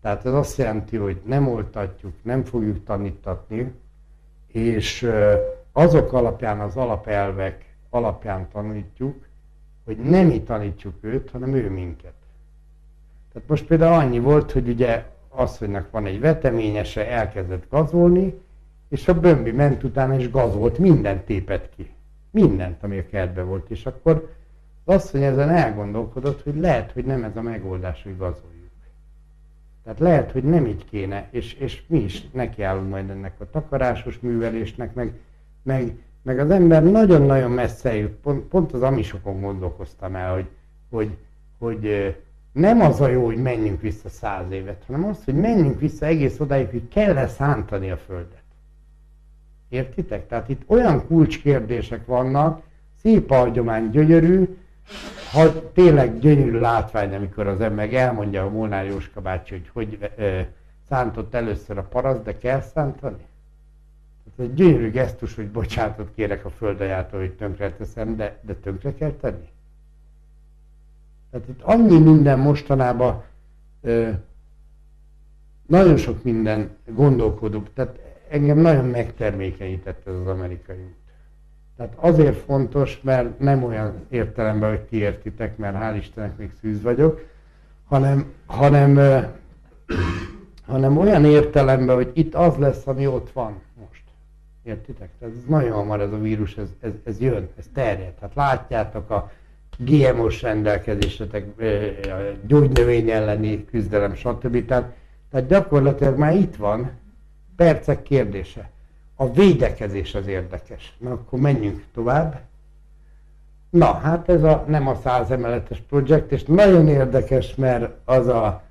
Tehát ez azt jelenti, hogy nem oltatjuk, nem fogjuk tanítatni, és azok alapján, az alapelvek alapján tanítjuk, hogy nem mi tanítjuk őt, hanem ő minket. Tehát most például annyi volt, hogy ugye asszonynak van egy veteményese, elkezdett gazolni, és a bömbi ment utána és gazolt, mindent tépett ki. Mindent, ami a kertben volt. És akkor az asszony ezen elgondolkodott, hogy lehet, hogy nem ez a megoldás, hogy gazoljuk. Tehát lehet, hogy nem így kéne, és, és mi is nekiállunk majd ennek a takarásos művelésnek, meg, meg, meg az ember nagyon-nagyon messze jut. Pont, pont az amisokon gondolkoztam el, hogy, hogy, hogy nem az a jó, hogy menjünk vissza száz évet, hanem az, hogy menjünk vissza egész odáig, hogy kell-e szántani a Földet. Értitek? Tehát itt olyan kulcskérdések vannak, szép a hagyomány, gyönyörű, ha tényleg gyönyörű látvány, amikor az ember elmondja a Molnár Jóska bácsi, hogy hogy ö, szántott először a paraszt, de kell szántani? Ez egy gyönyörű gesztus, hogy bocsánatot kérek a földajától, hogy tönkre teszem, de, de tönkre kell tenni? Tehát itt annyi minden mostanában, ö, nagyon sok minden gondolkodunk, tehát engem nagyon megtermékenyített ez az amerikai út. Tehát azért fontos, mert nem olyan értelemben, hogy ti értitek, mert hál' Istennek még szűz vagyok, hanem, hanem, ö, hanem olyan értelemben, hogy itt az lesz, ami ott van. Értitek? Tehát ez nagyon hamar ez a vírus, ez, ez, ez jön, ez terjed. Tehát látjátok a GMO-s rendelkezésetek, gyógynövény elleni küzdelem, stb. Tehát, tehát gyakorlatilag már itt van, percek kérdése. A védekezés az érdekes. Na akkor menjünk tovább. Na, hát ez a, nem a száz emeletes projekt, és nagyon érdekes, mert az a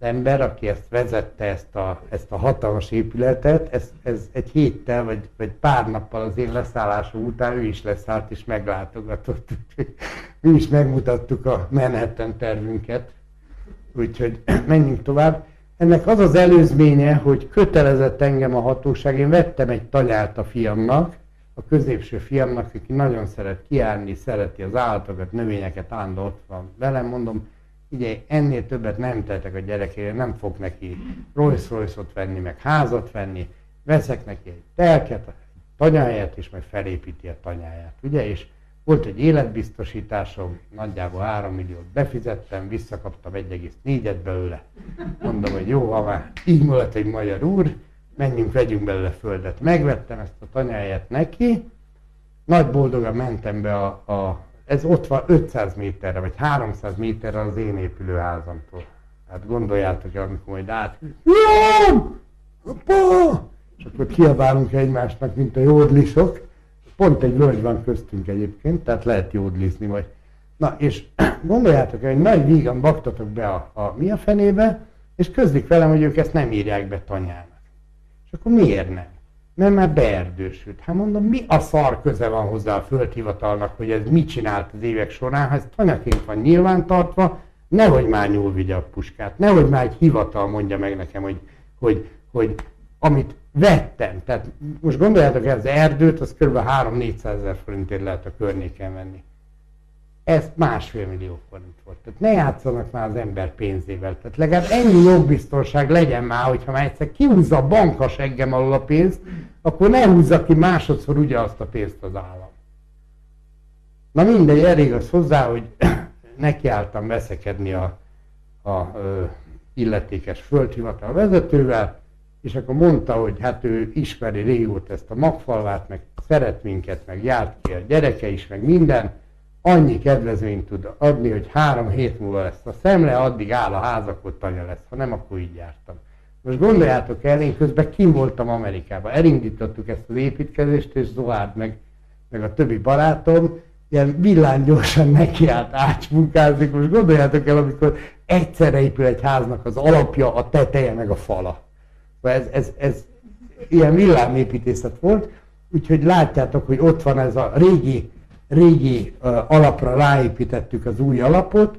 ember, aki ezt vezette, ezt a, ezt a hatalmas épületet, ez, ez egy héttel, vagy, vagy pár nappal az én leszállásom után ő is leszállt és meglátogatott. Mi is megmutattuk a Manhattan tervünket, úgyhogy menjünk tovább. Ennek az az előzménye, hogy kötelezett engem a hatóság, én vettem egy tanyát a fiamnak, a középső fiamnak, aki nagyon szeret kiállni, szereti az állatokat, növényeket, állandó ott van velem, mondom, ugye ennél többet nem tettek a gyerekére, nem fog neki Rolls Royce-ot venni, meg házat venni, veszek neki egy telket, egy tanyáját, és majd felépíti a tanyáját, ugye, és volt egy életbiztosításom, nagyjából 3 milliót befizettem, visszakaptam 1,4-et belőle. Mondom, hogy jó, ha már így múlott egy magyar úr, menjünk, vegyünk belőle földet. Megvettem ezt a tanyáját neki, nagy boldogan mentem be a, a ez ott van 500 méterre, vagy 300 méterre az én épülőházamtól. Hát gondoljátok amikor majd át... Jóm! Apa! És akkor kiabálunk egymásnak, mint a jódlisok. Pont egy völgy van köztünk egyébként, tehát lehet jódlizni vagy. Na, és gondoljátok el, hogy nagy vígan baktatok be a, a mi a fenébe, és közlik velem, hogy ők ezt nem írják be tanyának. És akkor miért nem? Mert már beerdősült. Hát mondom, mi a szar köze van hozzá a földhivatalnak, hogy ez mit csinált az évek során, ha ez tanyaként van nyilvántartva, nehogy már nyúl vigye a puskát, nehogy már egy hivatal mondja meg nekem, hogy, hogy, hogy amit vettem, tehát most gondoljátok el, az erdőt, az kb. 3-400 ezer forintért lehet a környéken venni. Ez másfél millió forint volt. Tehát ne játszanak már az ember pénzével. Tehát legalább ennyi jogbiztonság legyen már, hogyha már egyszer kihúzza a banka seggem alól a pénzt, akkor ne húzza ki másodszor ugyanazt a pénzt az állam. Na mindegy, elég az hozzá, hogy nekiálltam veszekedni a, a, a illetékes földhivatal vezetővel, és akkor mondta, hogy hát ő ismeri régóta ezt a magfalvát, meg szeret minket, meg járt ki a gyereke is, meg minden, annyi kedvezményt tud adni, hogy három hét múlva lesz a szemle, addig áll a ház, akkor tanya lesz, ha nem, akkor így jártam. Most gondoljátok el, én közben kim voltam Amerikában, elindítottuk ezt az építkezést, és Zoárd meg, meg a többi barátom, ilyen villámgyorsan nekiállt ácsmunkázni. Most gondoljátok el, amikor egyszerre épül egy háznak az alapja, a teteje, meg a fala. Ez, ez, ez ilyen villámépítészet volt, úgyhogy látjátok, hogy ott van ez a régi régi uh, alapra ráépítettük az új alapot,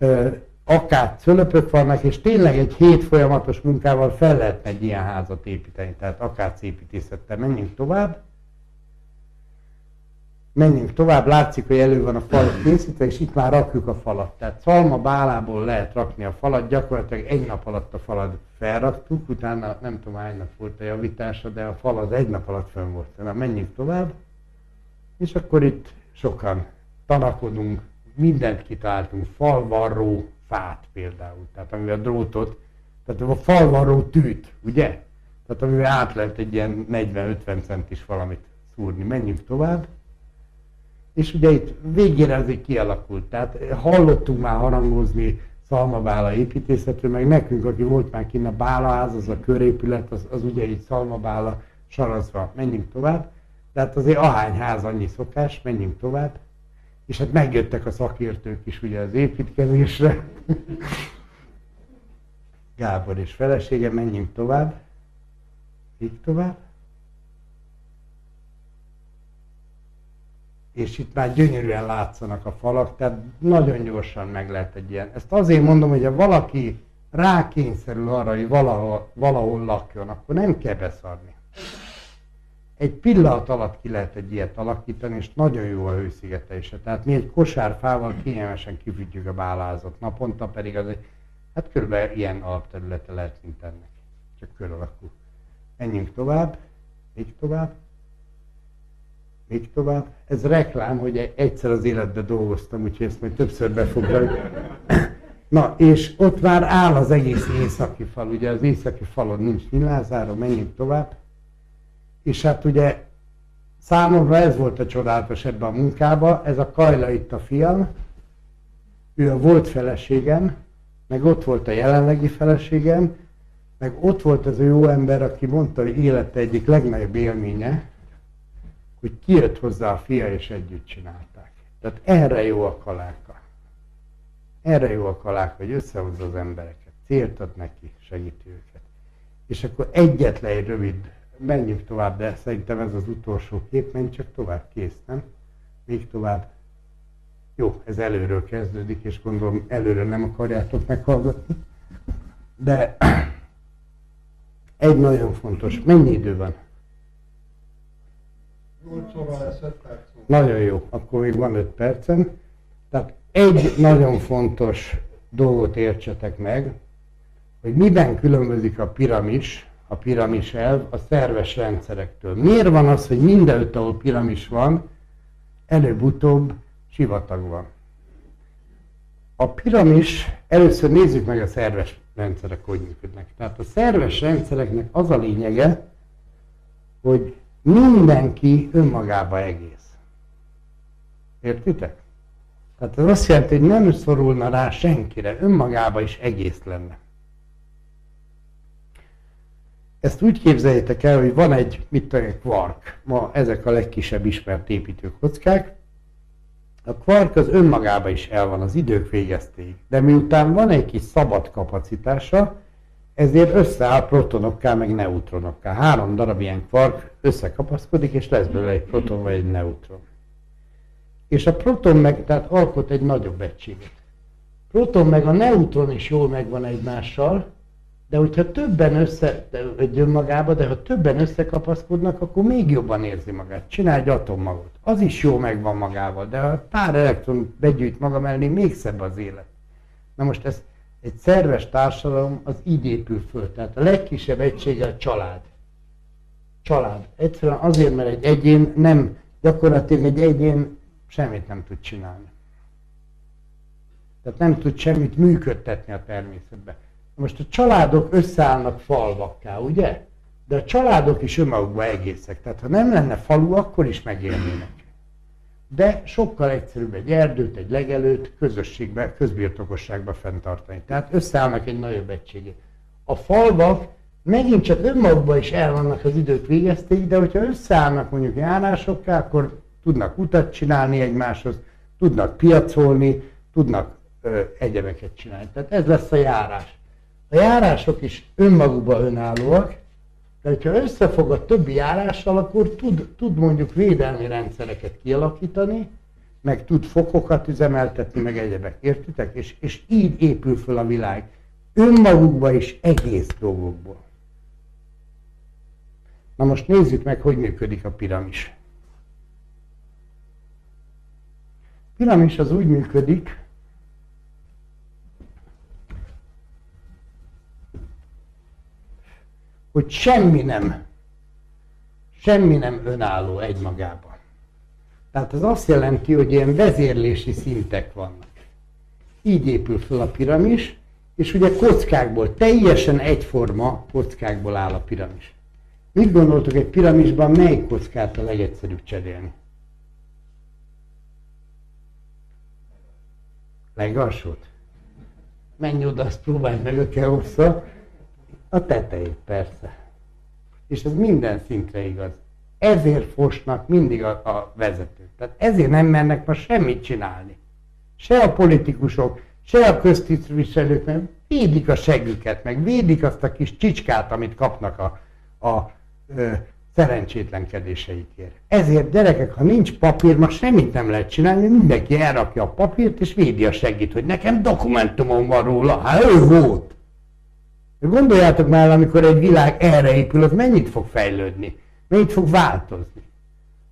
uh, akár cölöpök vannak, és tényleg egy hét folyamatos munkával fel lehetne egy ilyen házat építeni, tehát akár építészettel. Menjünk tovább. menjünk tovább, látszik, hogy elő van a fal készítve, és itt már rakjuk a falat. Tehát szalma bálából lehet rakni a falat, gyakorlatilag egy nap alatt a falat felraktuk, utána nem tudom hány nap volt a javítása, de a fal az egy nap alatt fönn volt. Na, menjünk tovább, és akkor itt sokan tanakodunk, mindent kitaláltunk, falvarró fát például, tehát amivel drótot, tehát a falvarró tűt, ugye? Tehát amivel át lehet egy ilyen 40-50 centis valamit szúrni. Menjünk tovább. És ugye itt végére azért kialakult. Tehát hallottunk már harangozni Szalmabála építészetről, meg nekünk, aki volt már kint a Bálaház, az a körépület, az, az ugye így Szalmabála sarazva. Menjünk tovább. Tehát azért ahány ház annyi szokás, menjünk tovább. És hát megjöttek a szakértők is ugye az építkezésre. Gábor és felesége, menjünk tovább. Így tovább. és itt már gyönyörűen látszanak a falak, tehát nagyon gyorsan meg lehet egy ilyen. Ezt azért mondom, hogy ha valaki rákényszerül arra, hogy valahol, valahol lakjon, akkor nem kell beszarni. Egy pillanat alatt ki lehet egy ilyet alakítani, és nagyon jó a hőszigetelése. Tehát mi egy kosárfával kényelmesen kifűtjük a bálázat, naponta pedig az egy, hát körülbelül ilyen alapterülete lehet, mint ennek. Csak kör alakú. Menjünk tovább, még tovább még tovább. Ez reklám, hogy egyszer az életben dolgoztam, úgyhogy ezt majd többször befoglaljuk. Na, és ott már áll az egész északi fal, ugye az északi falon nincs nyilázára, menjünk tovább. És hát ugye számomra ez volt a csodálatos ebben a munkában, ez a Kajla itt a fiam, ő a volt feleségem, meg ott volt a jelenlegi feleségem, meg ott volt az a jó ember, aki mondta, hogy élete egyik legnagyobb élménye, hogy kijött hozzá a fia, és együtt csinálták. Tehát erre jó a kaláka. Erre jó a kaláka, hogy összehozza az embereket, célt ad neki, segíti őket. És akkor egyetlen egy rövid, menjünk tovább, de szerintem ez az utolsó kép, menj csak tovább, kész, nem? Még tovább. Jó, ez előről kezdődik, és gondolom előre nem akarjátok meghallgatni. De egy nagyon fontos, mennyi idő van? 8 óra lesz 5 perc. Nagyon jó, akkor még van 5 percem. Tehát egy nagyon fontos dolgot értsetek meg, hogy miben különbözik a piramis, a piramis elv a szerves rendszerektől. Miért van az, hogy mindenütt, ahol piramis van, előbb-utóbb sivatag van? A piramis, először nézzük meg a szerves rendszerek, hogy működnek. Tehát a szerves rendszereknek az a lényege, hogy mindenki önmagába egész. Értitek? Tehát ez azt jelenti, hogy nem szorulna rá senkire, önmagába is egész lenne. Ezt úgy képzeljétek el, hogy van egy, mit tudom, egy kvark. Ma ezek a legkisebb ismert építőkockák. A kvark az önmagába is el van az idők végeztéig. De miután van egy kis szabad kapacitása, ezért összeáll protonokká, meg neutronokká. Három darab ilyen kvark összekapaszkodik, és lesz belőle egy proton vagy egy neutron. És a proton meg, tehát alkot egy nagyobb egységet. Proton meg a neutron is jól megvan egymással, de hogyha többen össze, egy önmagába, de ha többen összekapaszkodnak, akkor még jobban érzi magát. Csinálj egy atommagot. Az is jó megvan magával, de ha pár elektron begyűjt maga mellé, még szebb az élet. Na most ezt egy szerves társadalom az így épül föl. Tehát a legkisebb egysége a család. Család. Egyszerűen azért, mert egy egyén nem, gyakorlatilag egy egyén semmit nem tud csinálni. Tehát nem tud semmit működtetni a természetben. Most a családok összeállnak falvakká, ugye? De a családok is önmagukban egészek. Tehát ha nem lenne falu, akkor is megélnének de sokkal egyszerűbb egy erdőt, egy legelőt közösségbe, közbirtokosságba fenntartani. Tehát összeállnak egy nagyobb egységé. A falvak megint csak önmagukban is el vannak az idők végezték, de hogyha összeállnak mondjuk járásokká, akkor tudnak utat csinálni egymáshoz, tudnak piacolni, tudnak ö, egyebeket csinálni. Tehát ez lesz a járás. A járások is önmagukban önállóak, de hogyha összefog a többi járással, akkor tud, tud mondjuk védelmi rendszereket kialakítani, meg tud fokokat üzemeltetni, meg egyebek. Értitek? És, és így épül föl a világ. Önmagukba is egész dolgokból. Na most nézzük meg, hogy működik a piramis. piramis az úgy működik, hogy semmi nem, semmi nem önálló egymagában. Tehát ez azt jelenti, hogy ilyen vezérlési szintek vannak. Így épül fel a piramis, és ugye kockákból, teljesen egyforma kockákból áll a piramis. Mit gondoltok egy piramisban, melyik kockát a legegyszerűbb cserélni? Legalsót? Menj oda, azt próbálj meg, kell A tetejét, persze. És ez minden szintre igaz. Ezért fosnak mindig a, a vezetők. Tehát ezért nem mennek ma semmit csinálni. Se a politikusok, se a köztisztviselők, mert védik a següket, meg védik azt a kis csicskát, amit kapnak a, a ö, szerencsétlenkedéseikért. Ezért gyerekek, ha nincs papír, ma semmit nem lehet csinálni, mindenki elrakja a papírt, és védi a segít, hogy nekem dokumentumom van róla, hát ő volt. Gondoljátok már, amikor egy világ erre épül, az mennyit fog fejlődni, mennyit fog változni.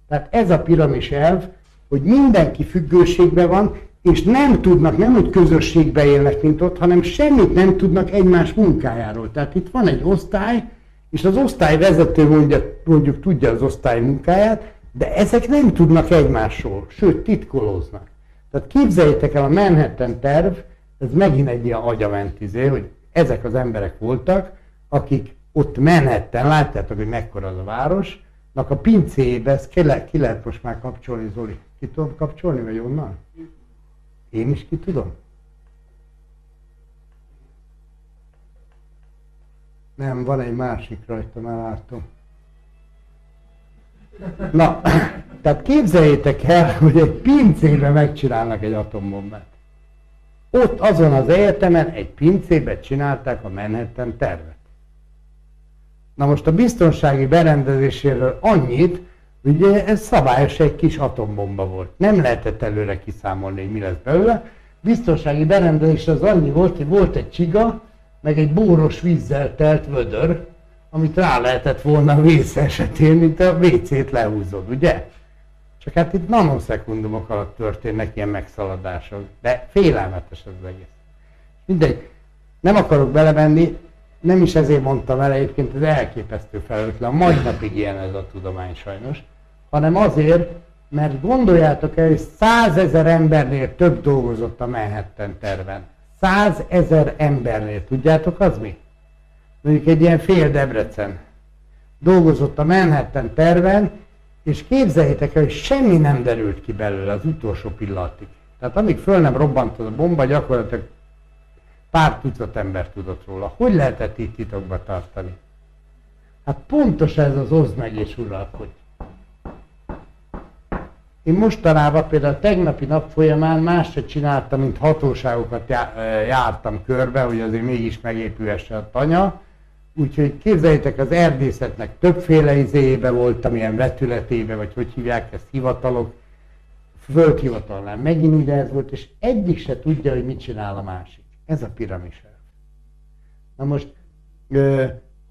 Tehát ez a piramis elv, hogy mindenki függőségben van, és nem tudnak, nem úgy közösségbe élnek, mint ott, hanem semmit nem tudnak egymás munkájáról. Tehát itt van egy osztály, és az osztály vezető mondja, mondjuk tudja az osztály munkáját, de ezek nem tudnak egymásról, sőt titkolóznak. Tehát képzeljétek el a Manhattan terv, ez megint egy ilyen agyamentizé, hogy ezek az emberek voltak, akik ott Manhattan, látjátok, hogy mekkora az a város, a pincébe, ezt ki, le, ki lehet most már kapcsolni, Zoli? Ki tudom kapcsolni, vagy onnan? Én is ki tudom? Nem, van egy másik rajta, már látom. Na, tehát képzeljétek el, hogy egy pincébe megcsinálnak egy atombombát. Ott azon az egyetemen egy pincébe csinálták a Manhattan tervet. Na most a biztonsági berendezéséről annyit, Ugye ez szabályos egy kis atombomba volt. Nem lehetett előre kiszámolni, hogy mi lesz belőle. Biztonsági berendezés az annyi volt, hogy volt egy csiga, meg egy bóros vízzel telt vödör, amit rá lehetett volna vész esetén, mint a WC-t lehúzod, ugye? Csak hát itt nanoszekundumok alatt történnek ilyen megszaladások, de félelmetes az egész. Mindegy, nem akarok belemenni, nem is ezért mondtam el, egyébként ez elképesztő felelőtlen, mai napig ilyen ez a tudomány sajnos hanem azért, mert gondoljátok el, hogy százezer embernél több dolgozott a Manhattan terven. Százezer embernél. Tudjátok az mi? Mondjuk egy ilyen fél Debrecen. Dolgozott a Manhattan terven, és képzeljétek el, hogy semmi nem derült ki belőle az utolsó pillanatig. Tehát amíg föl nem robbant a bomba, gyakorlatilag pár tucat ember tudott róla. Hogy lehetett itt titokba tartani? Hát pontos ez az oszd meg és uralkodj. Én mostanában például tegnapi nap folyamán más se csináltam, mint hatóságokat jártam körbe, hogy azért mégis megépülhesse a tanya. Úgyhogy képzeljétek, az erdészetnek többféle izébe voltam, ilyen vetületébe, vagy hogy hívják ezt, hivatalok, földhivatalnál megint ugye ez volt, és egyik se tudja, hogy mit csinál a másik. Ez a piramis Na most,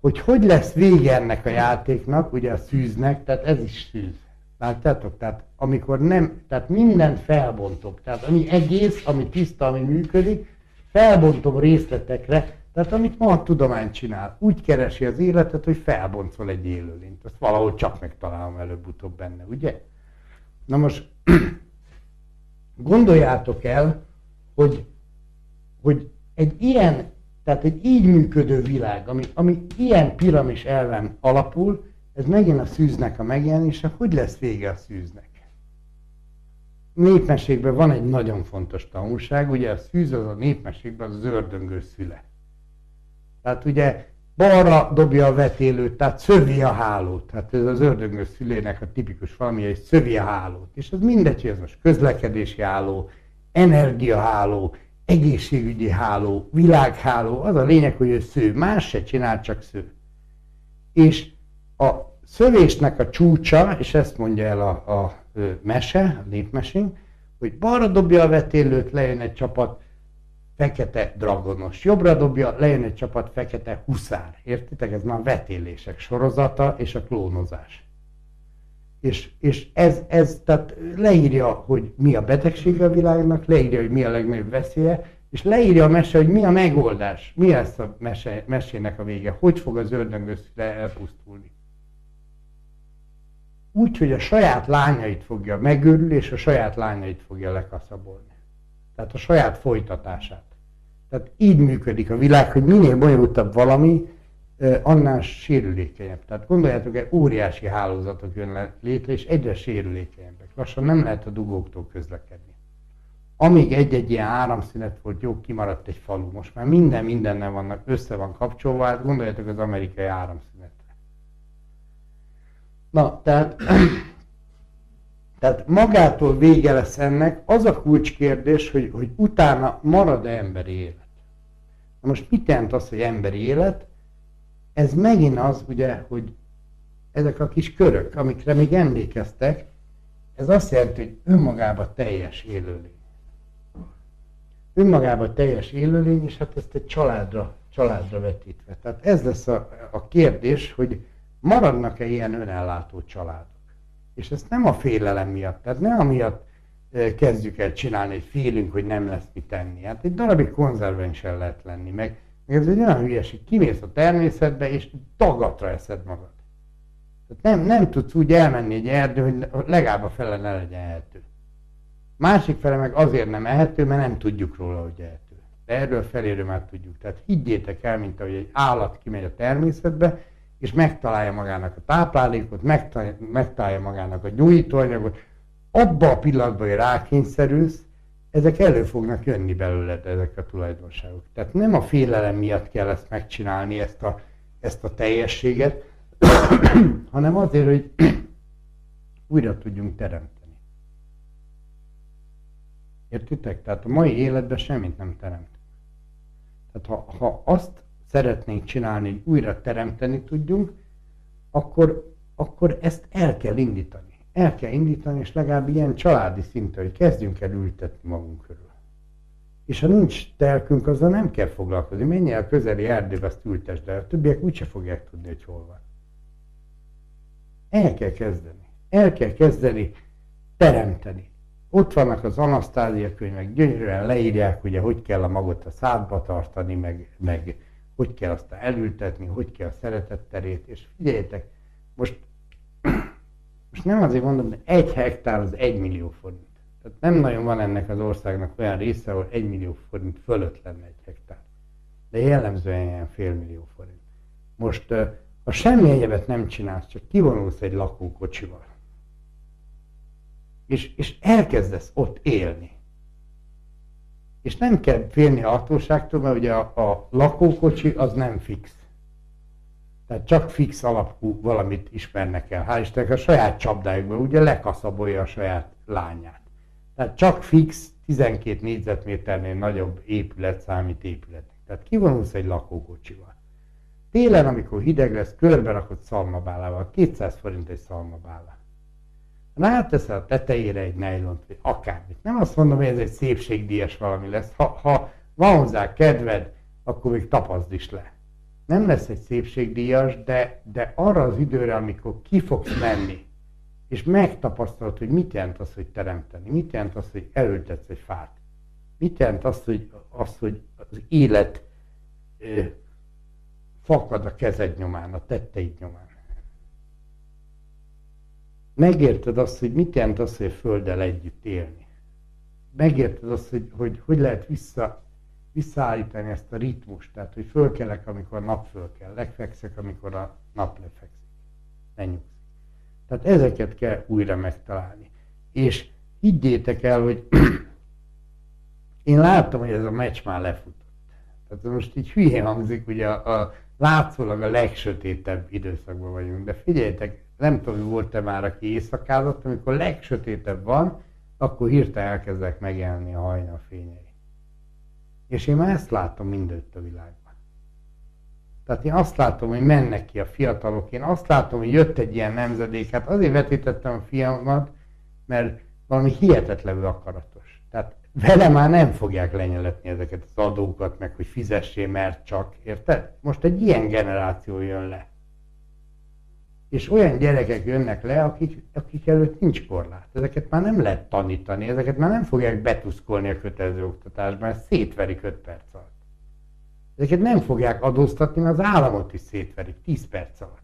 hogy hogy lesz vége ennek a játéknak, ugye a szűznek, tehát ez is szűz. Látjátok? Tehát amikor nem, tehát mindent felbontok. Tehát ami egész, ami tiszta, ami működik, felbontom részletekre, tehát amit ma a tudomány csinál, úgy keresi az életet, hogy felbontol egy élőlényt. Azt valahogy csak megtalálom előbb-utóbb benne, ugye? Na most gondoljátok el, hogy, hogy egy ilyen, tehát egy így működő világ, ami, ami ilyen piramis elven alapul, ez megint a szűznek a megjelenése, hogy lesz vége a szűznek? Népmeségben van egy nagyon fontos tanulság, ugye a szűz az a népmeségben az ördöngő szüle. Tehát ugye balra dobja a vetélőt, tehát szövi a hálót. Tehát ez az ördöngő szülének a tipikus valami, egy szövi a hálót. És ez mindegy, hogy ez most közlekedési háló, energiaháló, egészségügyi háló, világháló, az a lényeg, hogy ő sző, más se csinál, csak sző. És a szövésnek a csúcsa, és ezt mondja el a, a mese, a népmesénk, hogy balra dobja a vetélőt, lejön egy csapat fekete dragonos. Jobbra dobja, lejön egy csapat fekete huszár. Értitek? Ez már vetélések sorozata és a klónozás. És, és ez, ez tehát leírja, hogy mi a betegség a világnak, leírja, hogy mi a legnagyobb veszélye, és leírja a mese, hogy mi a megoldás, mi lesz a mese, mesének a vége, hogy fog az ördöngösszüle elpusztulni. Úgy, hogy a saját lányait fogja megőrülni, és a saját lányait fogja lekaszabolni. Tehát a saját folytatását. Tehát így működik a világ, hogy minél bonyolultabb valami, annál sérülékenyebb. Tehát gondoljátok, egy óriási hálózatok jön létre, és egyre sérülékenyebbek. Lassan nem lehet a dugóktól közlekedni. Amíg egy-egy ilyen áramszünet volt, jó, kimaradt egy falu. Most már minden mindennel vannak, össze van kapcsolva, hát gondoljátok az amerikai áramszünetre. Na, tehát, tehát magától vége lesz ennek, az a kulcskérdés, hogy, hogy utána marad-e emberi élet. Na most mit jelent az, hogy emberi élet? Ez megint az, ugye, hogy ezek a kis körök, amikre még emlékeztek, ez azt jelenti, hogy önmagában teljes élőlény. Önmagában teljes élőlény, és hát ezt egy családra, családra vetítve. Tehát ez lesz a, a kérdés, hogy maradnak-e ilyen önellátó családok. És ezt nem a félelem miatt, tehát nem amiatt kezdjük el csinálni, hogy félünk, hogy nem lesz mit tenni. Hát egy darabig konzerven sem lehet lenni, meg ez egy olyan hülyeség, kimész a természetbe, és tagatra eszed magad. Tehát nem, nem tudsz úgy elmenni egy erdő, hogy legalább a fele ne legyen ehető. Másik fele meg azért nem ehető, mert nem tudjuk róla, hogy ehető. De erről feléről már tudjuk. Tehát higgyétek el, mint ahogy egy állat kimegy a természetbe, és megtalálja magának a táplálékot, megtalálja, magának a gyógyítóanyagot, abba a pillanatban, hogy rákényszerülsz, ezek elő fognak jönni belőled, ezek a tulajdonságok. Tehát nem a félelem miatt kell ezt megcsinálni, ezt a, ezt a teljességet, hanem azért, hogy újra tudjunk teremteni. Értitek? Tehát a mai életben semmit nem teremtünk. Tehát ha, ha azt szeretnénk csinálni, hogy újra teremteni tudjunk, akkor, akkor ezt el kell indítani el kell indítani, és legalább ilyen családi szinten, hogy kezdjünk el ültetni magunk körül. És ha nincs telkünk, azzal nem kell foglalkozni. Menj el közeli erdőbe, azt ültesd el. A többiek úgyse fogják tudni, hogy hol van. El kell kezdeni. El kell kezdeni teremteni. Ott vannak az anasztázia könyvek, gyönyörűen leírják, ugye, hogy kell a magot a szádba tartani, meg, meg hogy kell aztán elültetni, hogy kell a szeretetterét, és figyeljetek, most most nem azért mondom, de egy hektár az egy millió forint. Tehát nem nagyon van ennek az országnak olyan része, ahol egy millió forint fölött lenne egy hektár. De jellemzően ilyen fél millió forint. Most, ha semmi egyebet nem csinálsz, csak kivonulsz egy lakókocsival, és, és elkezdesz ott élni, és nem kell félni a hatóságtól, mert ugye a, a lakókocsi az nem fix. Tehát csak fix alapú valamit ismernek el. Hál' Istennek a saját csapdájukban, ugye lekaszabolja a saját lányát. Tehát csak fix 12 négyzetméternél nagyobb épület számít épületnek. Tehát kivonulsz egy lakókocsival. Télen, amikor hideg lesz, körbe rakod szalmabálával, 200 forint egy szalmabála. Ráteszel a tetejére egy nejlont, vagy akármit. Nem azt mondom, hogy ez egy szépségdíjas valami lesz. Ha, ha van hozzá kedved, akkor még tapaszd is le nem lesz egy szépségdíjas, de, de arra az időre, amikor ki fogsz menni, és megtapasztalod, hogy mit jelent az, hogy teremteni, mit jelent az, hogy elültetsz egy fát, mit jelent az, hogy, az, hogy az élet ö, fakad a kezed nyomán, a tetteid nyomán. Megérted azt, hogy mit jelent az, hogy a Földdel együtt élni. Megérted azt, hogy hogy, hogy lehet vissza visszaállítani ezt a ritmust, tehát hogy fölkelek, amikor nap fölkel, legfekszek, amikor a nap lefekszik, lenyugszik. Tehát ezeket kell újra megtalálni. És higgyétek el, hogy én láttam, hogy ez a meccs már lefutott. Tehát most így hülyén hangzik, ugye a, a látszólag a legsötétebb időszakban vagyunk, de figyeljetek, nem tudom, hogy volt-e már, aki éjszakázott, amikor legsötétebb van, akkor hirtelen elkezdek megjelenni a hajnal fényei. És én már ezt látom mindent a világban. Tehát én azt látom, hogy mennek ki a fiatalok, én azt látom, hogy jött egy ilyen nemzedék, hát azért vetítettem a fiamat, mert valami hihetetlenül akaratos. Tehát vele már nem fogják lenyeletni ezeket az adókat, meg hogy fizessé, mert csak, érted? Most egy ilyen generáció jön le. És olyan gyerekek jönnek le, akik, akik előtt nincs korlát. Ezeket már nem lehet tanítani, ezeket már nem fogják betuszkolni a kötelező oktatásban, ezt szétverik 5 perc alatt. Ezeket nem fogják adóztatni, mert az államot is szétverik 10 perc alatt.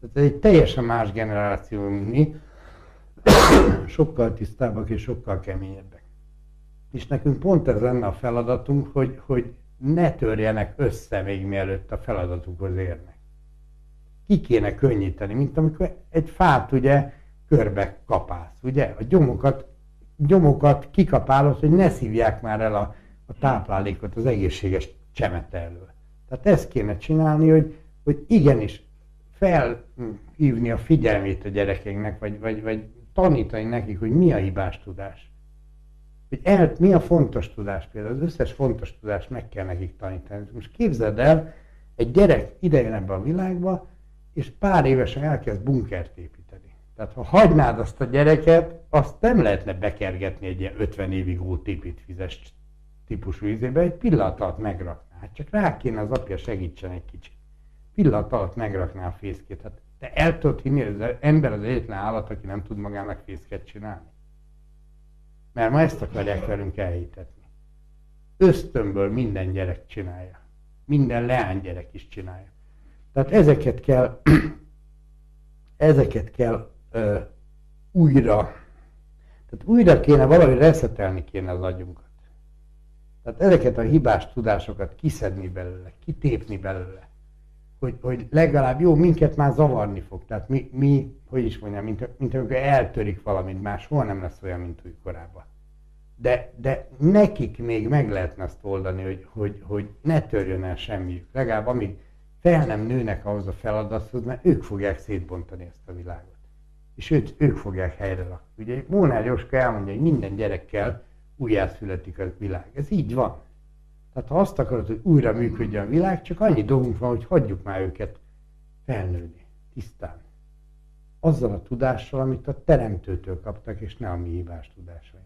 Tehát ez egy teljesen más generáció, mint mi, sokkal tisztábbak és sokkal keményebbek. És nekünk pont ez lenne a feladatunk, hogy, hogy ne törjenek össze még mielőtt a feladatukhoz érnek ki kéne könnyíteni, mint amikor egy fát ugye körbe kapálsz, ugye? A gyomokat, gyomokat kikapálod, hogy ne szívják már el a, a táplálékot az egészséges csemet elől. Tehát ezt kéne csinálni, hogy, hogy igenis felhívni a figyelmét a gyerekeknek, vagy, vagy, vagy tanítani nekik, hogy mi a hibás tudás. Hogy el, mi a fontos tudás például, az összes fontos tudást meg kell nekik tanítani. Most képzeld el, egy gyerek idejön ebbe a világba, és pár évesen elkezd bunkert építeni. Tehát ha hagynád azt a gyereket, azt nem lehetne bekergetni egy ilyen 50 évig ót építvizes típusú izébe, egy pillanat alatt megrakná. Hát csak rá kéne az apja segítsen egy kicsit. Pillanat alatt megrakná a fészkét. Hát te el tudod hinni, hogy az ember az egyetlen állat, aki nem tud magának fészket csinálni. Mert ma ezt akarják velünk elhitetni. Ösztönből minden gyerek csinálja. Minden leánygyerek is csinálja. Tehát ezeket kell, ezeket kell ö, újra, tehát újra kéne valahogy reszetelni kéne az agyunkat. Tehát ezeket a hibás tudásokat kiszedni belőle, kitépni belőle. Hogy, hogy legalább jó, minket már zavarni fog. Tehát mi, mi hogy is mondjam, mint, mint amikor eltörik valamit, már nem lesz olyan, mint úgy korábban. De, de nekik még meg lehetne azt oldani, hogy, hogy, hogy ne törjön el semmiük. Legalább amíg fel nem nőnek ahhoz a feladathoz, mert ők fogják szétbontani ezt a világot. És őt, ők fogják helyre rakni. Ugye Mónár Jóska elmondja, hogy minden gyerekkel újjászületik a világ. Ez így van. Tehát ha azt akarod, hogy újra működjön a világ, csak annyi dolgunk van, hogy hagyjuk már őket felnőni, tisztán. Azzal a tudással, amit a teremtőtől kaptak, és ne a mi hibás tudásaink.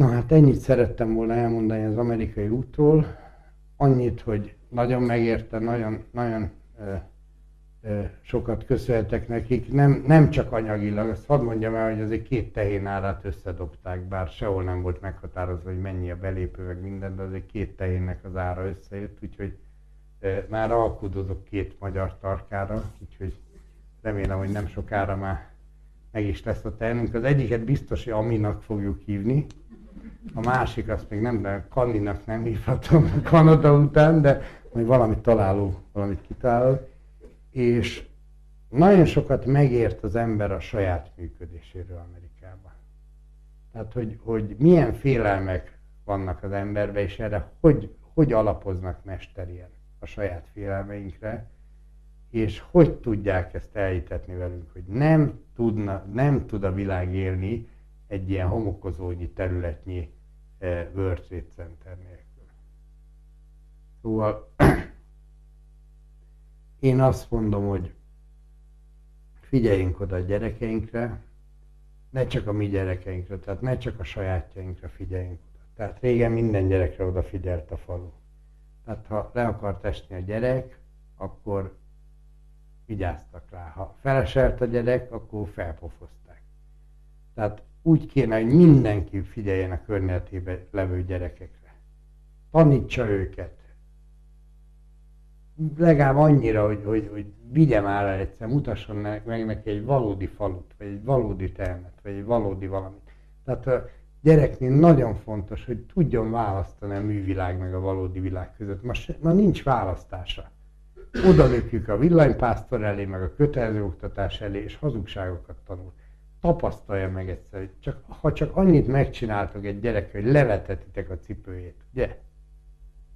Na hát ennyit szerettem volna elmondani az amerikai útról. Annyit, hogy nagyon megérte, nagyon, nagyon ö, ö, sokat köszönhetek nekik. Nem, nem csak anyagilag, azt hadd mondjam el, hogy azért két tehén árát összedobták, bár sehol nem volt meghatározva, hogy mennyi a belépő, meg minden, de azért két tehénnek az ára összejött, úgyhogy ö, már alkudozok két magyar tarkára, úgyhogy remélem, hogy nem sokára már meg is lesz a tehenünk. Az egyiket biztos, hogy Aminak fogjuk hívni, a másik azt még nem, de Kandinak nem hívhatom Kanada után, de majd valamit találó, valamit kitalálok. És nagyon sokat megért az ember a saját működéséről Amerikában. Tehát, hogy, hogy milyen félelmek vannak az emberben, és erre hogy, hogy alapoznak mesterien a saját félelmeinkre, és hogy tudják ezt elhitetni velünk, hogy nem, tudna, nem tud a világ élni egy ilyen homokozónyi területnyi World Trade Center nélkül. Szóval én azt mondom, hogy figyeljünk oda a gyerekeinkre, ne csak a mi gyerekeinkre, tehát ne csak a sajátjainkra figyeljünk oda. Tehát régen minden gyerekre odafigyelt a falu. Tehát ha le akart esni a gyerek, akkor vigyáztak rá. Ha feleselt a gyerek, akkor felpofozták. Tehát úgy kéne, hogy mindenki figyeljen a környezetében levő gyerekekre. Tanítsa őket. Legalább annyira, hogy, hogy, hogy vigye már el egyszer, mutasson meg neki egy valódi falut, vagy egy valódi termet, vagy egy valódi valamit. Tehát a gyereknél nagyon fontos, hogy tudjon választani a művilág meg a valódi világ között. Ma, ma nincs választása. Oda a villanypásztor elé, meg a kötelező oktatás elé, és hazugságokat tanul tapasztalja meg egyszer, hogy csak, ha csak annyit megcsináltok egy gyerek, hogy levetetitek a cipőjét, ugye?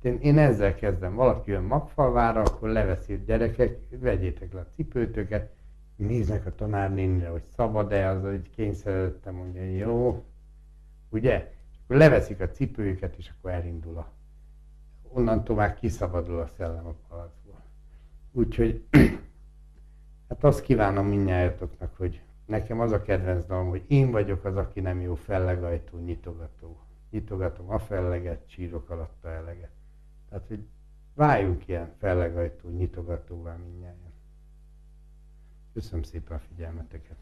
Én, én ezzel kezdem. Valaki jön magfalvára, akkor leveszi gyerekek, vegyétek le a cipőtöket, néznek a tanárnénire, hogy szabad-e, az, hogy kényszeredette mondja, jó, ugye? És akkor leveszik a cipőjüket, és akkor elindul a... Onnan tovább kiszabadul a szellem a palacból. Úgyhogy hát azt kívánom mindnyájatoknak, hogy nekem az a kedvenc dalom, hogy én vagyok az, aki nem jó fellegajtó, nyitogató. Nyitogatom a felleget, csírok alatta eleget. Tehát, hogy Váljunk ilyen fellegajtó, nyitogatóvá mindjárt. Köszönöm szépen a figyelmeteket.